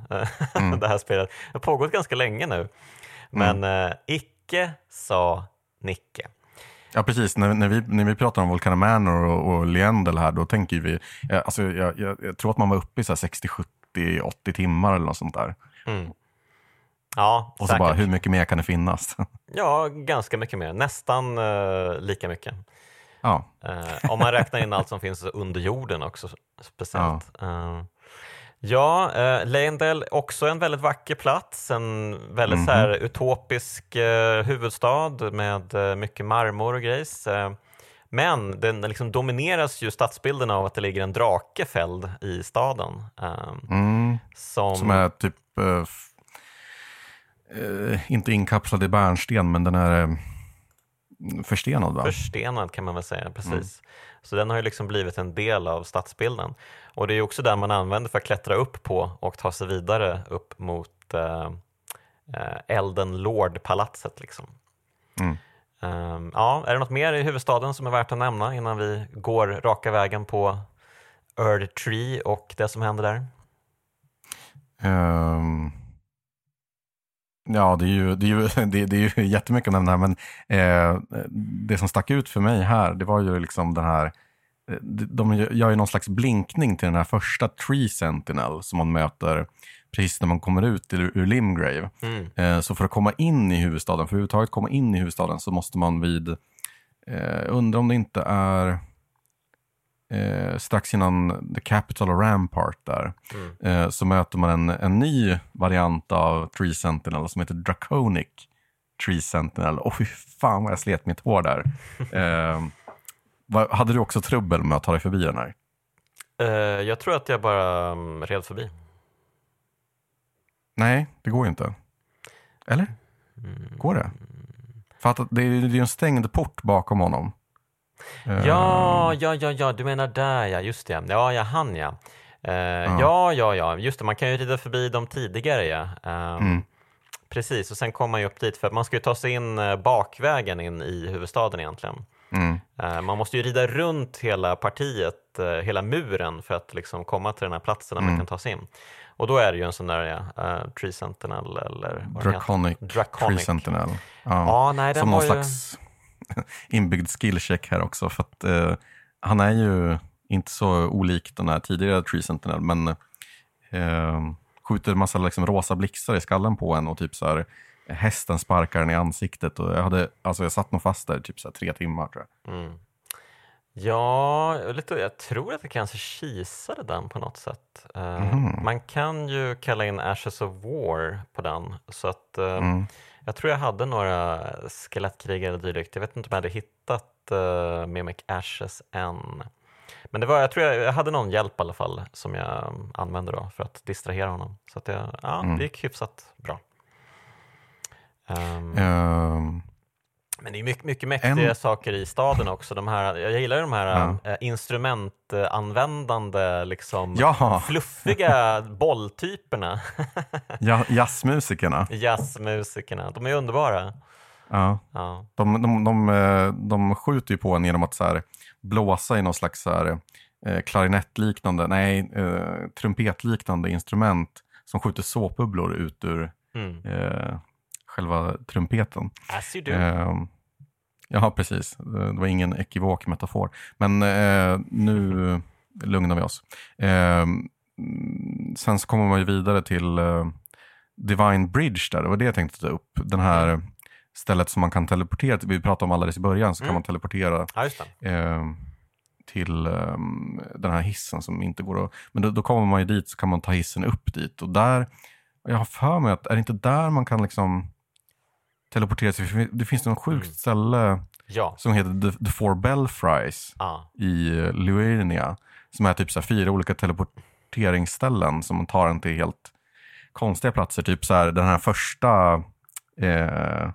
mm. det här spelet. Det har pågått ganska länge nu, men uh, icke sa Nicke. Ja, precis. När, när, vi, när vi pratar om Volcano Manor och, och Leendel här, då tänker vi... eh, Alltså, jag, jag, jag tror att man var uppe i så här 60, 70, 80 timmar eller något sånt där. Mm. Ja, Och så säkert. bara, hur mycket mer kan det finnas? Ja, ganska mycket mer. Nästan eh, lika mycket. ja. Eh, om man räknar in allt som finns under jorden också speciellt. Ja, ja eh, Leendel, också en väldigt vacker plats. En väldigt Mhm. så här, utopisk eh, huvudstad med eh, mycket marmor och grejs. Men den liksom domineras ju stadsbilden av att det ligger en drake fälld i staden. Eh, Mm. som, Som är typ, eh, eh, inte inkapslad i bärnsten, men den är eh, förstenad va? Förstenad kan man väl säga, Mm. precis. Så den har ju liksom blivit en del av stadsbilden. Och det är ju också där man använder för att klättra upp på och ta sig vidare upp mot eh, eh, Elden Lord-palatset. Liksom. Mm. Um, ja, är det något mer i huvudstaden som är värt att nämna innan vi går raka vägen på Earth Tree och det som händer där? Um, ja, det är, ju, det, är ju, det, det är ju jättemycket att nämna, här, men eh, det som stack ut för mig här, det var ju liksom den här, eh, de de gör ju någon slags blinkning till den här första Tree Sentinel som man möter precis när man kommer ut ur, Limgrave. Mm. Eh, Så för att komma in i huvudstaden, för att överhuvudtaget komma in i huvudstaden så måste man vid, eh, undrar om det inte är eh, strax innan The Capital och Rampart där, Mm. eh, så möter man en, en ny variant av Tree Sentinel som heter Draconic Tree Sentinel. Och fy fan vad jag slet mitt hår där. eh, vad- hade du också trubbel med att ta dig förbi den här? Eh, jag tror att jag bara um, red förbi. Nej, det går ju inte. Eller? Går det? För att det är ju en stängd port bakom honom. Eh, Ja, ja, ja, ja, du menar där ja, just det. Ja, ja, han ja. Eh, ja. ja, ja, just det, man kan ju rida förbi dem tidigare ja. Ehm, Mm. Precis, och sen kommer man ju upp dit för att man ska ju ta sig in eh, bakvägen in i huvudstaden egentligen. Mm. Eh, man måste ju rida runt hela partiet, eh, hela muren för att liksom komma till den här platsen där man Mm. kan ta sig in. Och då är det ju en sån där ja, eh, Tree Sentinel eller vad heter. Draconic, Tree Draconic. Sentinel. Ja. Ja, nej, Som någon ju... slags inbyggd skillcheck här också. För att eh, han är ju inte så olik den här tidigare Tree Sentinel, men eh, skjuter massa liksom, rosa blixtar i skallen på en och typ så här, hästen sparkar den i ansiktet. Och jag, hade, alltså, jag satt nog fast där i typ så här, tre timmar tror jag. Mm. Ja, lite, jag tror att jag kanske kisade den på något sätt. Mhm. Man kan ju kalla in Ashes of War på den. Så att, eh, Mm. Jag tror jag hade några skelettkrigare och dylikt. Jag vet inte om jag hade hittat uh, Mimic Ashes än. Men det var, jag tror jag, jag hade någon hjälp i alla fall som jag använde då för att distrahera honom. Så att jag, ja, Mm. det gick hyfsat bra. Ehm, Ehm, men det är mycket, mycket mäktiga En- saker i staden också. De här, jag gillar ju de här Ja. äh, instrumentanvändande, liksom, ja, fluffiga bolltyperna. ja, jazzmusikerna. Jazzmusikerna, de är underbara. Ja. Ja. De, de, de, eh, de skjuter ju på en genom att så här, blåsa i någon slags så här, eh, klarinettliknande, nej, eh, trumpetliknande instrument som skjuter såpbubblor ut ur Mm. eh, själva trumpeten. As you do. Eh, ja, precis. Det var ingen ekivok metafor. Men eh, nu lugnar vi oss. Eh, mm, sen så kommer man ju vidare till eh, Divine Bridge där. Det var det jag tänkte ta upp. Den här stället som man kan teleportera till. Vi pratade om alldeles i början så kan Mm. man teleportera Ja, just det. eh, till eh, den här hissen som inte går att... Men då, då kommer man ju dit så kan man ta hissen upp dit. Och där, jag har för mig att, är det inte där man kan liksom teleportera sig? För Det finns något sjukt Mm. ställe Ja. som heter The, The Four Belfries Ja. i eh, Luernia. Som är typ så fyra olika teleporteringsställen som man tar en till helt konstiga platser. Typ så här den här första eh,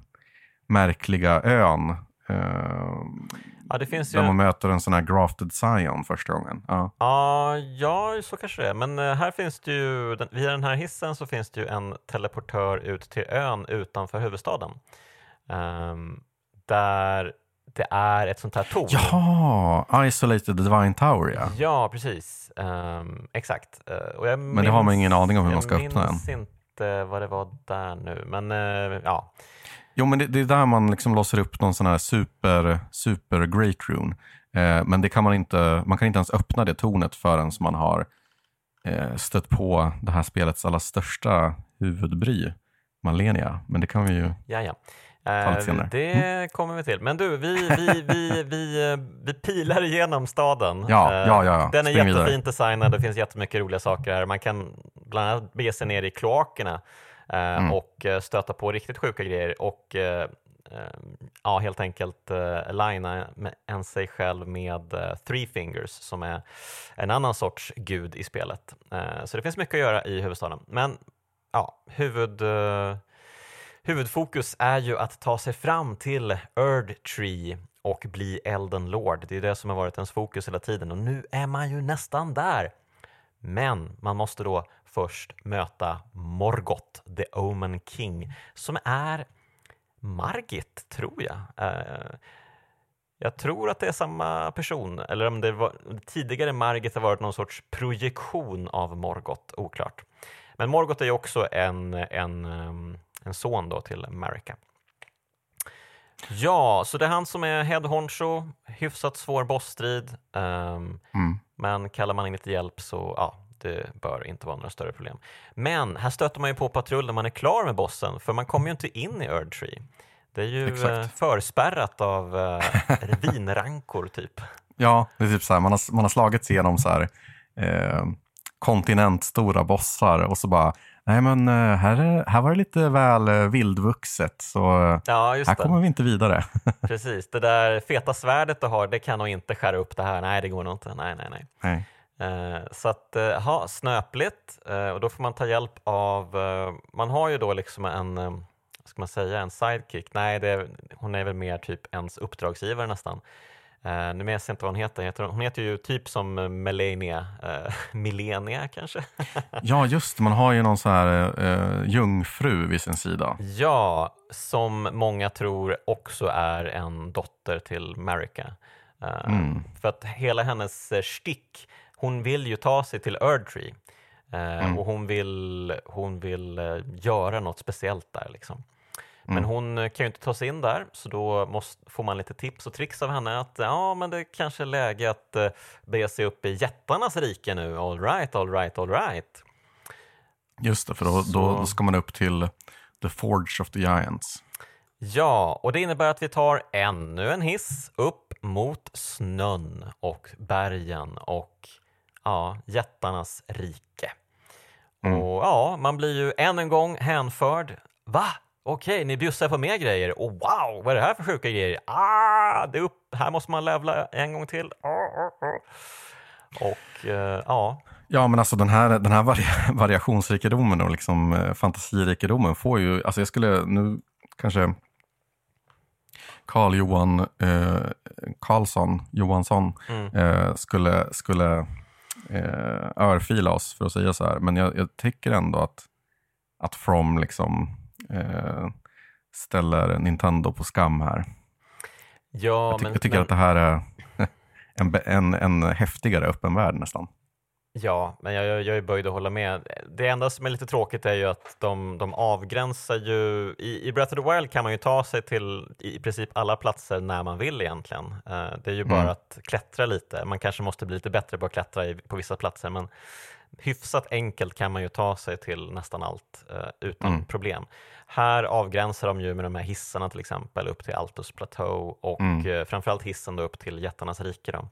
märkliga ön. Eh, ja, det finns ju... där man möter en sån här grafted scion första gången. Ja. Ja, ja, så kanske det är. Men eh, här finns det ju, den- via den här hissen så finns det ju en teleportör ut till ön utanför huvudstaden. Ehm, där det är ett sånt här torn. Jaha, Isolated Divine Tower ja. Ja, precis. Ehm, exakt. Jag Men det har man ingen aning om hur man ska jag öppna minns inte vad det var där nu, men eh, ja. Jo, men det, det är där man liksom låser upp någon sån här super, super great rune. Eh, men det kan man, inte, man kan inte ens öppna det tornet förrän man har eh, stött på det här spelets allra största huvudbry, Malenia. Men det kan vi ju ja, ja. senare. Det Mm. kommer vi till. Men du, vi, vi, vi, vi, eh, vi pilar igenom staden. Ja, Eh, ja, ja, ja. Den är Spring vidare. jättefint designad, det finns jättemycket roliga saker här. Man kan bland annat bege sig ner i kloakerna eh, Mm. och eh, stöta på riktigt sjuka grejer och eh, eh, ja, helt enkelt uh, med en sig själv med eh, Three Fingers som är en annan sorts gud i spelet. Eh, så det finns mycket att göra i huvudstaden. Men ja, huvud, eh, huvudfokus är ju att ta sig fram till Erdtree och bli Elden Lord. Det är det som har varit ens fokus hela tiden och nu är man ju nästan där. Men man måste då först möta Morgoth, the Omen King, som är Margit, tror jag. Eh, jag tror att det är samma person, eller om det var tidigare Margit har varit någon sorts projektion av Morgoth, oklart. Men Morgoth är ju också en, en, ehm, en son då till Marika. Ja, så det är han som är head honcho, hyfsat svår bossstrid. ehm, Mm. men kallar man in lite hjälp så ja, det bör inte vara några större problem. Men här stöter man ju på patrull när man är klar med bossen, för man kommer ju inte in i Erdtree. Det är ju Exakt. eh, förspärrat av eh, vinrankor typ. Ja, det är typ så här, man har, man har slagits igenom så här, eh, kontinentstora bossar och så bara, nej men eh, här, är- här var det lite väl vildvuxet så Ja, här det. kommer vi inte vidare. Precis. Det där feta svärdet du har, det kan nog inte skära upp det här. Nej, det går nog inte. Nej, nej, nej. nej. Eh, så att, eh, ha, snöpligt eh, och då får man ta hjälp av, eh, man har ju då liksom en, eh, ska man säga, en sidekick. Nej, det hon är väl mer typ ens uppdragsgivare nästan. Uh, nu minns jag inte vad hon heter. hon- heter ju typ som eh, Melania, uh, Milenia kanske? Ja, just man har ju någon så här eh, jungfru vid sin sida. ja, som många tror också är en dotter till Marika. Eh, Mm. För att hela hennes uh, stick, hon vill ju ta sig till Erdtree eh, Mm. och hon vill, hon vill eh, göra något speciellt där. Liksom. Men Mm. hon eh, kan ju inte ta sig in där så då måste, får man lite tips och tricks av henne att ja, men det kanske är läge att uh, bege sig upp i jättarnas rike nu. All right, all right, all right. Just det, för då, då, Så- då ska man upp till The Forge of the Giants. Ja, och det innebär att vi tar ännu en hiss upp mot snön och bergen och ja, jättarnas rike. Mm. Och ja, man blir ju än en gång hänförd. Va? Okej, ni bjussar på mer grejer. Och wow, vad är det här för sjuka grejer? Ah, det upp. Här måste man levla en gång till. Ah, ah, ah. Och eh, ja, Ja, men alltså den här, den här vari- variationsrikedomen och liksom eh, fantasirikedomen får ju, alltså jag skulle nu kanske Carl Johan eh, Karlsson, Johansson Mm. eh, skulle, skulle eh, örfila oss för att säga så här. Men jag, jag tycker ändå att, att From liksom eh, ställer Nintendo på skam här. ja jag, ty- men, jag tycker men, att det här är en, en, en häftigare öppen värld nästan. Ja, men jag, jag, jag är böjd att hålla med. Det enda som är lite tråkigt är ju att de, de avgränsar ju... I, I Breath of the Wild kan man ju ta sig till i princip alla platser när man vill egentligen. Eh, det är ju bara Mm. att klättra lite. Man kanske måste bli lite bättre på att klättra i, på vissa platser, men hyfsat enkelt kan man ju ta sig till nästan allt eh, utan Mm. problem. Här avgränsar de ju med de här hissarna till exempel upp till Altus Plateau och Mm. eh, framförallt hissen då upp till Jättarnas rike. Då.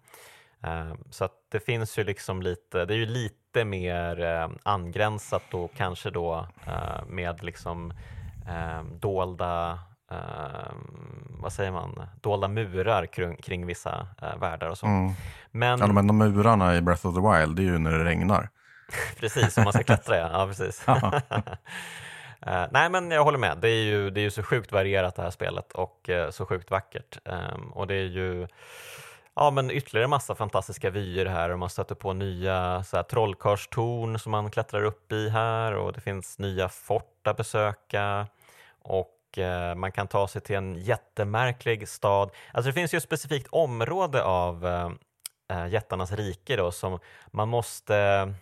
Eh, Så det finns ju liksom lite, det är ju lite mer eh, angränsat och kanske då eh, med liksom dolda, vad säger man, dolda murar kring, kring vissa eh, världar och så. Mm. Men Ja, men de murarna i Breath of the Wild, det är ju när det regnar. precis, om man ska klättra ja, ja precis. Eh, nej men jag håller med, det är, ju, det är ju så sjukt varierat det här spelet och eh, så sjukt vackert. Ehm, och det är ju ja, men ytterligare massa fantastiska vyer här och man stöter på nya så här, trollkarlstorn som man klättrar upp i här och det finns nya fort att besöka och eh, man kan ta sig till en jättemärklig stad. Alltså det finns ju ett specifikt område av eh, eh jättarnas rike då som man måste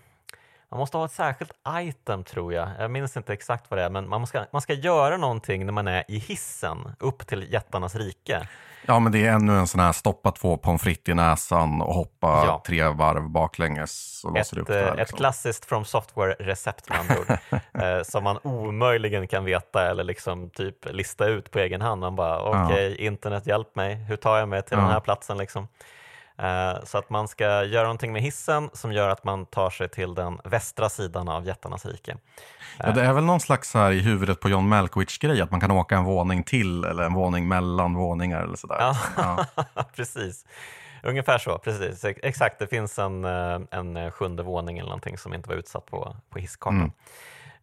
man måste ha ett särskilt item tror jag. Jag minns inte exakt vad det är, men man ska, man ska göra någonting när man är i hissen upp till jättarnas rike. Ja, men det är ännu en sån här stoppa två pommes frites i näsan och hoppa Ja. tre varv baklänges och låser Ett, upp det. eh, Här, ett liksom. klassiskt From Software-recept med andra ord, eh, som man omöjligen kan veta eller liksom typ lista ut på egen hand. Man bara, okej, internet hjälp mig, hur tar jag mig till den Ja. här platsen liksom? Eh, Så att man ska göra någonting med hissen som gör att man tar sig till den västra sidan av jättarnas rike. Ja, det är väl någon slags här i huvudet på John Malkovich-grej, att man kan åka en våning till eller en våning mellan våningar eller sådär. Ja, Ja. precis. Ungefär så, precis. Ex- Exakt, det finns en, eh, en eh, sjunde våning eller någonting som inte var utsatt på, på hisskartan. Mm.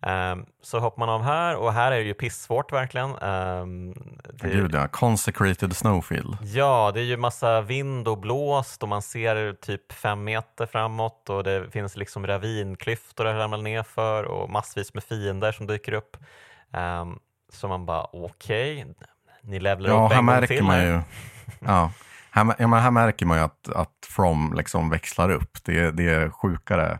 Ehm, så hoppar man av här och här är det ju pissvårt verkligen. Ehm, det, Gud ja, consecrated snowfield. Ja, det är ju massa vind och blåst och man ser typ fem meter framåt och det finns liksom ravinklyftor att ramla ner för och massvis med fiender som dyker upp. Ehm, så man bara okej, ni levlar Ja, upp här en gång märker till man ju, ja, här, ja, men här märker man ju att, att From liksom växlar upp. Det, det är sjukare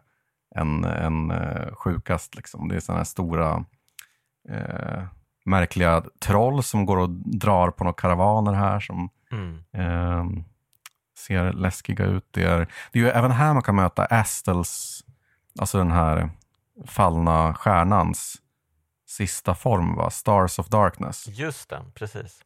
än, än eh, sjukast. Liksom. Det är sådana här stora eh, märkliga troll som går och drar på några karavaner här som Mm. eh, ser läskiga ut. Det är, det är ju även här man kan möta Astels, alltså den här fallna stjärnans sista form, va? Stars of Darkness. Just det, precis.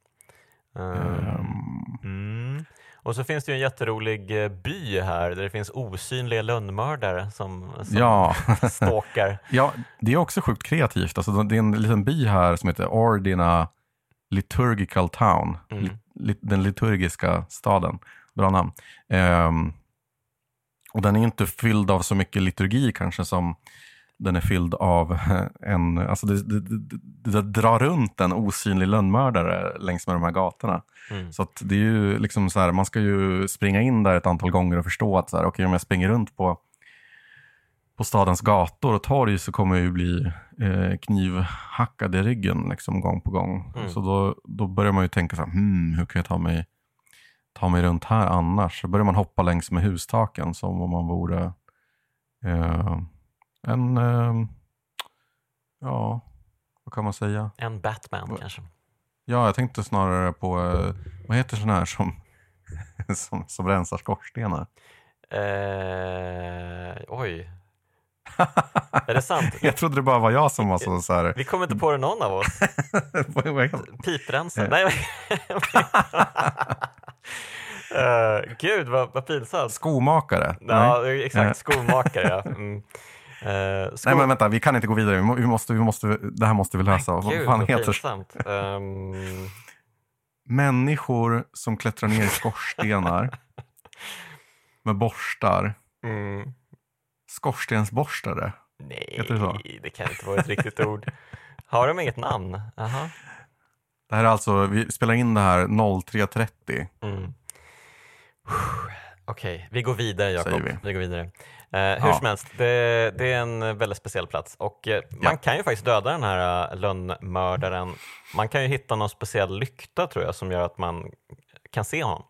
Ehm, Mm. Och så finns det ju en jätterolig eh, by här där det finns osynliga lönnmördare som, som ja. stalkar. ja, det är också sjukt kreativt. Alltså, det är en liten by här som heter Ordina Liturgical Town. Mm. Li- den liturgiska staden. Bra namn. Ehm, och den är inte fylld av så mycket liturgi kanske som den är fylld av en, alltså det, det, det, det drar runt en osynlig lönnmördare längs med de här gatorna. Mm. Så att det är ju liksom så här, man ska ju springa in där ett antal gånger och förstå att så här, okej, om jag springer runt på, på stadens gator och torg så kommer jag ju bli eh, knivhackad i ryggen liksom, gång på gång. Mm. Så då, då börjar man ju tänka så här, hmm, hur kan jag ta mig, ta mig runt här annars? Så börjar man hoppa längs med hustaken som om man vore eh, en, eh, ja, vad kan man säga? En Batman Vad- kanske. Ja, jag tänkte snarare på, eh, vad heter sån här som, som, som rensar skorstenar? Eh, oj. Är det sant? jag trodde det bara var jag som var så, så här, Vi kommer inte på det någon av oss. vad- vad heter- Piprensare? Eh. Nej. Eh, Gud, vad, vad pinsamt. skomakare? Ja, Nej. exakt. Skomakare, ja. Mm. Sko- Nej, men vänta, vi kan inte gå vidare. Vi må- Vi måste, vi måste, det här måste vi lösa. Vad Gud, fan heter pinsamt. Ehm, Människor som klättrar ner i skorstenar med borstar. mm. Skorstensborstare. Nej, det det kan inte vara ett riktigt ord. Har de inget namn? Aha. Det här är alltså, vi spelar in det här 03.30. Mm. Okej, vi går vidare Jakob. Vi. Vi. går vidare. Eh, hur Ja. som helst, det, det är en väldigt speciell plats och eh, man Ja. kan ju faktiskt döda den här uh, lönnmördaren. Man kan ju hitta någon speciell lykta tror jag som gör att man kan se honom.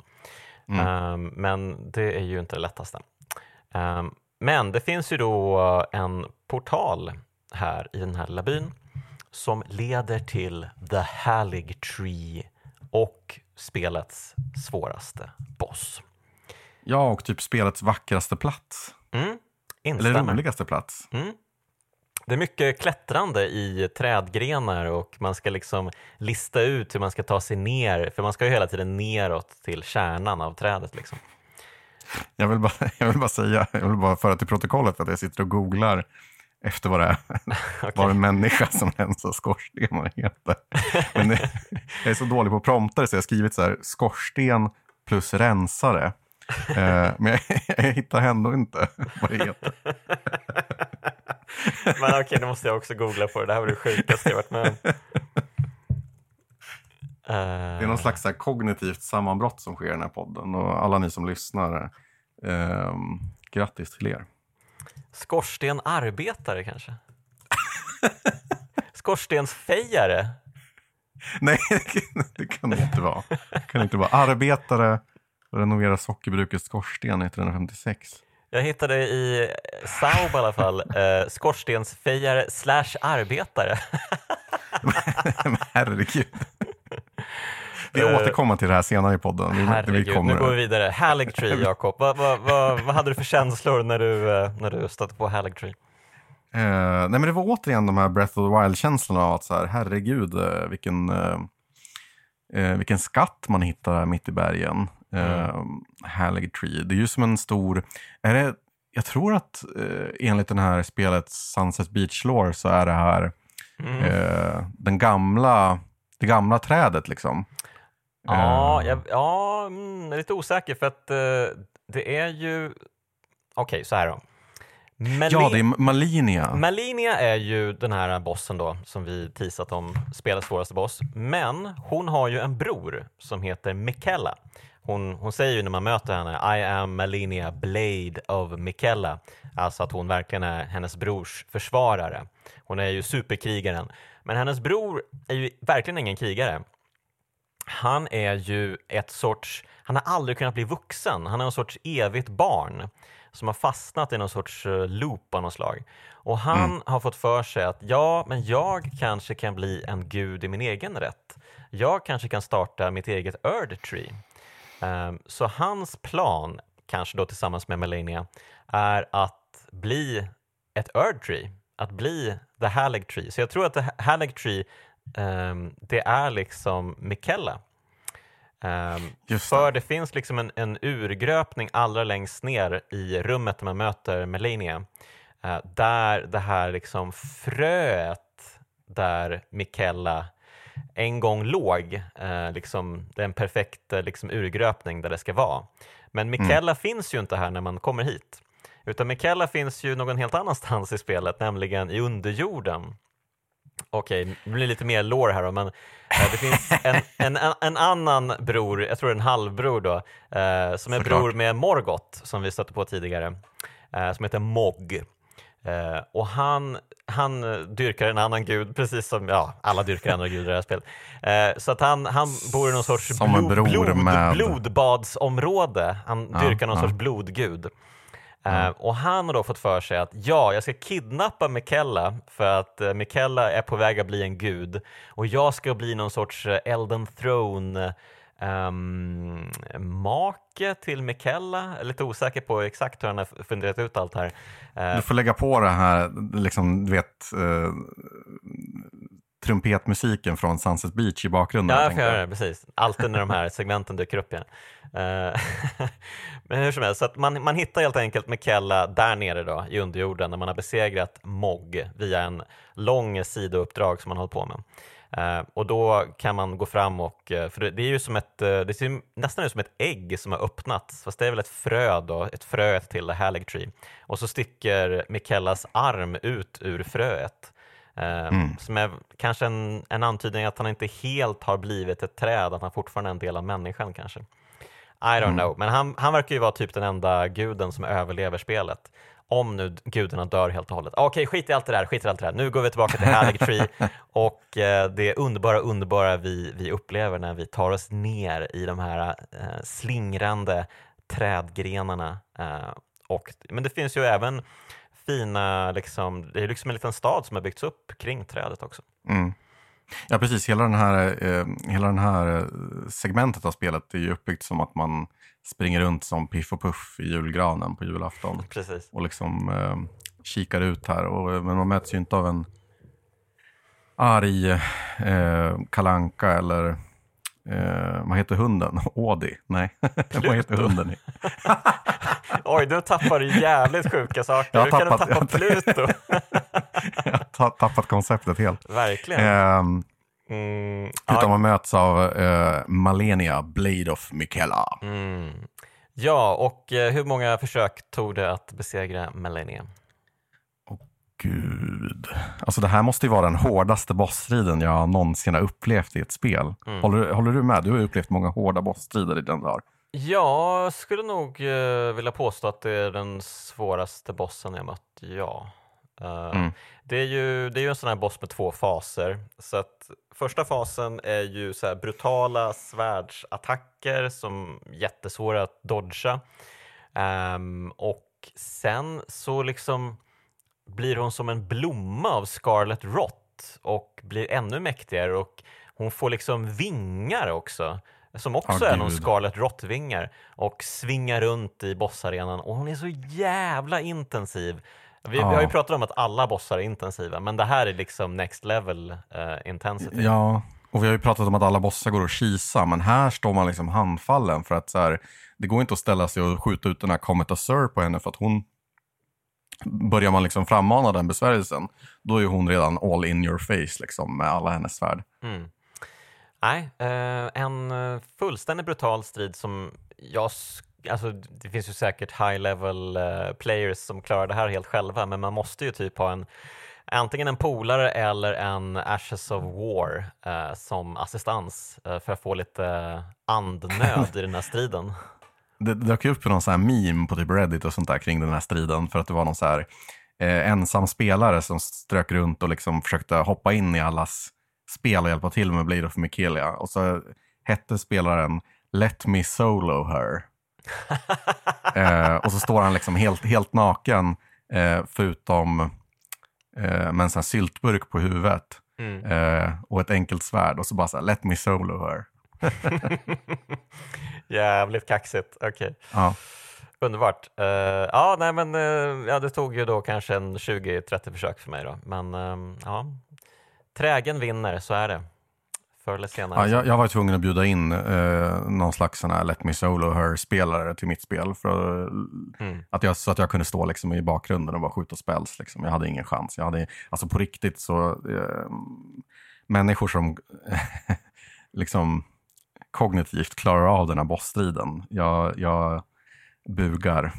Mm. Ehm, men det är ju inte det lättaste. Ehm, men det finns ju då en portal här i den här lilla byn som leder till The Hallig Tree och spelets svåraste boss. Ja, och typ spelets vackraste plats. Mm, Eller roligaste plats. Mm. Det är mycket klättrande i trädgrenar och man ska liksom lista ut hur man ska ta sig ner, för man ska ju hela tiden neråt till kärnan av trädet. Liksom. Jag vill, bara, jag vill bara säga, jag vill bara föra till protokollet att jag sitter och googlar efter vad det är. Okej. Vad en människa som rensar skorstenar heter. Men det, jag är så dålig på prompter så jag har skrivit så här, skorsten plus rensare. Eh, men jag, jag hittar ändå inte vad det heter. Men okej, nu måste jag också googla på det. Det här var det sjukaste jag varit med om. Det är någon slags så här kognitivt sammanbrott som sker i den här podden. Och alla ni som lyssnar, eh, grattis till er. Skorsten arbetare kanske? Skorstensfejare? Nej, det kan det inte vara. Det kan inte vara. Arbetare renovera sockerbrukets skorsten 1956. Jag hittade i Saub i alla fall, eh, skorstensfejare slash arbetare. Herregud. Vi Eh, återkommer till det här senare i podden. Vi, vi Herregud, kommer, nu går vi vidare. Haligtree, Jakob. Vad, vad, vad, vad hade du för känslor när du, eh, när du stötte på Haligtree? Eh, nej men det var återigen de här Breath of the Wild-känslorna av att så här, herregud vilken, eh, vilken skatt man hittar här mitt i bergen. Eh, Halig Tree. Det är ju som en stor, är det, jag tror att eh, enligt den här spelet Sunset Beach Lore så är det här Mm. eh, den gamla, det gamla trädet liksom. Ja, Eh, jag, ja mm, jag är lite osäker för att eh, det är ju... Okej, så här då. Mali- ja, det är Malinia. Malinia är ju den här bossen då som vi teasat om, spelets svåraste boss. Men hon har ju en bror som heter Mikella. Hon, hon säger ju när man möter henne I am Malinia, Blade of Mikella. Alltså att hon verkligen är hennes brors försvarare. Hon är ju superkrigaren. Men hennes bror är ju verkligen ingen krigare. Han är ju ett sorts, han har aldrig kunnat bli vuxen. Han är en sorts evigt barn som har fastnat i någon sorts eh, loop av något slag. Och han har fått för sig att ja, men jag kanske kan bli en gud i min egen rätt. Jag kanske kan starta mitt eget Earth Tree. Ehm, så hans plan, kanske då tillsammans med Melania, är att bli ett Earth Tree, att bli The Halig Tree. Så jag tror att The Halig Tree, ehm, det är liksom Mikella. Ehm, det. för det finns liksom en, en urgröpning allra längst ner i rummet där man möter Melania, eh, där det här liksom fröet där Mikella en gång låg, eh, liksom, det är en perfekt eh, liksom, urgröpning där det ska vara. Men Mikella finns ju inte här när man kommer hit. Utan Mikella finns ju någon helt annanstans i spelet, nämligen i underjorden. Okej, det blir lite mer lore här då, men eh, det finns en, en, en, en annan bror, jag tror en halvbror då, eh, som är Såklart. bror med Morgoth, som vi stötte på tidigare, eh, som heter Mog. Eh, och han, han eh, dyrkar en annan gud, precis som ja, alla dyrkar andra gudar i det här spelet. Eh, så att han, han bor i någon sorts bror blod, med- blodbadsområde. Han Ja, dyrkar någon ja. sorts blodgud. Eh, och han har då fått för sig att ja, jag ska kidnappa Mikella för att uh, Mikella är på väg att bli en gud och jag ska bli någon sorts uh, Elden Throne ehm, make till Mikella. Lite osäker på exakt hur han har funderat ut allt här. Eh, Du får lägga på det här, liksom, du vet, eh, trumpetmusiken från Sunset Beach i bakgrunden. Ja, jag får göra det, precis. Alltid när de här segmenten dyker upp igen. Eh, Men hur som helst, så att man, man hittar helt enkelt Mikella där nere då, i underjorden när man har besegrat Mog via en lång sidouppdrag som man håller på med. Eh, och då kan man gå fram och, eh, för det, är ju som ett, eh, det ser nästan ut som ett ägg som har öppnats, fast det är väl ett frö då, ett frö till The Halig Tree. Och så sticker Mikellas arm ut ur fröet. Eh, Som är kanske en, en antydning att han inte helt har blivit ett träd, att han fortfarande är en del av människan kanske. I don't know, men han, han verkar ju vara typ den enda guden som överlever spelet. Om nu gudarna dör helt och hållet. Okej, skit i allt det där, skit i allt det där. Nu går vi tillbaka till Halig Tree och eh, det underbara, underbara vi, vi upplever när vi tar oss ner i de här eh, slingrande trädgrenarna. Eh, och, men det finns ju även fina, liksom, det är liksom en liten stad som har byggts upp kring trädet också. Mm. Ja, precis. Hela den här, eh, hela den här segmentet av spelet är ju uppbyggt som att man springer runt som Piff och Puff i julgranen på julafton Precis. och liksom eh, kikar ut här. Och, eh, men man möts ju inte av en arg eh, kalanka eller eh, vad heter hunden? Ådi? Nej, vad heter hunden? Oj, nu tappar du jävligt sjuka saker. Jag har kan tappat- du tappa Pluto? Jag har ta- tappat konceptet helt. Verkligen. Ehm, Mm, utan man möts av eh, Malenia, Blade of Mikella. mm. ja, och eh, hur många försök tog det att besegra Melania? Gud. Alltså det här måste ju vara den hårdaste bossstriden jag någonsin har upplevt i ett spel. Mm. Håller, håller du med? Du har ju upplevt många hårda bossstrider i den. Ja, jag skulle nog eh, vilja påstå att det är den svåraste bossen jag mött, ja. Eh, Mm. det, är ju, det är ju en sån här boss med två faser. Så att första fasen är ju så brutala svärdsattacker som är jättesvåra att dodga. Ehm, och sen så liksom blir hon som en blomma av Scarlet Rot och blir ännu mäktigare och hon får liksom vingar också som också Ah, är någon gud. Scarlet Rot-vingar och svingar runt i bossarenan och hon är så jävla intensiv. Vi, vi har ju Ja. pratat om att alla bossar är intensiva, men det här är liksom next level eh, intensity. Ja, och vi har ju pratat om att alla bossar går att kisa, men här står man liksom handfallen för att så här, det går inte att ställa sig och skjuta ut den här Comet Azur på henne för att hon Börjar man liksom frammana den besvärjelsen, då är hon redan all in your face liksom, med alla hennes svärd. Mm. Nej, eh, en fullständigt brutal strid som jag... Alltså, det finns ju säkert high level eh, players som klarar det här helt själva, men man måste ju typ ha en antingen en polare eller en Ashes of War eh, som assistans eh, för att få lite andnöd i den här striden. Det, dök upp någon sån här meme på typ Reddit och sånt där kring den här striden för att det var någon så här eh, ensam spelare som strök runt och liksom försökte hoppa in i allas spel och hjälpa till med Blade of Mikaelia. Och så hette spelaren Let me solo her. eh, och så står han liksom helt, helt naken eh, förutom eh, med en sån här syltburk på huvudet Mm. eh, och ett enkelt svärd och så bara så här, Let me solo her. Jävligt kaxigt, okej. Ja. Underbart. Eh, ja, nej men eh, ja, det tog ju då kanske en 20-30 försök för mig då. Men ehm, ja, trägen vinner, så är det. Förr eller senare. Ja, jag, jag var tvungen att bjuda in eh, någon slags sån här Let Me Solo Her-spelare till mitt spel. För Mm. att jag, så att jag kunde stå liksom i bakgrunden och bara skjuta spells. Liksom. Jag hade ingen chans. Jag hade, alltså på riktigt så, eh, människor som liksom kognitivt klarar av den här bossstriden, jag, jag bugar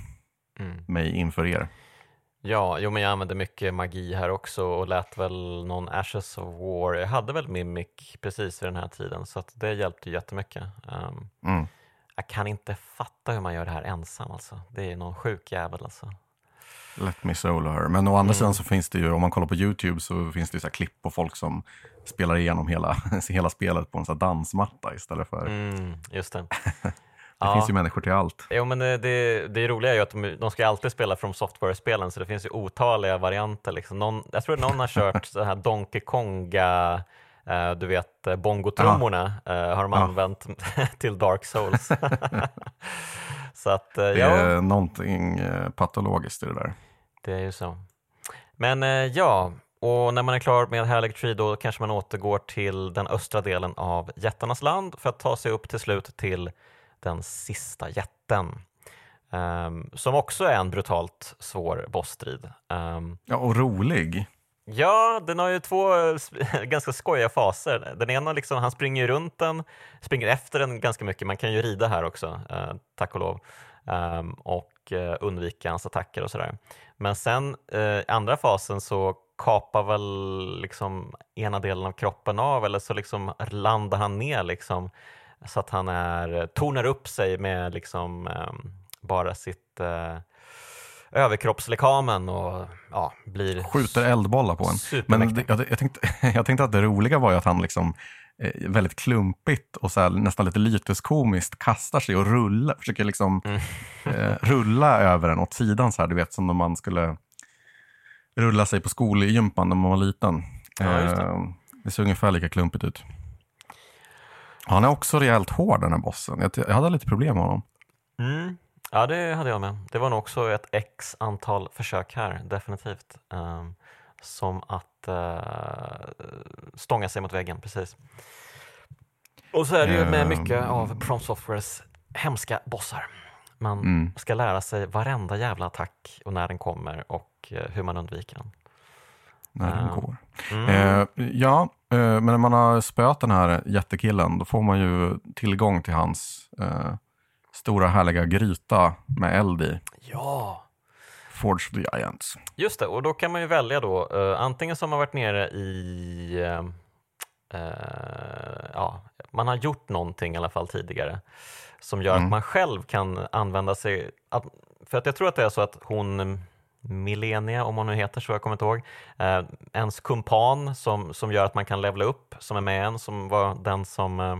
Mm. mig inför er. Ja, jo men jag använde mycket magi här också och lät väl någon Ashes of War. Jag hade väl Mimic precis vid den här tiden så det hjälpte jättemycket. Um, Mm. jag kan inte fatta hur man gör det här ensam alltså. Det är någon sjuk jävel alltså. Let me solo her. Men å andra Mm. sidan så finns det ju, om man kollar på YouTube så finns det ju så klipp på folk som spelar igenom hela, hela spelet på en sån dansmatta istället för... Mm, just det. Det finns ju människor till allt. Jo, men det, det, det roliga är ju att de, de ska alltid spela från software-spelen så det finns ju otaliga varianter. Liksom. Någon, jag tror någon har kört så här Donkey Konga, eh, du vet eh, bongotrummorna eh, har de Ja. använt till Dark Souls. så att eh, Det ja, är någonting eh, patologiskt i det där. det är ju så. Men ja, och när man är klar med Herlig Tree då kanske man återgår till den östra delen av jättarnas land för att ta sig upp till slut till den sista jätten. Ehm, som också är en brutalt svår bossstrid. Ehm, Ja, och rolig. ja, den har ju två eh, ganska skojiga faser. Den ena, liksom, han springer runt den, springer efter den ganska mycket. Man kan ju rida här också, eh, tack och lov, Ehm, och eh, undvika hans attacker och sådär. Men sen eh, andra fasen så kapar väl liksom ena delen av kroppen av eller så liksom landar han ner liksom så att han är, tornar upp sig med liksom ehm, bara sitt eh, överkroppslekamen och ja, blir Skjuter eldbollar på en. Men det, jag, jag, tänkte, jag tänkte att det roliga var ju att han liksom eh, väldigt klumpigt och så här, nästan lite lyteskomiskt kastar sig och rullar, försöker liksom Mm. eh, rulla över den åt sidan så här, du vet som när man skulle rulla sig på skolgympan när man var liten. Ja, det. Eh, det ser ungefär lika klumpigt ut. Han är också rejält hård den här bossen. Jag, jag hade lite problem med honom. Mm. Ja, det hade jag med. Det var nog också ett x antal försök här, definitivt. Ehm, som att uh, stånga sig mot väggen, precis. Och så är det ju med Ehm. mycket av From Softwares hemska bossar. Man Mm. ska lära sig varenda jävla attack och när den kommer och eh, hur man undviker den. När den Ja. går. Mm. Eh, ja, eh, men när man har spöat den här jättekillen då får man ju tillgång till hans eh, stora härliga gryta med eld i. Ja, Forge the Giants. Just det, och då kan man ju välja då eh, antingen som har varit nere i eh, eh, ja, man har gjort någonting i alla fall tidigare som gör Mm. att man själv kan använda sig, att, för att jag tror att det är så att hon Milenia, om hon nu heter så, jag kommer inte ihåg, eh, ens kumpan som, som gör att man kan levla upp, som är med en, som var den som eh,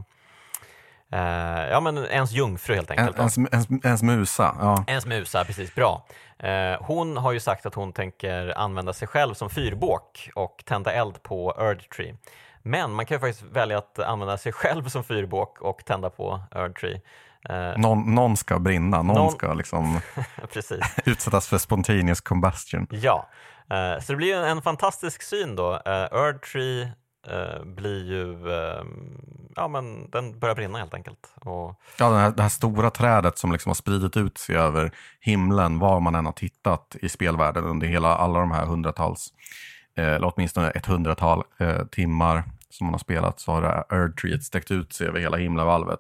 Eh, ja, men ens jungfru helt enkelt. Ens, ens, ens musa, ja. Ens musa, precis. Bra. Eh, hon har ju sagt att hon tänker använda sig själv som fyrbåk och tända eld på Erdtree. Men man kan ju faktiskt välja att använda sig själv som fyrbåk och tända på Erdtree. Eh, någon, någon ska brinna, någon, någon... ska liksom utsättas för spontaneous combustion. Ja, eh, så det blir en, en fantastisk syn då. Eh, Erdtree eh, blir ju, eh, ja men den börjar brinna helt enkelt. Och... Ja, det här, det här, stora trädet som liksom har spridit ut sig över himlen var man än har tittat i spelvärlden under hela, alla de här hundratals, eller åtminstone ett hundratal eh, timmar som man har spelat så har det Erdtreet sträckt ut sig över hela himlavalvet.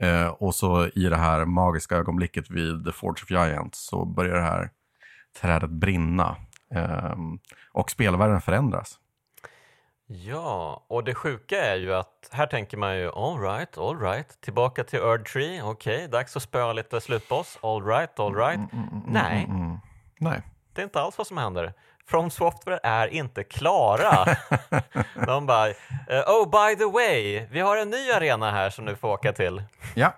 Eh, och så i det här magiska ögonblicket vid The Forge of Giants så börjar det här trädet brinna. Eh, och spelvärlden förändras. Ja, och det sjuka är ju att här tänker man ju all right, all right, tillbaka till Erdtree, okej, okay, dags att spöa lite slutboss, all right, all right. Mm, mm, mm, Nej. Mm, mm, Nej, det är inte alls vad som händer. From Software är inte klara. De bara, eh, oh by the way, vi har en ny arena här som du får åka till. Ja,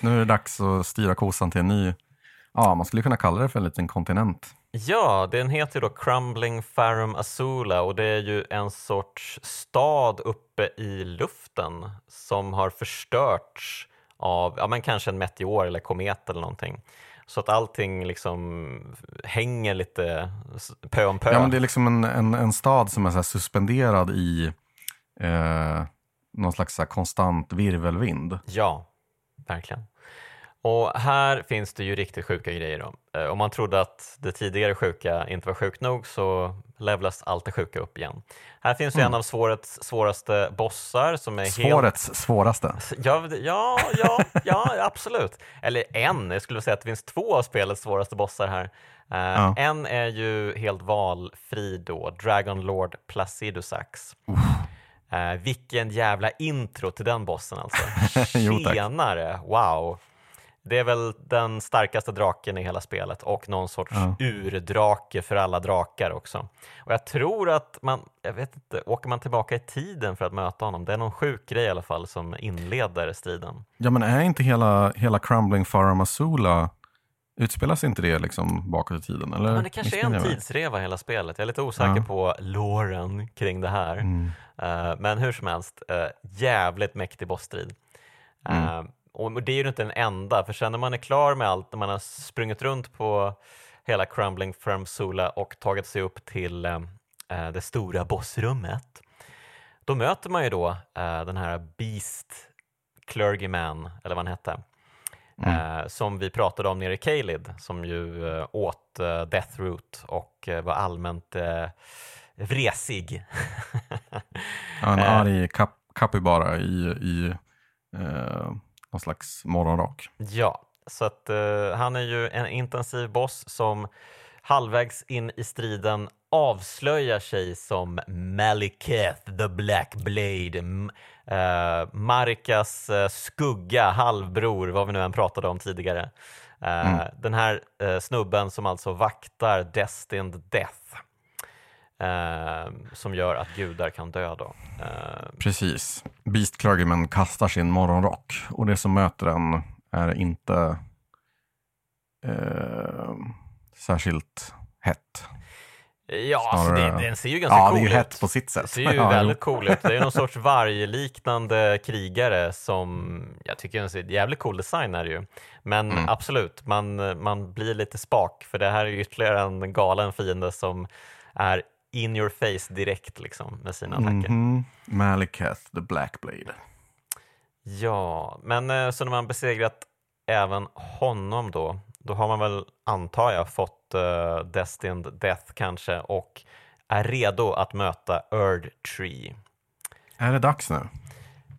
nu är det dags att styra kosan till en ny, ja man skulle kunna kalla det för en liten kontinent. Ja, den heter då Crumbling Farum Azula och det är ju en sorts stad uppe i luften som har förstörts av, ja men kanske en meteor eller komet eller någonting. Så att allting liksom hänger lite pö om pö. Ja, men det är liksom en, en, en stad som är så suspenderad i eh, någon slags konstant virvelvind. Ja, verkligen. Och här finns det ju riktigt sjuka grejer. Då. Eh, om man trodde att det tidigare sjuka inte var sjukt nog så levlas allt det sjuka upp igen. Här finns mm. en av svårets svåraste bossar som är Svårets helt... svåraste? Ja, ja, ja, ja, absolut. Eller en, jag skulle säga att det finns två av spelets svåraste bossar här. Uh, ja. En är ju helt valfri då, Dragon Lord Placidusax. Uh, vilken jävla intro till den bossen alltså. Tjenare, wow. Det är väl den starkaste draken i hela spelet och någon sorts ja. urdrake för alla drakar också. Och jag tror att man, jag vet inte, åker man tillbaka i tiden för att möta honom? Det är någon sjuk grej i alla fall som inleder striden. Ja men är inte hela, hela Crumbling Faramazula Utspelas inte det liksom bakåt i tiden? Eller? Men det kanske är en tidsreva hela spelet. Jag är lite osäker ja. på låren kring det här. Mm. Uh, men hur som helst, uh, jävligt mäktig bossstrid. Uh, mm. Och det är ju inte den enda, för sen när man är klar med allt, när man har sprungit runt på hela Crumbling Firmsula och tagit sig upp till eh, eh, det stora bossrummet, då möter man ju då eh, den här Beast Clergyman, eller vad han hette, mm. eh, som vi pratade om nere i Kalid, som ju eh, åt eh, Deathroot och eh, var allmänt eh, vresig. ja, en arg kap kapibara i, i någon slags morgonrock. Ja, så att uh, han är ju en intensiv boss som halvvägs in i striden avslöjar sig som Maliketh the Black Blade, uh, Marikas uh, skugga, halvbror, vad vi nu än pratade om tidigare. Uh, mm. Den här snubben som alltså vaktar Destined Death. Som gör att gudar kan dö. Då. Precis. Beast Clergyman kastar sin morgonrock och det som möter den är inte eh, särskilt hett. Ja, alltså det, den ser ju ganska ja, cool ut. Ja, det är ju hett på sitt sätt. Det ser ju ja, väldigt cool ut. Det är någon sorts vargliknande krigare som jag tycker är en jävligt cool design är det ju. Men mm. absolut, man, man blir lite spak för det här är ytterligare en galen fiende som är in your face direkt liksom med sina attacker. Mm -hmm. Maliketh the Black Blade. Ja, men eh, så när man besegrat även honom då, då har man väl, antar jag, fått uh, Destined Death kanske och är redo att möta Erd Tree. Är det dags nu?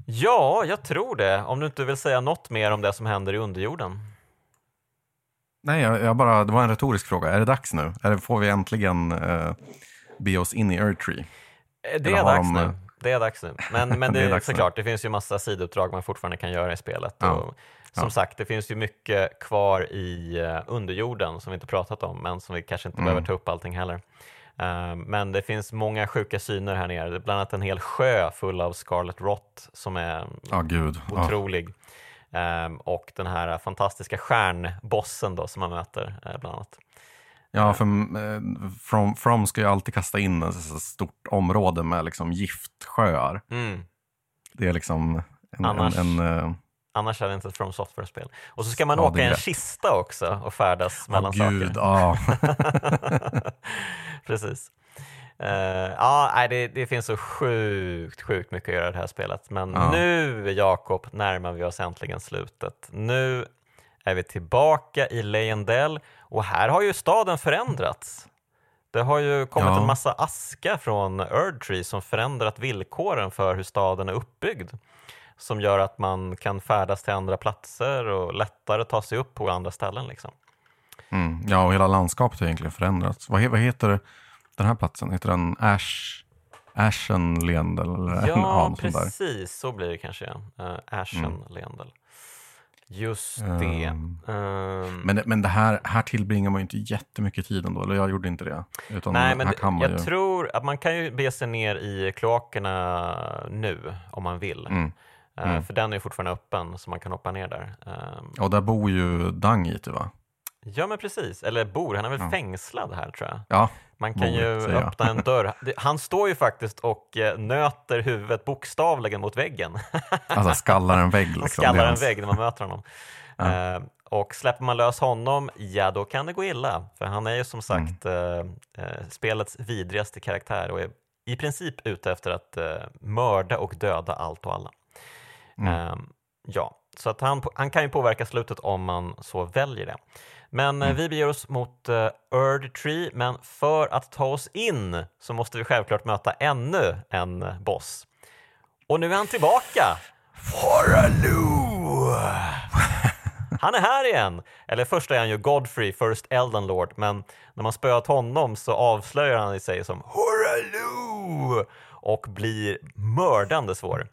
Ja, jag tror det. Om du inte vill säga något mer om det som händer i underjorden. Nej, jag, jag bara, det var en retorisk fråga. Är det dags nu? Är det, får vi äntligen uh, be oss in i Erdtree? Eh, det är dags de... nu. Det är dags nu. Men, men det, det är såklart, nu. det finns ju massa sidouppdrag man fortfarande kan göra i spelet. Ja. Och som ja. sagt, det finns ju mycket kvar i uh, underjorden som vi inte pratat om, men som vi kanske inte mm. behöver ta upp allting heller. Eh, men det finns många sjuka syner här nere, bland annat en hel sjö full av Scarlet Rot som är Ja, gud. Otrolig. Ehm, och den här fantastiska stjärnbossen då som man möter eh, bland annat. Ja, för eh, From, From ska ju alltid kasta in ett stort område med liksom giftsjöar. Mm. Det är liksom en, Annars- en, en, eh, Annars är det inte ett From Software-spel. Och så ska man Ja, åka i en kista också och färdas mellan gud, saker. ja. Precis. Eh, ja, det, det finns så sjukt, sjukt mycket att göra i det här spelet. Men Ja. nu, Jakob, närmar vi oss äntligen slutet. Nu är vi tillbaka i Leyendell och här har ju staden förändrats. Det har ju kommit Ja. en massa aska från Erdtree som förändrat villkoren för hur staden är uppbyggd. Som gör att man kan färdas till andra platser och lättare ta sig upp på andra ställen. Liksom. Mm. ja, och hela landskapet har egentligen förändrats. Vad, vad heter den här platsen? Heter den Ash, Ashen Leendel? Eller Ja, där. precis så blir det kanske. Ja. Uh, Ashen Mm. Leendel. Just det. Ehm, Ehm, Men, det- men det här, här tillbringar man ju inte jättemycket tid ändå, eller jag gjorde inte det. Utan Nej, men jag ju... tror att man kan ju be sig ner i kloakerna nu om man vill. Mm. Eh, Mm. För den är fortfarande öppen så man kan hoppa ner där. Ehm, Och där bor ju Dangiti va? Ja men precis, eller bor, han är väl Ja. fängslad här tror jag. Ja, Man kan Bor, ju öppna en dörr. Han står ju faktiskt och eh, nöter huvudet bokstavligen mot väggen. alltså skallar en vägg. Han Liksom. Är skallar en vägg när man möter honom. Ja. Eh, och släpper man lös honom, ja då kan det gå illa. För han är ju som Mm. sagt eh, eh, spelets vidrigaste karaktär och är i princip ute efter att eh, mörda och döda allt och alla. Mm. Eh, ja, så att han, han kan ju påverka slutet om man så väljer det. Men eh, Mm. vi beger oss mot uh, Erd Tree, men för att ta oss in så måste vi självklart möta ännu en eh, boss. Och nu är han tillbaka! Foraloo! Han är här igen! Eller först är han ju Godfrey, First Elden Lord, men när man spöat honom så avslöjar han sig som Horaloo och blir mördande svår.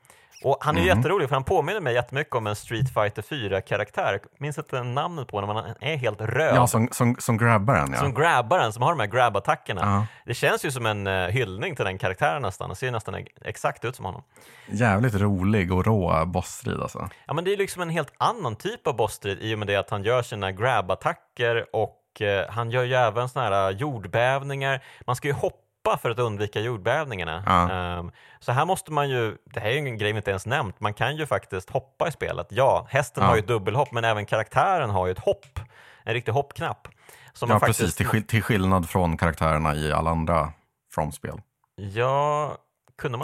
Och han är ju jätterolig för han påminner mig jättemycket om en Street Fighter 4-karaktär. Jag minns inte namnet på när man är helt röd. Ja, som, som, som grabbar den ja. Som grabbar som har de här grab-attackerna. Ja. Det känns ju som en uh, hyllning till den karaktären nästan. Det ser ju nästan exakt ut som honom. Jävligt rolig och rå bossstrid alltså. Ja, men det är liksom en helt annan typ av bossstrid i och med det att han gör sina grab-attacker och eh, han gör ju även såna här eh, jordbävningar. Man ska ju hoppa för att undvika jordbävningarna. Ja. Ehm, så här måste man ju, det här är ju en grej vi inte ens nämnt, man kan ju faktiskt hoppa i spelet. Ja, hästen Ja. har ju ett dubbelhopp, men även karaktären har ju ett hopp, en riktig hoppknapp. Som Ja, man precis. faktiskt, Till, skill- till skillnad från karaktärerna i alla andra From-spel. Ja,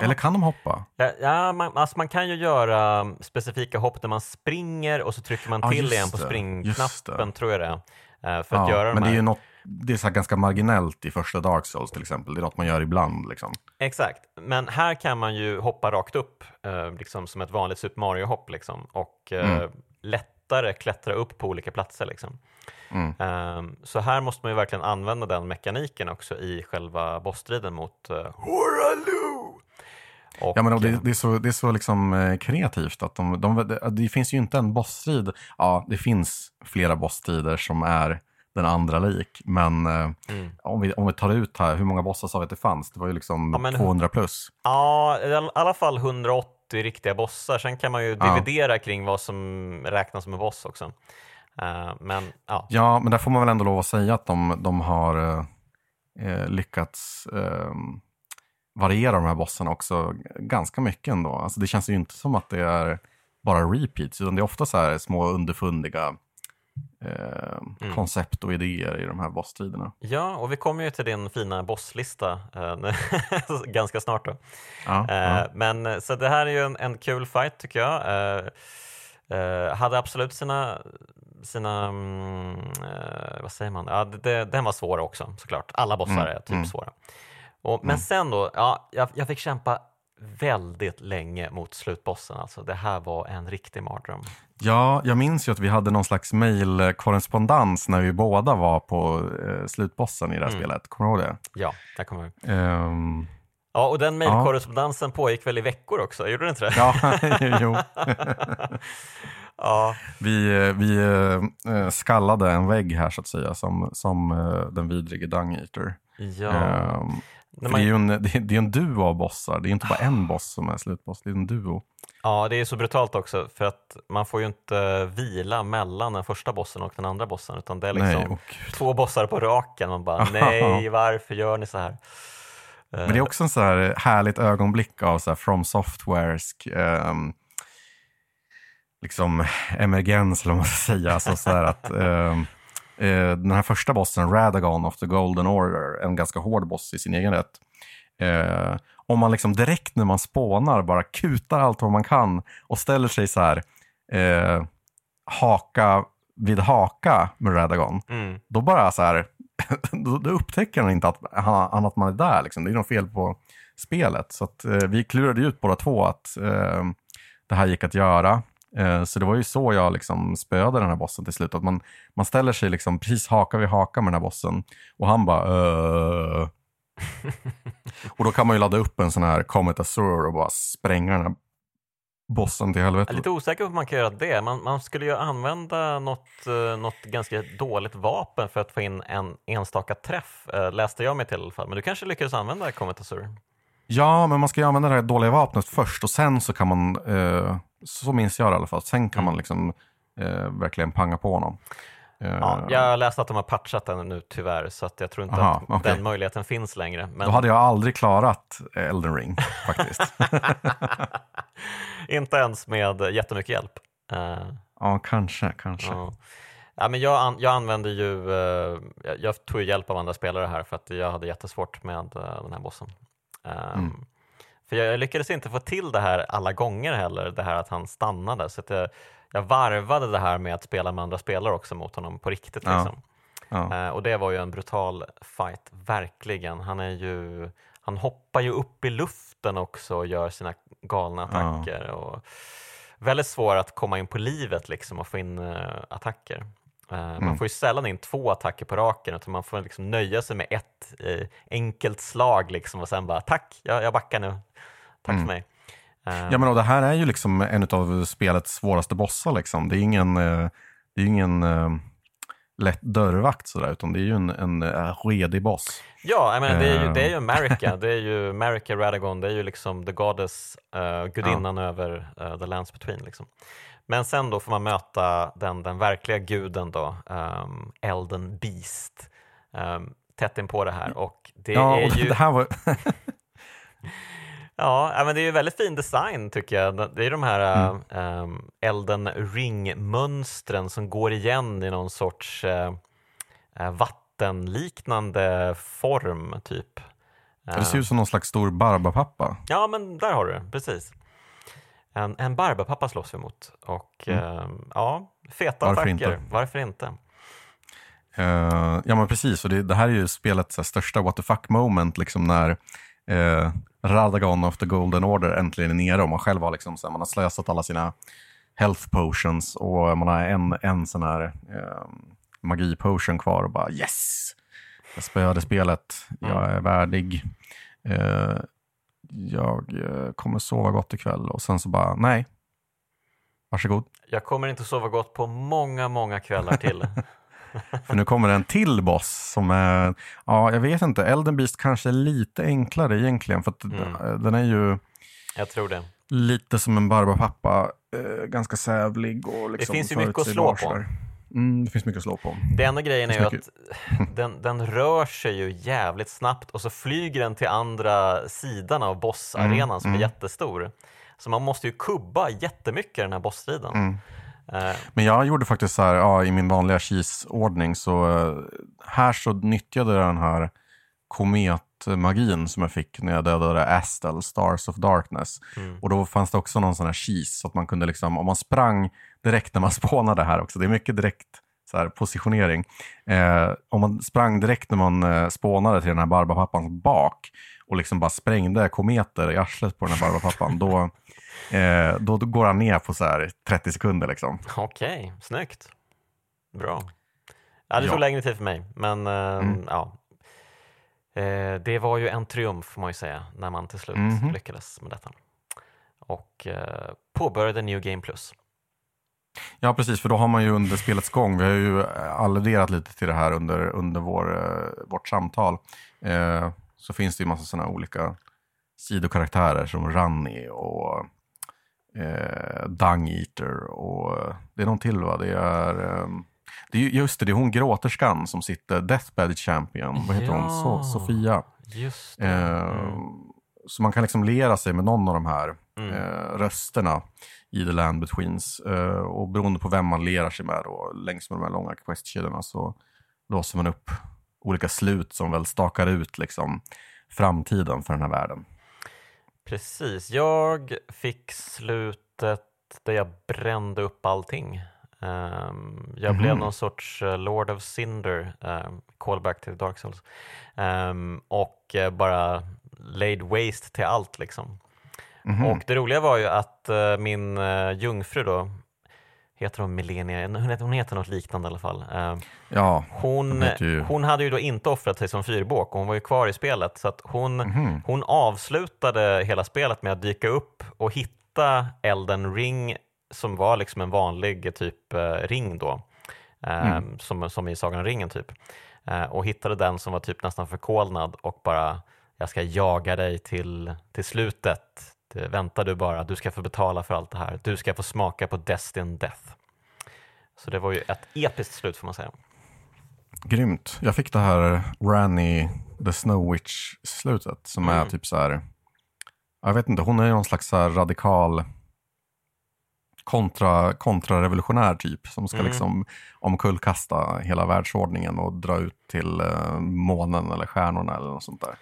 Eller kan de hoppa? Ja, ja man, alltså man kan ju göra um, specifika hopp när man springer och så trycker man till just igen på springknappen, tror jag det är. eh, För att Ja, göra de men det är här. ju något, det är så ganska marginellt i första Dark Souls till exempel. Det är något man gör ibland. Liksom. Exakt, men här kan man ju hoppa rakt upp, eh, liksom som ett vanligt Super Mario-hopp, liksom, och eh, Mm. lättare klättra upp på olika platser. Liksom. Mm. Ehm, så här måste man ju verkligen använda den mekaniken också i själva bossstriden mot uh, Horaloo! Och, Ja, men och eh, det, det är så, det är så liksom, eh, kreativt. att de, de, det, det finns ju inte en bossstrid. Ja, det finns flera bossstrider som är den andra lik. Men eh, Mm. om, vi, om vi tar ut här, hur många bossar sa vi att det fanns? Det var ju liksom Ja, men- 200 plus. Ja, i all- alla fall 180 riktiga bossar. Sen kan man ju Ja. dividera kring vad som räknas som en boss också. Eh, men ja, Ja, men där får man väl ändå lov att säga att de, de har eh, eh, lyckats eh, variera de här bossarna också ganska mycket ändå. Alltså det känns ju inte som att det är bara repeats, utan det är ofta så här små underfundiga eh, Mm. koncept och idéer i de här bossstriderna. ja, och vi kommer ju till din fina bosslista eh, ganska snart. Då. Ja, Eh, ja. Men så det här är ju en, en kul fight tycker jag. Eh, eh, hade absolut sina, sina mm, vad säger man, ja, det- det, den var svår också såklart. Alla bossar Mm, är typ mm. svåra. Och, men Mm. sen då, ja, jag, jag fick kämpa väldigt länge mot slutbossen. Alltså, det här var en riktig mardröm. ja, jag minns ju att vi hade någon slags mailkorrespondens när vi båda var på eh, slutbossen i det här Mm. spelet. Kommer du ihåg det? Ja, där kommer jag. Ehm, Ja, och den mejlkorrespondensen pågick väl i veckor också? Gjorde den inte det? ja, jo. ja. Vi, eh, vi eh, skallade en vägg här så att säga som, som eh, den vidrige Dung Eater. Ja. För man- det, är ju en, det, är, en duo av bossar, det är inte bara en boss som är slutboss, det är en duo. Ja, det är så brutalt också för att man får ju inte vila mellan den första bossen och den andra bossen utan det är liksom Nej, och, två bossar på raken. Man bara nej, varför gör ni så här? men det är också en så här härligt ögonblick av så From Softwaresk ehm, liksom emergens, eller vad man ska säga. Alltså så att, ehm, eh, den här första bossen, Radagon of the Golden Order, en ganska hård boss i sin egen rätt. Eh, om man liksom direkt när man spånar bara kutar allt vad man kan och ställer sig så här eh, haka vid haka med Radagon, Mm. då bara så här, då, då upptäcker han inte att han, att man är där. Liksom. Det är något fel på spelet. Så att, eh, vi klurade ut båda två att eh, det här gick att göra. Eh, så det var ju så jag liksom spöade den här bossen till slut. Att man, man ställer sig liksom precis haka vid haka med den här bossen och han bara "Öh." Och då kan man ju ladda upp en sån här Comet Azure och bara spränga den här bossen till Jag helvete. är lite osäker på om man kan göra det. Man, man skulle ju använda något, eh, något ganska dåligt vapen för att få in en enstaka träff, eh, läste jag mig till i alla fall. Men du kanske lyckades använda Comet Azure? Ja, men man ska ju använda det här dåliga vapnet först och sen så kan man, eh, så minns jag det i alla fall, sen kan Mm. man liksom eh, verkligen panga på honom. Eh, Ja, jag läste att de har patchat den nu tyvärr, så att jag tror inte Aha, att okej. den möjligheten finns längre. Men Då hade jag aldrig klarat Elden Ring faktiskt. inte ens med jättemycket hjälp. Eh, ja, kanske, kanske. Ja. Ja, men jag, an, jag använde ju, eh, jag, tog hjälp av andra spelare här för att jag hade jättesvårt med den här bossen. Mm. För jag, jag lyckades inte få till det här alla gånger heller, det här att han stannade. Så jag, jag varvade det här med att spela med andra spelare också mot honom på riktigt. Ja. Liksom. Ja. Eh, och det var ju en brutal fight, verkligen. Han, är ju, han hoppar ju upp i luften också och gör sina galna Ja. attacker. Och väldigt svår att komma in på livet liksom och få in eh, attacker. Eh, Man Mm. får ju sällan in två attacker på raken utan man får liksom nöja sig med ett eh, enkelt slag liksom och sen bara tack, jag, jag backar nu. Tack Mm. för mig. Eh, ja, men och det här är ju liksom en av spelets svåraste bossar. Liksom. Det är ingen, eh, det är ingen eh, lätt dörrvakt sådär, utan det är ju en, en eh, redig boss. Ja, jag menar, det, är ju, det är ju America, det är ju America Radagon, det är ju liksom the goddess, uh, gudinnan över eh, the lands between. Liksom. Men sen då får man möta den, den verkliga guden då, um, Elden Beast, um, tätt in på det här. Och det ja, är ju... det här var... Ja, men det är ju väldigt fin design tycker jag. Det är de här Mm. um, Elden Ring-mönstren som går igen i någon sorts uh, uh, vattenliknande form typ. Det ser ut som någon slags stor barbapappa. Ja, men där har du det, precis. En, en barbapappa slåss vi mot och Mm. ehm, ja, feta Varför attacker. inte? Varför inte? Eh, ja men precis, och det, det här är ju spelets här, största what the fuck moment, liksom när uh, Radagon of the Golden Order äntligen är nere och man själv har, liksom, så här, man har slösat alla sina health potions och man har en, en sån här uh, magi potion kvar och bara yes! Jag spöade spelet, jag är värdig. Eh, jag eh, kommer sova gott ikväll och sen så bara nej. Varsågod. Jag kommer inte sova gott på många, många kvällar till. För nu kommer en till boss som är, ja jag vet inte, Elden Beast kanske är lite enklare egentligen för att Mm. den är ju Jag tror det. lite som en barbapappa, eh, ganska sävlig och liksom finns ju mycket att slå på. Mm, det finns mycket att slå på. Det enda grejen är ju är att den, den rör sig ju jävligt snabbt och så flyger den till andra sidan av bossarenan som är mm. jättestor. Så man måste ju kubba jättemycket den här bossstriden. Mm. Eh, Men jag gjorde faktiskt så här, ja, i min vanliga cheese-ordning, så eh, här så nyttjade jag den här kometmagin som jag fick när jag dödade Astel, Stars of Darkness. Mm. Och då fanns det också någon sån här cheese, så att man kunde liksom, om man sprang direkt när man spånade här också, det är mycket direkt så här, positionering. Eh, om man sprang direkt när man eh, spånade till den här barbapappans bak och liksom bara sprängde kometer i arslet på den här barbapappan, då, eh, då, då går han ner på så här 30 sekunder liksom. Okej, snyggt. Bra. Ja, det Ja. tog längre tid för mig, men eh, Mm. ja. Eh, det var ju en triumf får man ju säga, när man till slut Mhm. lyckades med detta. Och eh, påbörjade New Game Plus. Ja, precis, för då har man ju under spelets gång, vi har ju eh, alluderat lite till det här under, under vår, eh, vårt samtal, eh, så finns det ju massa sådana olika sidokaraktärer som Ranni och eh, Dung Eater och det är någon till va? Det är, eh, det är just det, det är hon gråterskan som sitter, Deathbed Champion, vad heter Ja. hon? So Sofia. Just det. Eh, Mm. Så man kan liksom lera sig med någon av de här Mm. eh, rösterna i The Land Betweens. Eh, och beroende på vem man lerar sig med då, längs med de här långa questkedjorna så låser man upp olika slut som väl stakar ut liksom framtiden för den här världen. Precis, jag fick slutet där jag brände upp allting. Ehm, jag blev Mhm. någon sorts eh, Lord of Cinder, um, callback till Dark Souls, Ehm, och eh, bara laid waste till allt liksom. Mhm. Och det roliga var ju att eh, min uh, jungfru då, heter hon Milenia, hon heter, hon heter något liknande i alla fall. Ehm, Ja, hon, ju- hon hade ju då inte offrat sig som fyrbåk och hon var ju kvar i spelet så att hon, Mhm. hon avslutade hela spelet med att dyka upp och hitta Elden ring som var liksom en vanlig typ ring då, Mm. som, som i Sagan om ringen typ. Och hittade den som var typ nästan förkolnad och bara jag ska jaga dig till, till slutet. Det, vänta du bara, du ska få betala för allt det här. Du ska få smaka på Destin Death. Så det var ju ett episkt slut får man säga. grymt. Jag fick det här Ranny the Snow Witch-slutet som är Mm. typ så här, jag vet inte, hon är någon slags så radikal kontra, kontrarevolutionär typ som ska Mm. liksom omkullkasta hela världsordningen och dra ut till eh, månen eller stjärnorna eller något sånt där.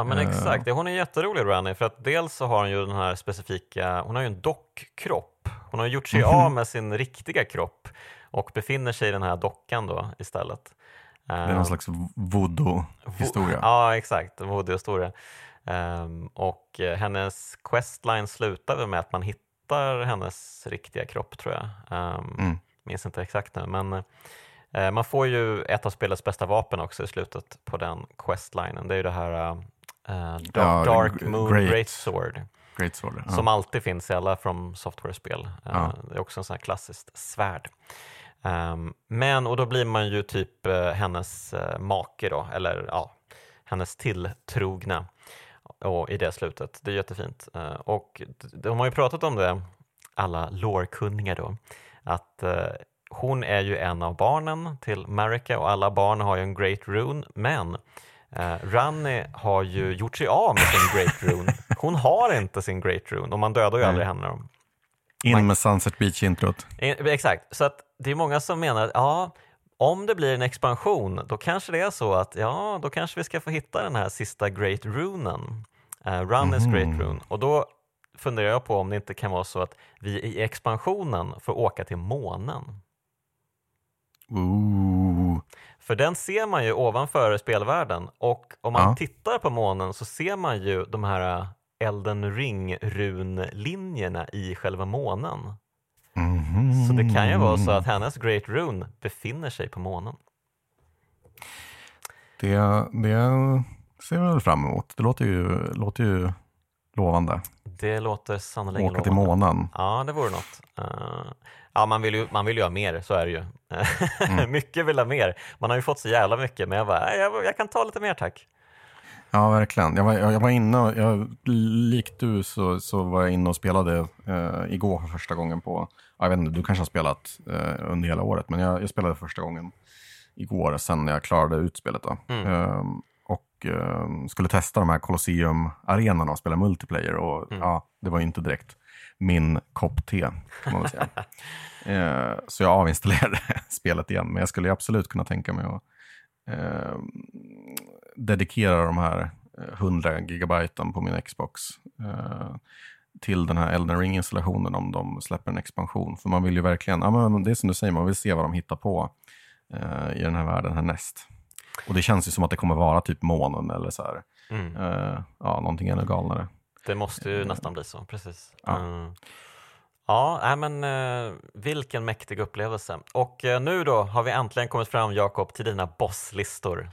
Ja men Eh. exakt, hon är jätterolig Ranny för att dels så har hon ju den här specifika, hon har ju en dockkropp. Hon har gjort sig Mhm. av med sin riktiga kropp och befinner sig i den här dockan då istället. Det är någon slags voodoo-historia. Ja exakt, voodoo-historia. Ehm, och eh, hennes questline slutar väl med att man hittar hennes riktiga kropp tror jag. Um, Mm. Minns inte exakt nu men eh, man får ju ett av spelets bästa vapen också i slutet på den questlinen. Det är ju det här uh, Dark, Ja, Dark Moon Great. Great Sword Great Sword. Ja. som alltid finns i alla From Software-spel. Eh, Ja. Det är också en sån här klassiskt svärd. Ehm, men, och då blir man ju typ eh, hennes uh, make då, eller ja, hennes tilltrogna och i det slutet. Det är jättefint. Eh, och de har ju pratat om det, alla lore-kunniga då, att eh, hon är ju en av barnen till Marika och alla barn har ju en Great Rune, men eh, Ranni har ju gjort sig av med sin Great Rune. Hon har inte sin Great Rune och man dödar ju Nej. aldrig henne. Då. In med Sunset Beach-introt. Eh, Exakt, så att det är många som menar att ja, om det blir en expansion, då kanske det är så att ja, då kanske vi ska få hitta den här sista Great Runen, uh, Runnis Mhm. Great Rune. Och då funderar jag på om det inte kan vara så att vi i expansionen får åka till månen. Ooh. För den ser man ju ovanför spelvärlden och om man Ja. tittar på månen så ser man ju de här eh, Elden ring-runlinjerna i själva månen. Mhm. Så det kan ju vara så att hennes Great Rune befinner sig på månen. Det, det ser vi väl fram emot. Det låter ju, låter ju lovande. Det låter sannerligen Åka till lovande. månen. Ja, det vore något. Ja, man vill, ju, man vill ju ha mer, så är det ju. Mm. mycket vill ha mer. Man har ju fått så jävla mycket, men jag bara, "Nej, jag, jag kan ta lite mer tack. Ja, verkligen. Jag var, jag, var inne, och- jag, likt du så, så var jag inne och spelade eh, igår för första gången på, ja, jag vet inte, du kanske har spelat eh, under hela året, men jag, jag spelade första gången igår, sen när jag klarade ut spelet. Mm. Ehm, och ehm, skulle testa de här Colosseum-arenorna och spela multiplayer. Och Mm. ja, det var ju inte direkt min kopp te, kan man väl säga. Eh, så jag avinstallerade spelet igen, men jag skulle absolut kunna tänka mig att ehm, dedikera de här eh, 100 gigabyten på min Xbox eh, till den här Elden Ring-installationen om de släpper en expansion. För man vill ju verkligen, ja, men det är som du säger, man vill se vad de hittar på eh, i den här världen härnäst. Och det känns ju som att det kommer vara typ månen eller så här, Mm. eh, ja, någonting ännu galnare. Det måste ju nästan bli så, precis. Ja. Eh, Ja, men eh, vilken mäktig upplevelse. Och eh, nu då har vi äntligen kommit fram, Jakob, till dina bosslistor.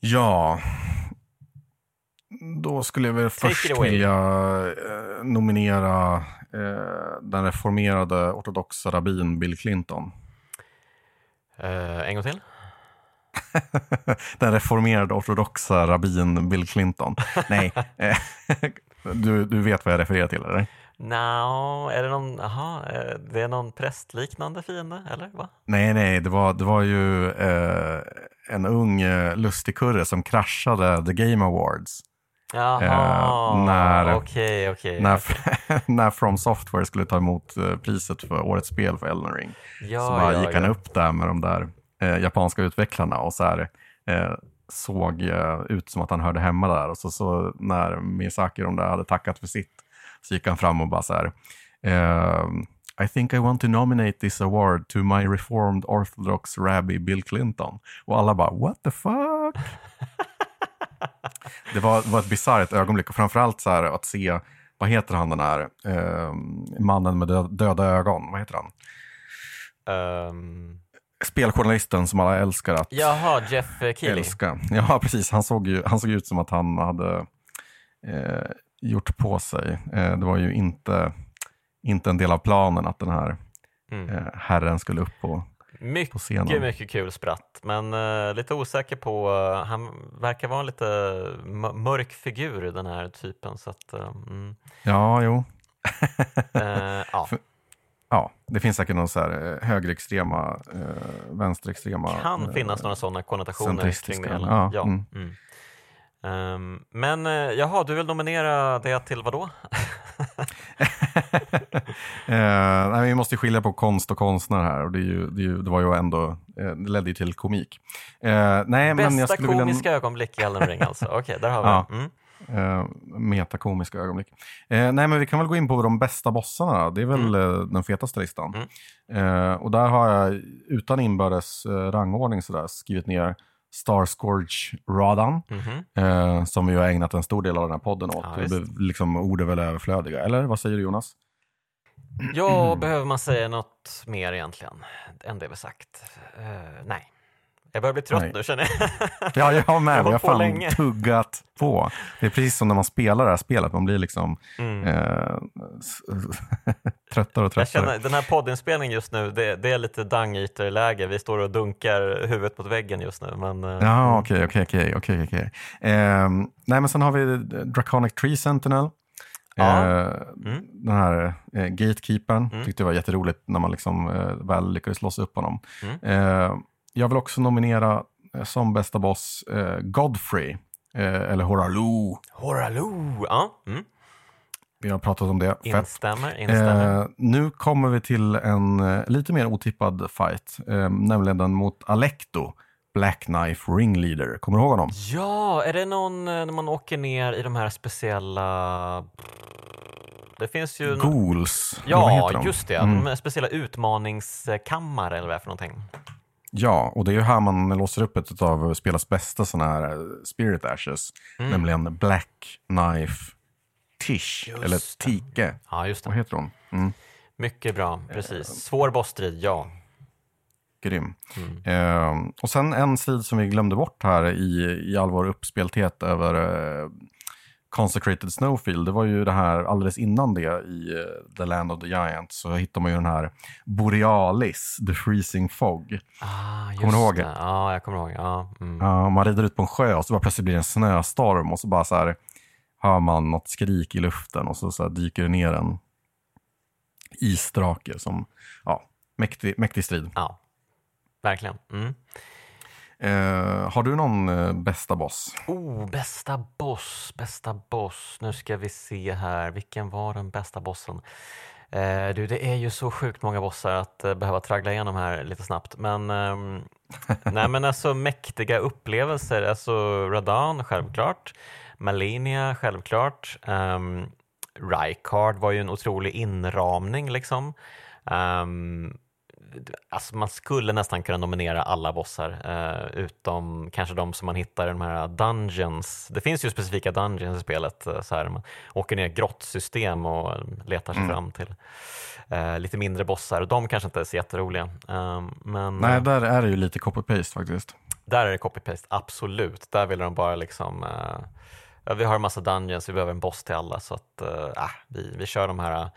Ja, då skulle jag väl Take först vilja eh, nominera eh, den reformerade ortodoxa rabbin Bill Clinton. Eh, en gång till. Den reformerade ortodoxa rabbin Bill Clinton. Nej, eh, du, du vet vad jag refererar till eller? Nå, är det någon, aha, eh, det är någon prästliknande fiende eller? Va? Nej, nej, det var, det var ju eh, en ung eh, lustigkurre som kraschade The Game Awards. Jaha, Eh, när- okej, okej. När, när From Software skulle ta emot priset för årets spel för Elden Ring. Ja, så ja, gick han ja. upp där med de där eh, japanska utvecklarna och så här, eh, såg eh, ut som att han hörde hemma där. Och så, så när Miyazaki de där hade tackat för sitt så gick han fram och bara så här. Eh, I think I want to nominate this award to my reformed orthodox rabbi Bill Clinton. Och alla bara what the fuck? det var, var ett bisarrt ögonblick och framförallt så här att se, vad heter han den här eh, mannen med döda ögon, vad heter han? Um, speljournalisten som alla älskar att jaha, Jeff eh, Keely. älska. Ja, precis. Han såg ju han såg ut som att han hade eh, gjort på sig. Eh, det var ju inte, inte en del av planen att den här Mm. eh, herren skulle upp på, på Mycket, mycket kul spratt, men eh, lite osäker på, eh, han verkar vara en lite mörk figur den här typen. Så att, eh, mm, Ja, jo. ja. Ja, det finns säkert någon så här eh, högerextrema, eh, vänsterextrema. kan eh, finnas några sådana konnotationer kring det. Eller? ja, Ja. mm. Mm. Ehm, men eh, jaha, du vill nominera det till vad då? eh, nej, vi måste skilja på konst och konstnär här. Och det, är ju, det, ju, det var ju ändå, eh, det ledde ju till komik. Eh, nej, men jag Bästa skulle vilja... komiska ögonblick i Elden Ring alltså. Okej, där har vi Ja. det. Mm. Eh, metakomiska ögonblick. Eh, nej, men vi kan väl gå in på de bästa bossarna. Det är väl eh, den fetaste listan. Mm. Eh, och där har jag utan inbördes eh, rangordning sådär, skrivit ner Star Scourge Radan, Mhm. eh, som vi har ägnat en stor del av den här podden åt. Ja, det liksom, ord är väl överflödiga, eller vad säger du Jonas? Ja, behöver man säga något mer egentligen än det vi sagt? Eh, nej. Jag börjar bli trött Nej. nu känner jag. Ja, jag har med. Jag Jag har har på fan länge. tuggat på. Det är precis som när man spelar det här spelet. Man blir liksom Mm. eh, tröttare och Jag tröttare. känner, den här poddinspelningen just nu, det, det är lite dung läge Vi står och dunkar huvudet mot väggen just nu. Men, eh, Ja, okej, okej, okej, okej, okej. Ehm, Nej, men sen har vi Draconic Tree Sentinel. Ja. Eh, Mm. Den här eh, gatekeepern Mm. tyckte jag var jätteroligt när man liksom eh, väl lyckades låsa upp honom. Mm. Jag vill också nominera eh, som bästa boss eh, Godfrey, eh, eller Horalu. Horaloo! Ja, mm. Vi har pratat om det. Fett. instämmer. instämmer. Eh, nu kommer vi till en eh, lite mer otippad fight, eh, nämligen den mot Alecto, Black Knife Ringleader. Kommer du ihåg honom? Ja, är det någon eh, när man åker ner i de här speciella... Det finns ju... Ghouls. Ja, just det. Mm. De speciella utmaningskammare eller vad det är för någonting. Ja, och det är ju här man låser upp ett av spelas bästa sådana här eh, Spirit Ashes, Mm. nämligen Black Knife Tish, Just eller. Tike. Ja, just Vad det. heter hon? Mm, Mycket bra, precis. Svår bossstrid, ja. grym. Mm. Eh, och sen en strid som vi glömde bort här i, i all vår uppspelthet över eh, Consecrated Snowfield, det var ju det här alldeles innan det i eh, The Land of the Giants så hittar man ju den här Borealis, The Freezing Fog. Ah, Kommer du ihåg det? Ja, jag kommer ihåg. Ja, mm. Ja, man rider ut på en sjö och så bara plötsligt blir det en snöstorm och så bara så här hör man något skrik i luften och så, så dyker det ner en isdrake som, ja, mäktig, mäktig strid. ja. verkligen. Mm. Eh, har du någon eh, bästa boss? Oh, bästa boss, bästa boss. Nu ska vi se här. Vilken var den bästa bossen? Eh, du, det är ju så sjukt många bossar att eh, behöva traggla igenom här lite snabbt. Men, ehm, nej, men alltså mäktiga upplevelser. Alltså Radan, självklart. Malenia, självklart. Um, Rykard var ju en otrolig inramning liksom. Ehm, Alltså man skulle nästan kunna nominera alla bossar eh, utom kanske de som man hittar i de här dungeons. Det finns ju specifika dungeons i spelet. eh, Så här, man åker ner grottsystem och eh, letar sig Mm. fram till eh, lite mindre bossar. Och de kanske inte är så jätteroliga. Um, men Nej, eh, där är det ju lite copy-paste faktiskt. där är det copy-paste, absolut. Där vill de bara liksom eh, vi har en massa dungeons, vi behöver en boss till alla så att eh, ah, vi, vi kör de här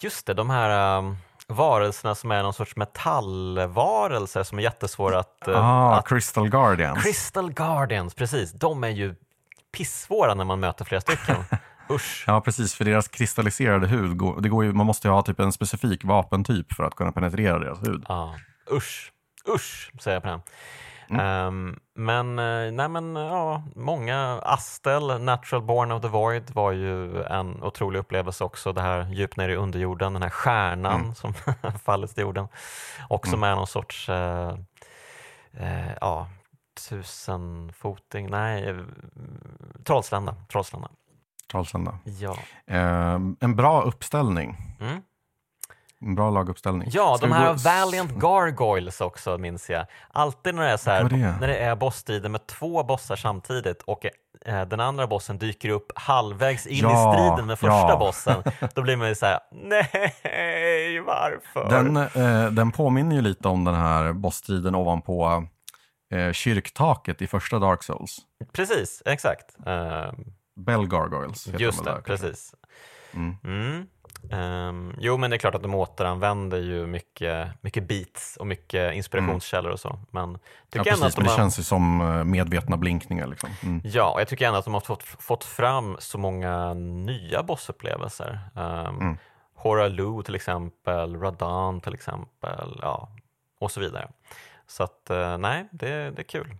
Just det, de här, um, varelserna som är någon sorts metallvarelser som är jättesvåra att... eh, Ah, att Crystal Guardians. Crystal Guardians, precis. De är ju pissvåra när man möter flera stycken. Usch. Ja, precis. För deras kristalliserade hud, går, det går ju, man måste ju ha typ en specifik vapentyp för att kunna penetrera deras hud. Ja, usch. Usch, säger jag på den. Mm. Ehm, men, eh, nej men ja, många, Astel, Natural Born of the Void var ju en otrolig upplevelse också. Det här djupt nere i underjorden, den här stjärnan Mm. som fallit till jorden. Och som är någon sorts, eh, eh, ja, tusenfoting, nej, Trollslända. Trollslända. Trollslända. Ja. Eh, en bra uppställning. Mm. En bra laguppställning. Ja, Ska de här gå- Valiant Gargoyles också minns jag. Alltid när det är, så här, det? när det är bossstrider med två bossar samtidigt och eh, den andra bossen dyker upp halvvägs in Ja, i striden med första ja. bossen, då blir man ju så här, nej, varför? Den, eh, den påminner ju lite om den här bossstriden ovanpå eh, kyrktaket i första Dark Souls. Precis, exakt. Eh, Bell Gargoyles heter just de det, där, precis. Mm. Mm. Ehm, jo, men det är klart att de återanvänder ju mycket, mycket beats och mycket inspirationskällor och så. Men Ja, precis, att de men det har... känns ju som eh, medvetna blinkningar. Liksom. Mm. Ja, och jag tycker ändå att de har fått, fått fram så många nya bossupplevelser. Um, Mm. Horalu till exempel, Radan till exempel, ja, och så vidare. Så att eh, nej, det, det är kul.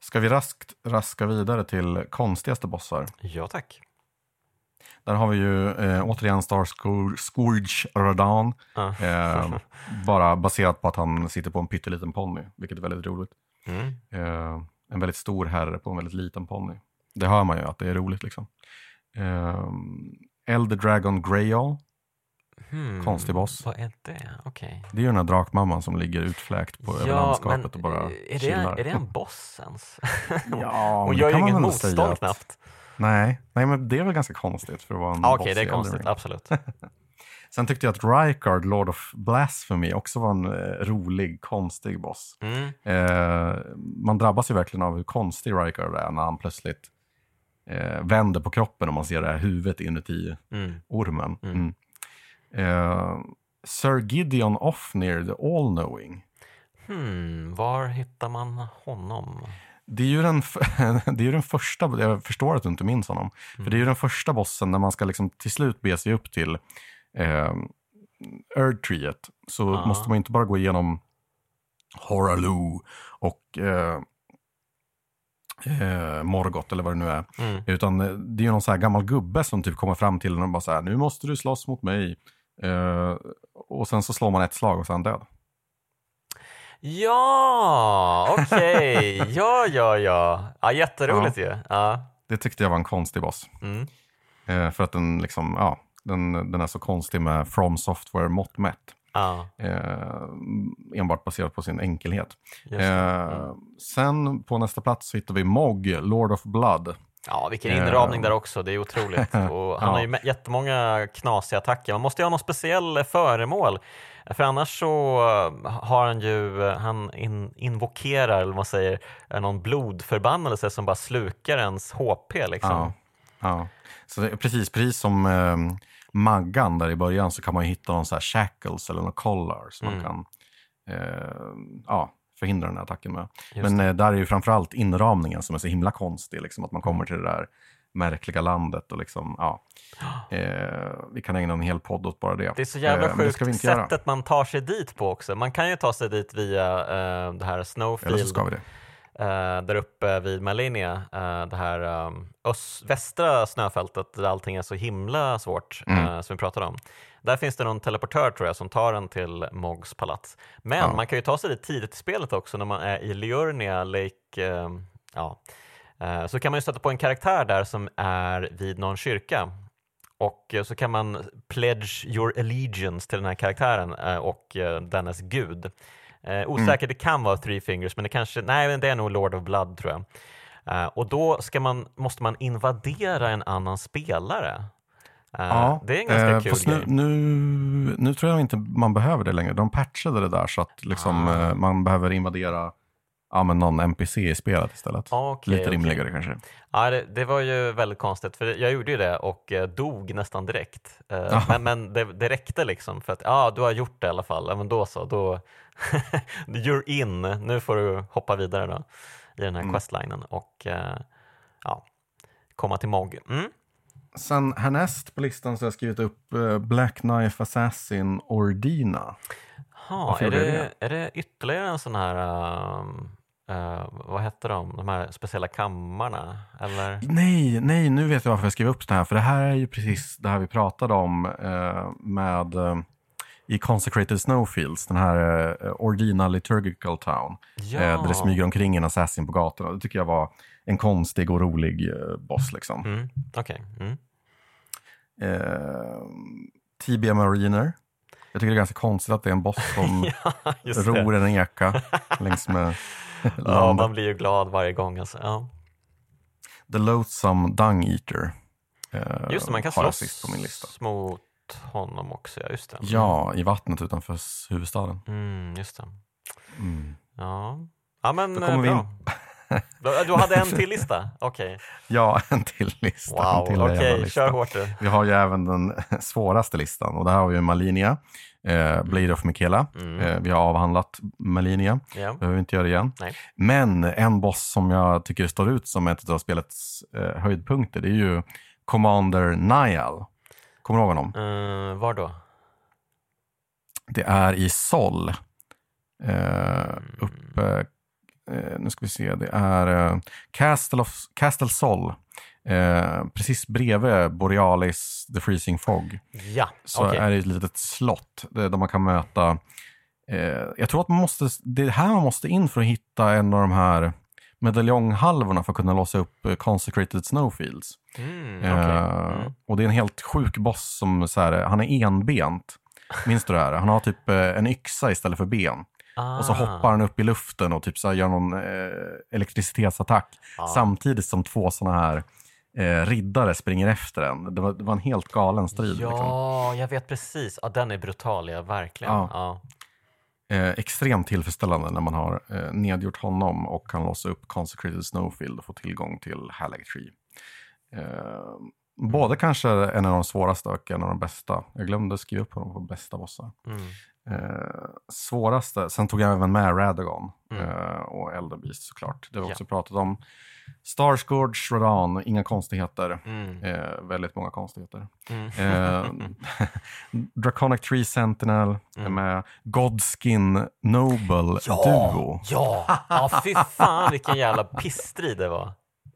Ska vi raskt raska vidare till konstigaste bossar? Ja tack. Där har vi ju eh, återigen Star Scour- Scourge Radan. Ja. Eh, bara baserat på att han sitter på en pytteliten ponny, vilket är väldigt roligt. Mm. Eh, en väldigt stor herre på en väldigt liten ponny. Det hör man ju att det är roligt liksom. Eh, Elder Dragon Greyol, Hmm, Konstig boss. Vad är det? Okej. det är ju den här drakmamman som ligger utfläkt på över landskapet och bara är, det, chillar. är det en boss ens? Ja, Hon gör ju inget motstånd knappt. Nej, nej, men det är väl ganska konstigt för att vara en Ah, boss Okej, det är konstigt, absolut. Sen tyckte jag att Rykard, Lord of Blasphemy, också var en eh, rolig, konstig boss. Mm. Eh, man drabbas ju verkligen av hur konstig Rykard är när han plötsligt eh, vänder på kroppen och man ser det här huvudet inuti Mm. ormen. Mm. Mm. Eh, Sir Gideon Offnear, the All-Knowing. Hmm, var hittar man honom? Det är, ju den, det är den första, jag förstår att du inte minns honom, för det är ju den första bossen när man ska liksom till slut be sig upp till eh, Erdtreet. Så Ja. måste man inte bara gå igenom Horalu och eh, eh, Morgoth eller vad det nu är. Mm. Utan eh, det är ju någon så här gammal gubbe som typ kommer fram till en och bara så här, nu måste du slåss mot mig. Eh, och sen så slår man ett slag och så är han död. Ja, okej. Ja, ja, ja. ja jätteroligt ju. Ja. Det tyckte jag var en konstig boss. Mm. Eh, för att den liksom, ja, den, den är så konstig med From Software mått mätt. Ja, Eh, enbart baserat på sin enkelhet. Eh, sen på nästa plats så hittar vi Mog, Lord of Blood. Ja, vilken eh, inramning där också. Det är otroligt. Och han Ja. har ju jättemånga knasiga attacker. Man måste ju ha någon speciell föremål. För annars så eh, har han ju, eh, han in, invokerar, eller vad man säger, eh, någon blodförbannelse som bara slukar ens HP liksom. Ja, ja. Så precis, precis som eh, Maggan där i början så kan man ju hitta någon så här shackles eller någon collar som Mm. man kan eh, ja, förhindra den här attacken med. Just Men eh, där är ju framförallt inramningen som är så himla konstig, liksom, att man kommer till det där märkliga landet och liksom, ja. Eh, vi kan ägna en hel podd åt bara det. Det är så jävla Eh, sjukt inte göra. sättet man tar sig dit på också. Man kan ju ta sig dit via eh, det här Eller så Snowfield ska vi det. Eh, där uppe vid Malinia, eh, det här um, öst, västra snöfältet där allting är så himla svårt Mm. eh, som vi pratade om. Där finns det någon teleportör tror jag som tar en till Mogs palats. Men Ja. man kan ju ta sig dit tidigt i spelet också när man är i Liurnia Lake. eh, ja. Eh, så kan man ju stöta på en karaktär där som är vid någon kyrka. Och eh, så kan man pledge your allegiance till den här karaktären eh, och dennes gud. Eh, osäker, det kan vara Three Fingers, men det kanske, nej det är nog Lord of Blood tror jag. Eh, och då man, måste man invadera en annan spelare. Eh, det är en ganska eh, kul grej. nu, nu, nu tror jag inte man behöver det längre. De patchade det där så att liksom, Ah. eh, man behöver invadera ja, men någon NPC i spelet istället. Okej, Lite okej. rimligare kanske. Ja, det, det var ju väldigt konstigt, för jag gjorde ju det och eh, dog nästan direkt. Eh, men men det, det räckte liksom för att ja, du har gjort det i alla fall. Ja, men då så, då you're in. Nu får du hoppa vidare då i den här Mm. questlinen och eh, ja, komma till Mog. Mm. Sen härnäst på listan så har jag skrivit upp Black Knife Assassin Ordina. Ha, är, jag det, är det ytterligare en sån här, ehm, eh, vad heter de, de här speciella kammarna? Eller? Nej, nej, nu vet jag varför jag skrev upp det här. För det här är ju precis det här vi pratade om eh, med eh, i Consecrated Snowfields, den här eh, Ordina Liturgical Town. Ja, där det smyger omkring en assassin på gatorna. Det tycker jag var en konstig och rolig boss. Liksom. mm, okej. Mm. Tibia Mariner. Jag tycker det är ganska konstigt att det är en boss som ja, ror en eka längs med Ja, man blir ju glad varje gång. Alltså. Ja. The Loathsome Dung Eater. eh, Just det, man kan slåss på min lista. mot honom också. Ja, just det. Ja, i vattnet utanför huvudstaden. Mm, just det. Mm. Ja, ja men Då eh, kommer vi bra. Du, hade en till lista? Okej. Ja, en till lista. Wow, okej, lista. kör hårt du. Vi har ju även den svåraste listan och där har vi ju Malinia, eh, Blade of Michaela. Mm. Eh, vi har avhandlat Malinia, Ja. behöver vi inte göra det igen. Nej. Men en boss som jag tycker står ut som ett av spelets eh, höjdpunkter, det är ju Commander Niall. Kommer du ihåg honom? Uh, var då? Det är i Sol. Eh, uppe, eh, nu ska vi se, det är eh, Castle, of, Castle Sol. Eh, precis bredvid Borealis, The Freezing Fog. Ja, Så okej. är det ett litet slott där där man kan möta... Eh, jag tror att man måste, det är här man måste in för att hitta en av de här medaljonghalvorna för att kunna låsa upp eh, Consecrated Snowfields. Mm, okej. Eh, Mm. Och det är en helt sjuk boss som så här, han är enbent. Minns du det här? Han har typ eh, en yxa istället för ben. Och så Ah, hoppar han upp i luften och typ så gör någon eh, elektricitetsattack. ah. Samtidigt som två sådana här eh, riddare springer efter en. Det var, det var en helt galen strid. Liksom. Ja, jag vet precis. Ja, den är brutal, ja, verkligen. Ja. Ja. Eh, extremt tillfredsställande när man har eh, nedgjort honom och kan låsa upp Consecrated Snowfield och få tillgång till Hallag Tree. Eh, både kanske en av de svåraste och en av de bästa. Jag glömde skriva upp honom på bästa bossar. Mm. Eh, svåraste, sen tog jag även med Radagon Mm. eh, och Elden Beast såklart. Det har vi Ja. också pratat om. Starscourge, Rodan, inga konstigheter. Mm. Eh, väldigt många konstigheter. Mm. Eh, Draconic Tree Sentinel Mm. med. Godskin Noble Ja, Duo. ja, ja, fy fan vilken jävla pissstrid det var.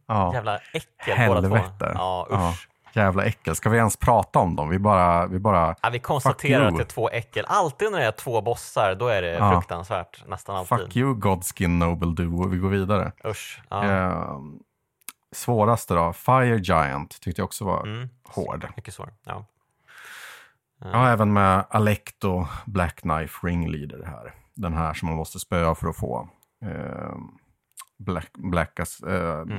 Ja, Jävla äckel båda två. Helvete. Ja, Ja. Jävla äckel. Ska vi ens prata om dem? Vi bara... Vi bara Ja, vi konstaterar att det är två äckel. Alltid när det är två bossar, då är det Ja. fruktansvärt. Nästan alltid. fuck you Godskin Noble Duo. Vi går vidare. Usch. Ja. Eh, svåraste då? Fire Giant tyckte jag också var Mm. hård. Mycket svår. Ja. Jag har även med Alecto Black Knife Ringleader här. Den här som man måste spöa för att få eh, Black, Black as, eh, Mm.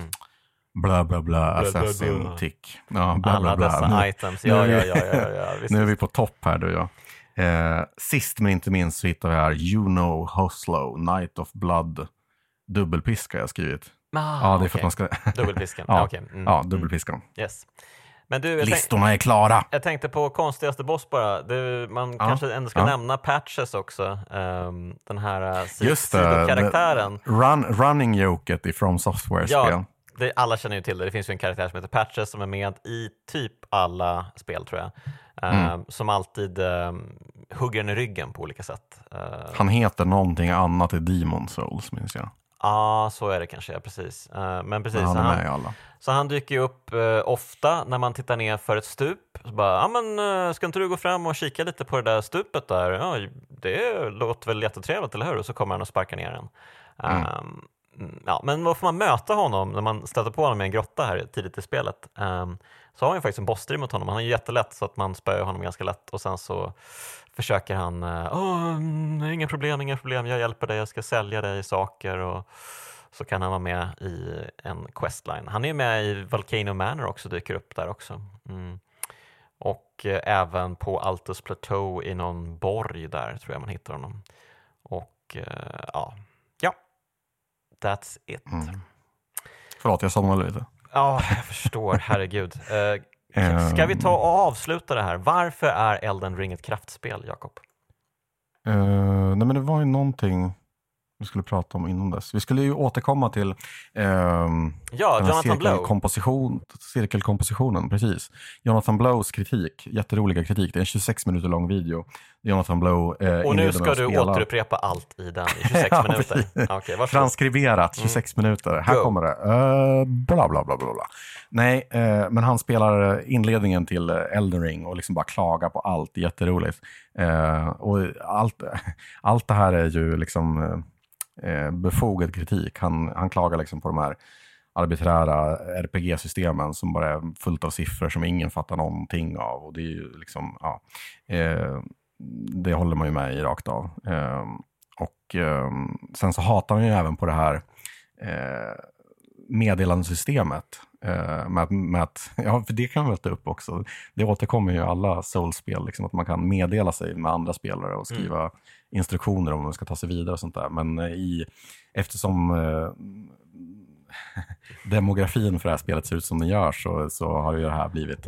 Bla bla bla Assassin bla. Tick. Ja, bla, Alla bla, dessa Nu, items. Ja, ja, ja, ja, ja, visst. nu är vi på topp här du och jag. Eh, sist men inte minst så hittar vi här Juno Hoslow, Night of Blood. Dubbelpiska jag skrivit. Ah, ja, det är för okej. att man ska... Dubbelpiskan. Ja, okej. Mm. ja, dubbelpiskan. Yes. Men du, tänk, Listorna är klara. jag tänkte på konstigaste boss bara. Du, man Ja, kanske ändå ska ja. nämna Patches också. Ehm, den här uh, sidokaraktären. Run, running joket i From Software-spel. Ja, det, alla känner ju till det. Det finns ju en karaktär som heter Patches som är med i typ alla spel tror jag. Mm. Som alltid um, hugger en i ryggen på olika sätt. Uh, Han heter någonting annat i Demon Souls, minns jag. Ja, så är det kanske, ja, precis. Men precis, Men han han, med i alla. så han dyker ju upp eh, ofta när man tittar ner för ett stup. Så bara, ja men eh, ska inte du gå fram och kika lite på det där stupet där? Ja, det låter väl jättetrevligt, eller hur? Och så kommer han och sparkar ner den. Mm. Ehm, mm, Mm, ja, men då får man möta honom när man stöter på honom i en grotta här tidigt i spelet. Um, så har han ju faktiskt en bossstrid mot honom. Han är ju jättelätt så att man spöar honom ganska lätt och sen så försöker han, eh, Åh, mm, inga problem, inga problem, jag hjälper dig, jag ska sälja dig saker och så kan han vara med i en questline. Han är med i Volcano Manor också, dyker upp där också. Mm. Och eh, även på Altus Plateau i någon borg där tror jag man hittar honom. Och eh, ja. That's it. Mm. Förlåt, jag somnade lite. Ja, jag förstår. Herregud. Eh, ska vi ta och avsluta det här? Varför är Elden Ring ett kraftspel, Jakob? Uh, nej men det var ju någonting vi skulle prata om innan dess. Vi skulle ju återkomma till um, ja, Jonathan cirkelkomposition, cirkelkompositionen. Precis. Jonathan Blows kritik, jätteroliga kritik. Det är en 26 minuter lång video. Jonathan Blow eh, Och nu ska du spela. återupprepa allt i den i 26 ja, minuter. Okay, Transkriberat 26 mm. minuter. Här Go. kommer det. Uh, bla, bla, bla, bla, bla. Nej, uh, men han spelar inledningen till Elden Ring och liksom bara klagar på allt. Jätteroligt. Uh, och allt, allt det här är ju liksom eh, befogad kritik. Han, han klagar liksom på de här arbiträra RPG-systemen som bara är fullt av siffror som ingen fattar någonting av. Och det är ju liksom, ja, eh, det håller man ju med i rakt av. Eh, och eh, sen så hatar han ju även på det här eh, meddelandesystemet. Eh, med, med att, ja, för det kan man väl ta upp också. Det återkommer ju i alla Souls-spel, liksom, att man kan meddela sig med andra spelare och skriva mm instruktioner om hur man ska ta sig vidare och sånt där. Men eh, i, eftersom eh, demografin för det här spelet ser ut som den gör så, så har ju det här blivit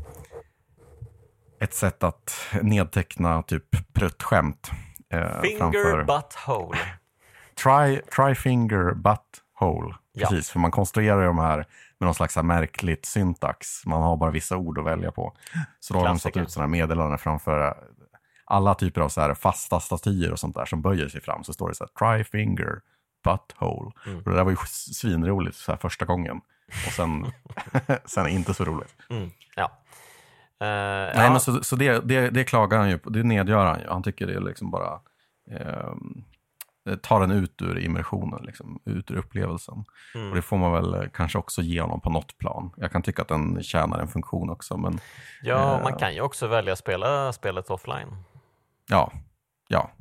ett sätt att nedteckna typ pruttskämt. Eh, finger framför... butt hole. Try, try finger butt hole. Ja. Precis, för man konstruerar de här med någon slags märkligt syntax. Man har bara vissa ord att välja på. Så då har de satt ut sådana meddelanden framför alla typer av så här fasta statyer och sånt där som böjer sig fram så står det så här try finger butthole. Mm. Och det där var ju svinroligt så här första gången. Och sen, sen inte så roligt. Mm. Ja. Uh, Nej, ja. men så, så det, det, det, klagar han ju på, det nedgör han ju. Han tycker det är liksom bara eh, tar en ut ur immersionen, liksom, ut ur upplevelsen. Mm. Och det får man väl eh, kanske också ge honom på något plan. Jag kan tycka att den tjänar en funktion också. Men, ja, eh, man kan ju också välja att spela spelet offline. Ja, ja,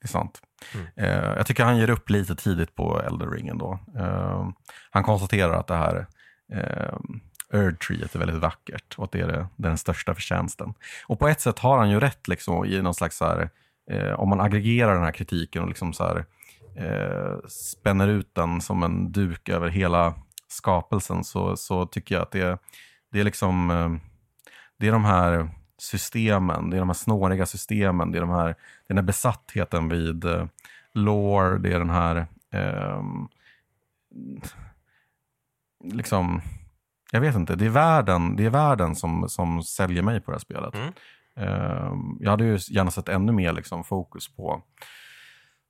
det är sant. Mm. Eh, jag tycker han ger upp lite tidigt på Elden Ring ändå. Eh, han konstaterar att det här eh, Erd-treet är väldigt vackert och att det är, det, det är den största förtjänsten. Och på ett sätt har han ju rätt liksom, i någon slags så här, eh, om man aggregerar den här kritiken och liksom så här, eh, spänner ut den som en duk över hela skapelsen så, så tycker jag att det, det är liksom eh, det är de här systemen, det är de här snåriga systemen, det är, de här, det är den här besattheten vid eh, lore, det är den här eh, liksom, jag vet inte, det är världen, det är världen som, som säljer mig på det här spelet. Mm. Eh, jag hade ju gärna sett ännu mer liksom, fokus på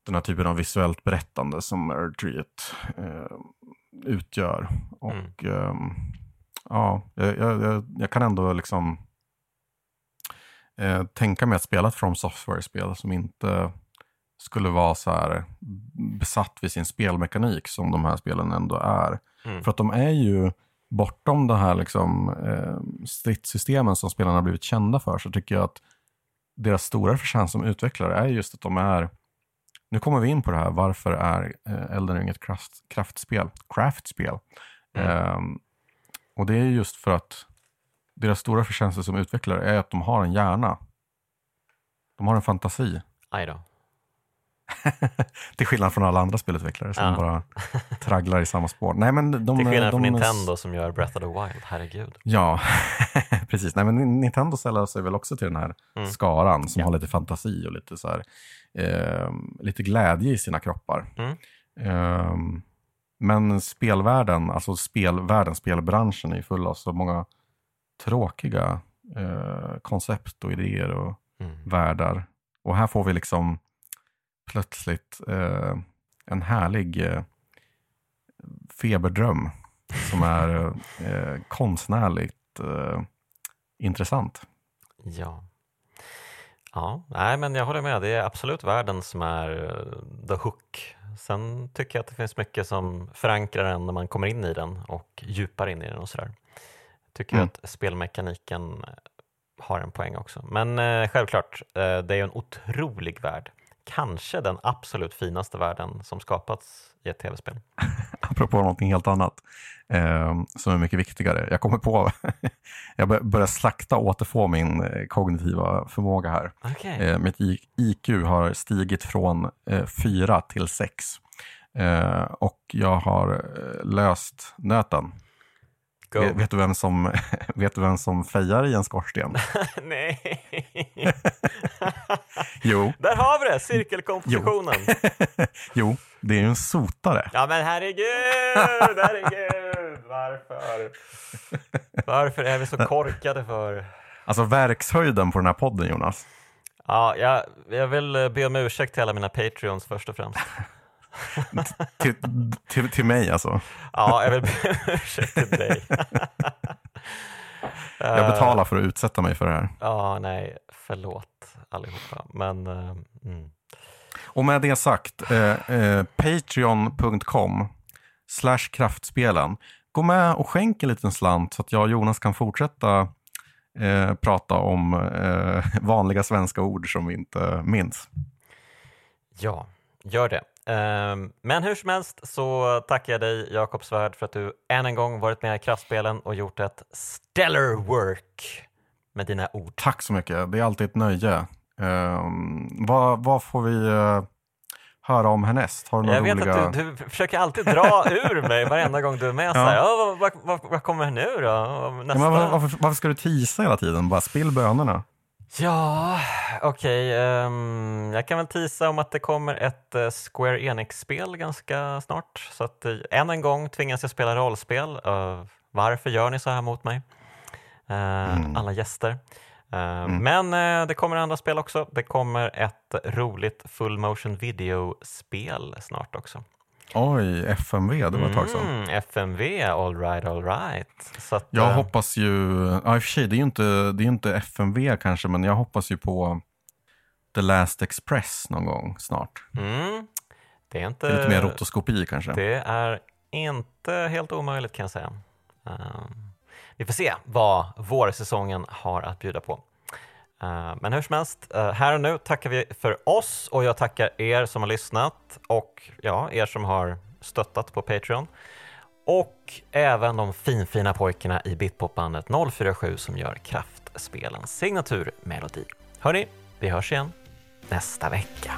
den här typen av visuellt berättande som Erdtreet eh, utgör. Och mm. eh, ja, jag, jag, jag, kan ändå liksom eh, tänka mig att spela ett From Software-spel som inte skulle vara så här besatt vid sin spelmekanik som de här spelen ändå är. Mm. För att de är ju bortom de här liksom, eh, stridssystemen som spelarna har blivit kända för så tycker jag att deras stora förtjänst som utvecklare är just att de är nu kommer vi in på det här, varför är eh, Elden Ring ett kraft, kraftspel? Craftspel. Mm. Um, och det är just för att deras stora förtjänster som utvecklare är att de har en hjärna. De har en fantasi. Aj då. Till skillnad från alla andra spelutvecklare som ja. bara tragglar i samma spår. Nej, men de, Till skillnad de, från de, Nintendo som gör Breath of the Wild, herregud. Ja, precis. Nej, men Nintendo säljer sig väl också till den här mm. skaran som ja. har lite fantasi och lite, så här, eh, lite glädje i sina kroppar. Mm. Eh, men spelvärlden, alltså spelvärlden, spelbranschen är full av så många tråkiga eh, koncept och idéer och mm. världar. Och här får vi liksom plötsligt eh, en härlig eh, feberdröm som är eh, konstnärligt eh, intressant. Ja. Ja, nej, men jag håller med. Det är absolut världen som är eh, the hook. Sen tycker jag att det finns mycket som förankrar en när man kommer in i den och djupar in i den och sådär tycker mm. att spelmekaniken har en poäng också. Men eh, självklart, eh, det är en otrolig värld. Kanske den absolut finaste världen som skapats i ett tv-spel. Apropå någonting helt annat eh, som är mycket viktigare. Jag kommer på, jag börjar slakta och återfå min eh, kognitiva förmåga här. Okay. Eh, mitt IQ har stigit från eh, 4 till 6. Eh, och jag har eh, löst nöten. Vet, vet, du vem som, vet du vem som fejar i en skorsten? Nej. Jo. Där har vi det, cirkelkompositionen. jo, det är ju en sotare. Ja men herregud, herregud, varför? Varför är vi så korkade för? Alltså verkshöjden på den här podden Jonas. Ja, jag, jag vill be om ursäkt till alla mina Patreons först och främst. till, till, till mig alltså? Ja, jag vill be om ursäkt till dig. jag betalar för att utsätta mig för det här. Ja, nej, förlåt allihopa. Men, uh, mm. Och med det sagt, eh, eh, patreon.com slash kraftspelen. Gå med och skänk en liten slant så att jag och Jonas kan fortsätta eh, prata om eh, vanliga svenska ord som vi inte minns. Ja, gör det. Ehm, men hur som helst så tackar jag dig Jakob Svärd för att du än en gång varit med i Kraftspelen och gjort ett stellar work med dina ord. Tack så mycket, det är alltid ett nöje. Um, vad, vad, får vi uh, höra om härnäst? Har du några jag roliga... vet att du, du försöker alltid dra ur mig varenda gång du är med. Ja. Så här, oh, vad, vad, vad, kommer nu då? Nästa... Ja, varför, varför, ska du tisa hela tiden? Bara spill bönorna. Ja, okej. Okay, um, ehm, jag kan väl tisa om att det kommer ett uh, Square Enix-spel ganska snart. Så att uh, än en gång tvingas jag spela rollspel. Uh, varför gör ni så här mot mig? Mm. Alla gäster. Mm. Men det kommer andra spel också. Det kommer ett roligt full motion video-spel snart också. Oj, FMV, det var ett tag sedan. Mm, FMV, all right, all right. Så att, jag äh... hoppas ju, ja i och för sig, det är ju inte, det är inte FMV kanske, men jag hoppas ju på The Last Express någon gång snart. Mm, det är inte... Det är lite mer rotoskopi kanske. Det är inte helt omöjligt kan jag säga. Um, vi får se vad vårsäsongen har att bjuda på. Eh, men hur som helst, eh, här och nu tackar vi för oss och jag tackar er som har lyssnat och ja, er som har stöttat på Patreon. Och även de finfina pojkarna i Bitpopbandet 047 som gör Kraftspelens signaturmelodi. Hörni, vi hörs igen nästa vecka.